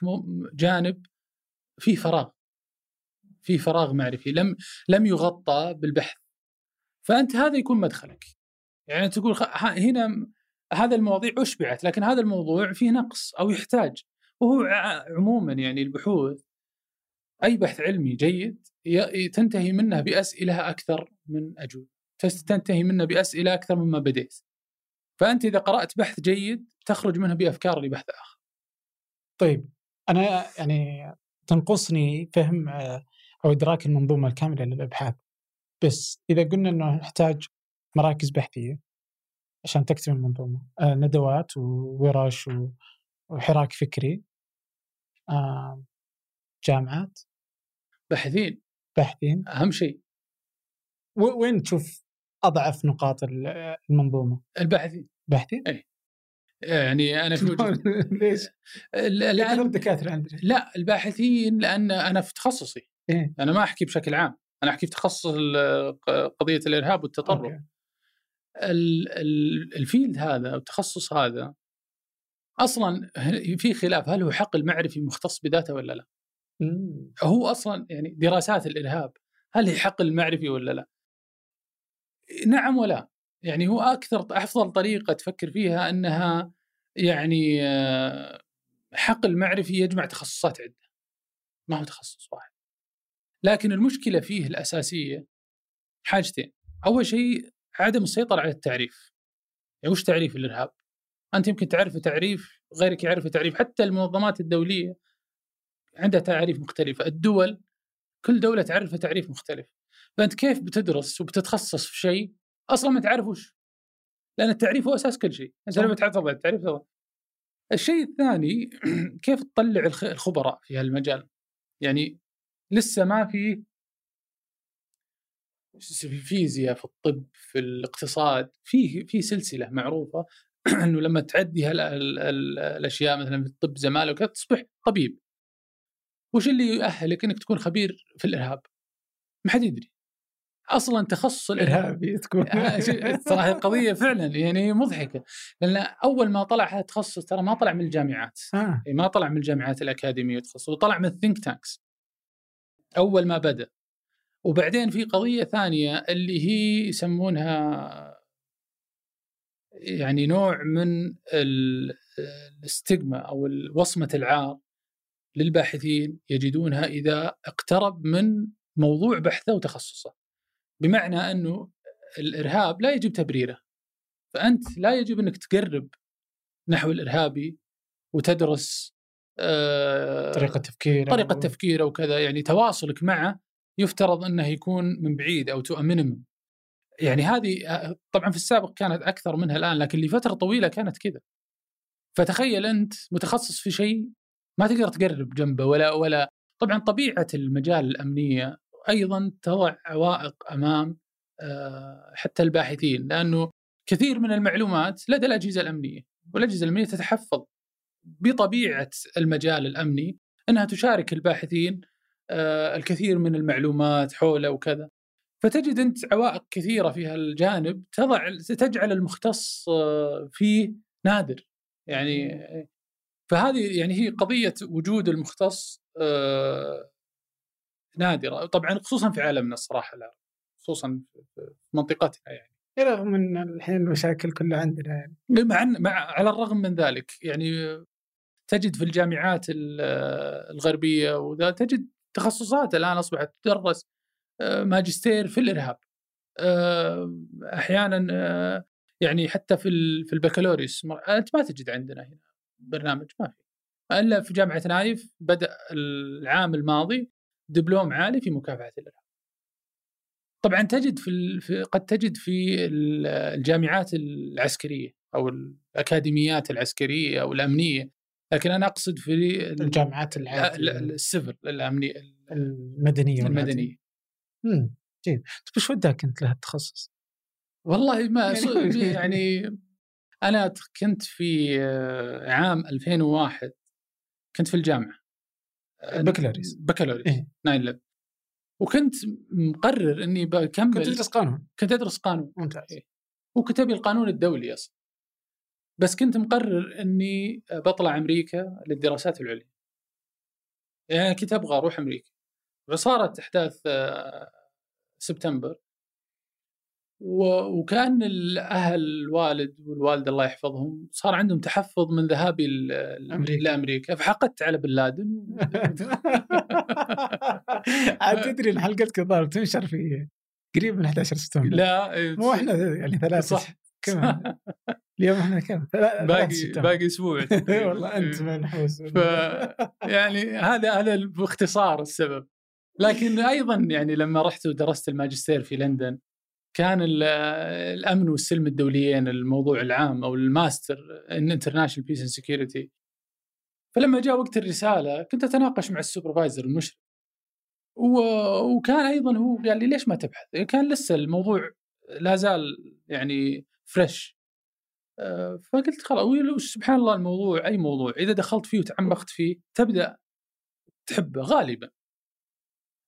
جانب فيه فراغ في فراغ معرفي لم لم يغطى بالبحث. فأنت هذا يكون مدخلك. يعني تقول هنا هذا المواضيع أشبعت لكن هذا الموضوع فيه نقص أو يحتاج. وهو عموما يعني البحوث أي بحث علمي جيد تنتهي منه بأسئلة أكثر من أجوبة. تنتهي منه بأسئلة أكثر مما بديت. فأنت إذا قرأت بحث جيد تخرج منه بأفكار لبحث آخر. طيب أنا يعني تنقصني فهم أو إدراك المنظومة الكاملة للإبحاث. بس إذا قلنا إنه نحتاج مراكز بحثية عشان تكتب المنظومة آه ندوات وورش وحراك فكري آه جامعات. باحثين باحثين أهم شيء. وين تشوف أضعف نقاط المنظومة؟ الباحثين باحثين؟ اي يعني أنا في وجهة <laughs> ليش؟ لأن الدكاتره عندنا. لا الباحثين لأن أنا في تخصصي. إيه؟ أنا ما أحكي بشكل عام أنا أحكي في تخصص قضية الإرهاب والتطرف أوكي. ال field هذا أو التخصص هذا أصلا في خلاف هل هو حقل معرفي مختص بذاته ولا لا؟ مم. هو أصلا يعني دراسات الإرهاب هل هي حقل معرفي ولا لا؟ نعم ولا يعني هو أكثر أفضل طريقة تفكر فيها أنها يعني آه، حقل معرفي يجمع تخصصات عدة ما هو تخصص واحد لكن المشكلة فيه الأساسية حاجتين. أول شيء عدم السيطرة على التعريف. يعني وش تعريف الإرهاب؟ أنت يمكن تعرف تعريف غيرك يعرف تعريف. حتى المنظمات الدولية عندها تعريف مختلفة. الدول كل دولة تعرف تعريف مختلف. فأنت كيف بتدرس وبتتخصص في شيء أصلا ما تعرف وش؟ لأن التعريف هو أساس كل شيء. أنت لما تعرف التعريف طبعا الشيء الثاني <clears throat> كيف تطلع الخبراء في هالمجال؟ يعني لسه ما في في الفيزياء في الطب في الاقتصاد في في سلسلة معروفة <clears throat> إنه لما تعدي الأشياء مثلا في الطب زماله وكذا تصبح طبيب. وش اللي يؤهلك إنك تكون خبير في الإرهاب؟ ما حد يدري. أصلا تخصص الإرهاب تكون صراحة القضية فعلا يعني مضحكة. لأن أول ما طلع هذا التخصص ترى ما طلع من الجامعات. آه. ما طلع من الجامعات الأكاديمية تخصص وطلع من الثينك تانكس أول ما بدأ. وبعدين في قضية ثانية اللي هي يسمونها يعني نوع من الاستجما أو وصمة العار للباحثين يجدونها إذا اقترب من موضوع بحثه وتخصصه. بمعنى أنه الإرهاب لا يجب تبريره. فأنت لا يجب أنك تقرب نحو الإرهابي وتدرس طريقة تفكيره طريقة تفكيره وكذا يعني تواصلك معه يفترض إنه يكون من بعيد أو to minimum يعني هذه آه، طبعا في السابق كانت أكثر منها الآن لكن لفترة طويلة كانت كذا. فتخيل أنت متخصص في شيء ما تقدر تقرب جنبه ولا ولا طبعا طبيعة المجال الأمنية أيضا تضع عوائق أمام آه، حتى الباحثين لأنه كثير من المعلومات لدى الأجهزة الأمنية والأجهزة الأمنية تتحفظ بطبيعة المجال الأمني إنها تشارك الباحثين آه، الكثير من المعلومات حوله وكذا. فتجد أنت عوائق كثيرة في هالجانب تضع تجعل المختص آه، فيه نادر. يعني فهذه يعني هي قضية وجود المختص آه، نادرة. طبعا خصوصا في عالمنا الصراحة لا خصوصا في منطقتنا يعني. رغم ان الحين المشاكل كلها عندنا يعني. مع مع على الرغم من ذلك. يعني تجد في الجامعات الغربية وذا تجد تخصصات الآن أصبحت تدرس آه، ماجستير في الإرهاب آه، أحيانا آه، يعني حتى في في البكالوريوس. أنت ما تجد عندنا هنا برنامج ما في. إلا في جامعة نايف بدأ العام الماضي دبلوم عالي في مكافحة الإرهاب. طبعا تجد في قد تجد في الجامعات العسكرية أو الأكاديميات العسكرية أو الأمنية لكن أنا أقصد في الجامعات السفر الأمنية المدنية المدنية. امم جيد. طيب وش وداك أنت لهالتخصص؟ والله ما <laughs> يعني, <laughs> يعني أنا كنت في آه، عام 2001 كنت في الجامعة. بكالوريوس. بكالوريوس إيه؟ ناين وكنت مقرر إني بكمل كنت تدرس قانون. كنت أدرس قانون. ممتاز. إيه؟ وكتب القانون الدولي أصلا. بس كنت مقرر إني بطلع أمريكا للدراسات العليا. يعني كنت أبغى أروح أمريكا. وصارت أحداث آه، سبتمبر. وكأن الأهل الوالد والوالدة الله يحفظهم صار عندهم تحفظ من ذهابي لأمريكا. فحقدت على بن لادن. <laughs> عاد <laughs> تدري إن حلقة كظاهر تنشر في قريب من 11 سبتمبر. لا مو إحنا يعني ثلاثة. صح. كم <laughs> اليوم إحنا كم؟ باقي باقي أسبوع <laughs> والله أنت منحوس ف يعني هذا هذا باختصار السبب. لكن أيضا يعني لما رحت ودرست الماجستير في لندن كان الأمن والسلم الدوليين الموضوع العام أو الماستر in international peace and security فلما جاء وقت الرسالة كنت أتناقش مع ال supervisor المشرف. وكان أيضا هو قال لي ليش ما تبحث؟ كان لسه الموضوع لا زال يعني fresh فقلت خلاص سبحان الله الموضوع أي موضوع إذا دخلت فيه وتعمقت فيه تبدأ تحبه غالبا.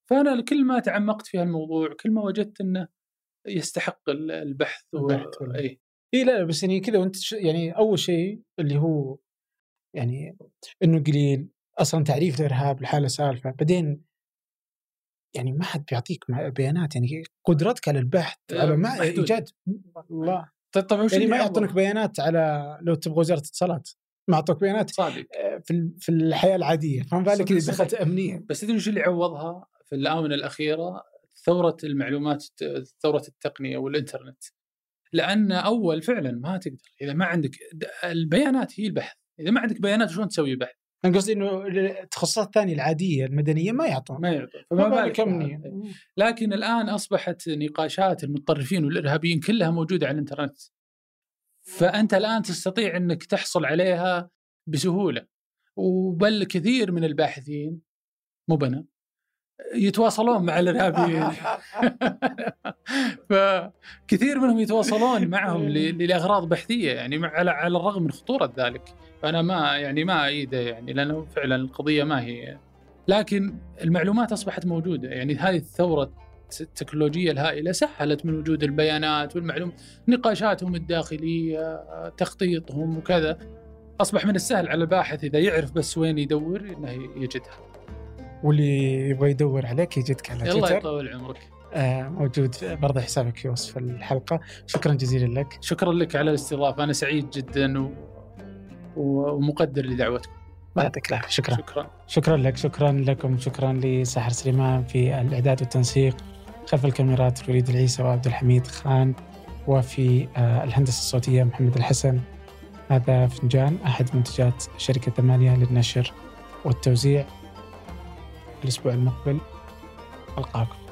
فأنا كل ما تعمقت في هالموضوع كل ما وجدت إنه يستحق البحث, و... اي اي لا بس يعني كذا وأنت ش... يعني أول شيء اللي هو يعني إنه قليل أصلا تعريف الارهاب لحاله سالفه بعدين يعني ما حد بيعطيك بيانات يعني قدرتك على البحث على ما إيجاد الله طيب يعني ما يعطونك بيانات على لو تبغى وزارة اتصالات ما اعطوك بيانات صادق. آه، في في الحياة العادية فما بالك إذا دخلت أمنية؟ بس تدري وش اللي عوضها في الآونة الأخيرة؟ ثورة المعلومات ثورة التقنية والإنترنت. لأن أول فعلا ما تقدر إذا ما عندك البيانات هي البحث. إذا ما عندك بيانات شلون تسوي بحث؟ أنا قصدي إنه التخصصات الثانية العادية المدنية ما يعطون. ما يعطون. فما بالك امنيه لكن الآن أصبحت نقاشات المتطرفين والإرهابيين كلها موجودة على الإنترنت. فأنت الآن تستطيع إنك تحصل عليها بسهولة. وبل كثير من الباحثين مو بنا. يتواصلون مع الارهابيين <laughs> فكثير منهم يتواصلون معهم لأغراض بحثية يعني على على الرغم من خطورة ذلك. فأنا ما يعني ما ايده يعني لأنه فعلا القضية ما هي. لكن المعلومات أصبحت موجودة. يعني هذه الثورة التكنولوجية الهائلة سهلت من وجود البيانات والمعلومات نقاشاتهم الداخلية تخطيطهم وكذا. أصبح من السهل على الباحث إذا يعرف بس وين يدور إنه يجدها. واللي يبغى يدور عليك يجدك على تويتر. الله يطول عمرك. آه موجود برضه حسابك في وصف الحلقة. شكرا جزيلا لك. شكرا لك على الاستضافة. أنا سعيد جدا و... ومقدر لدعوتكم. يعطيك العافية. شكرا. شكرا. شكرا لك. شكرا لكم. شكرا لساحر سليمان في الإعداد والتنسيق. خلف الكاميرات الوليد العيسى وعبد الحميد خان. وفي آه، الهندسة الصوتية محمد الحسن. هذا فنجان أحد منتجات شركة ثمانية للنشر والتوزيع. الأسبوع المقبل. ألقاكم.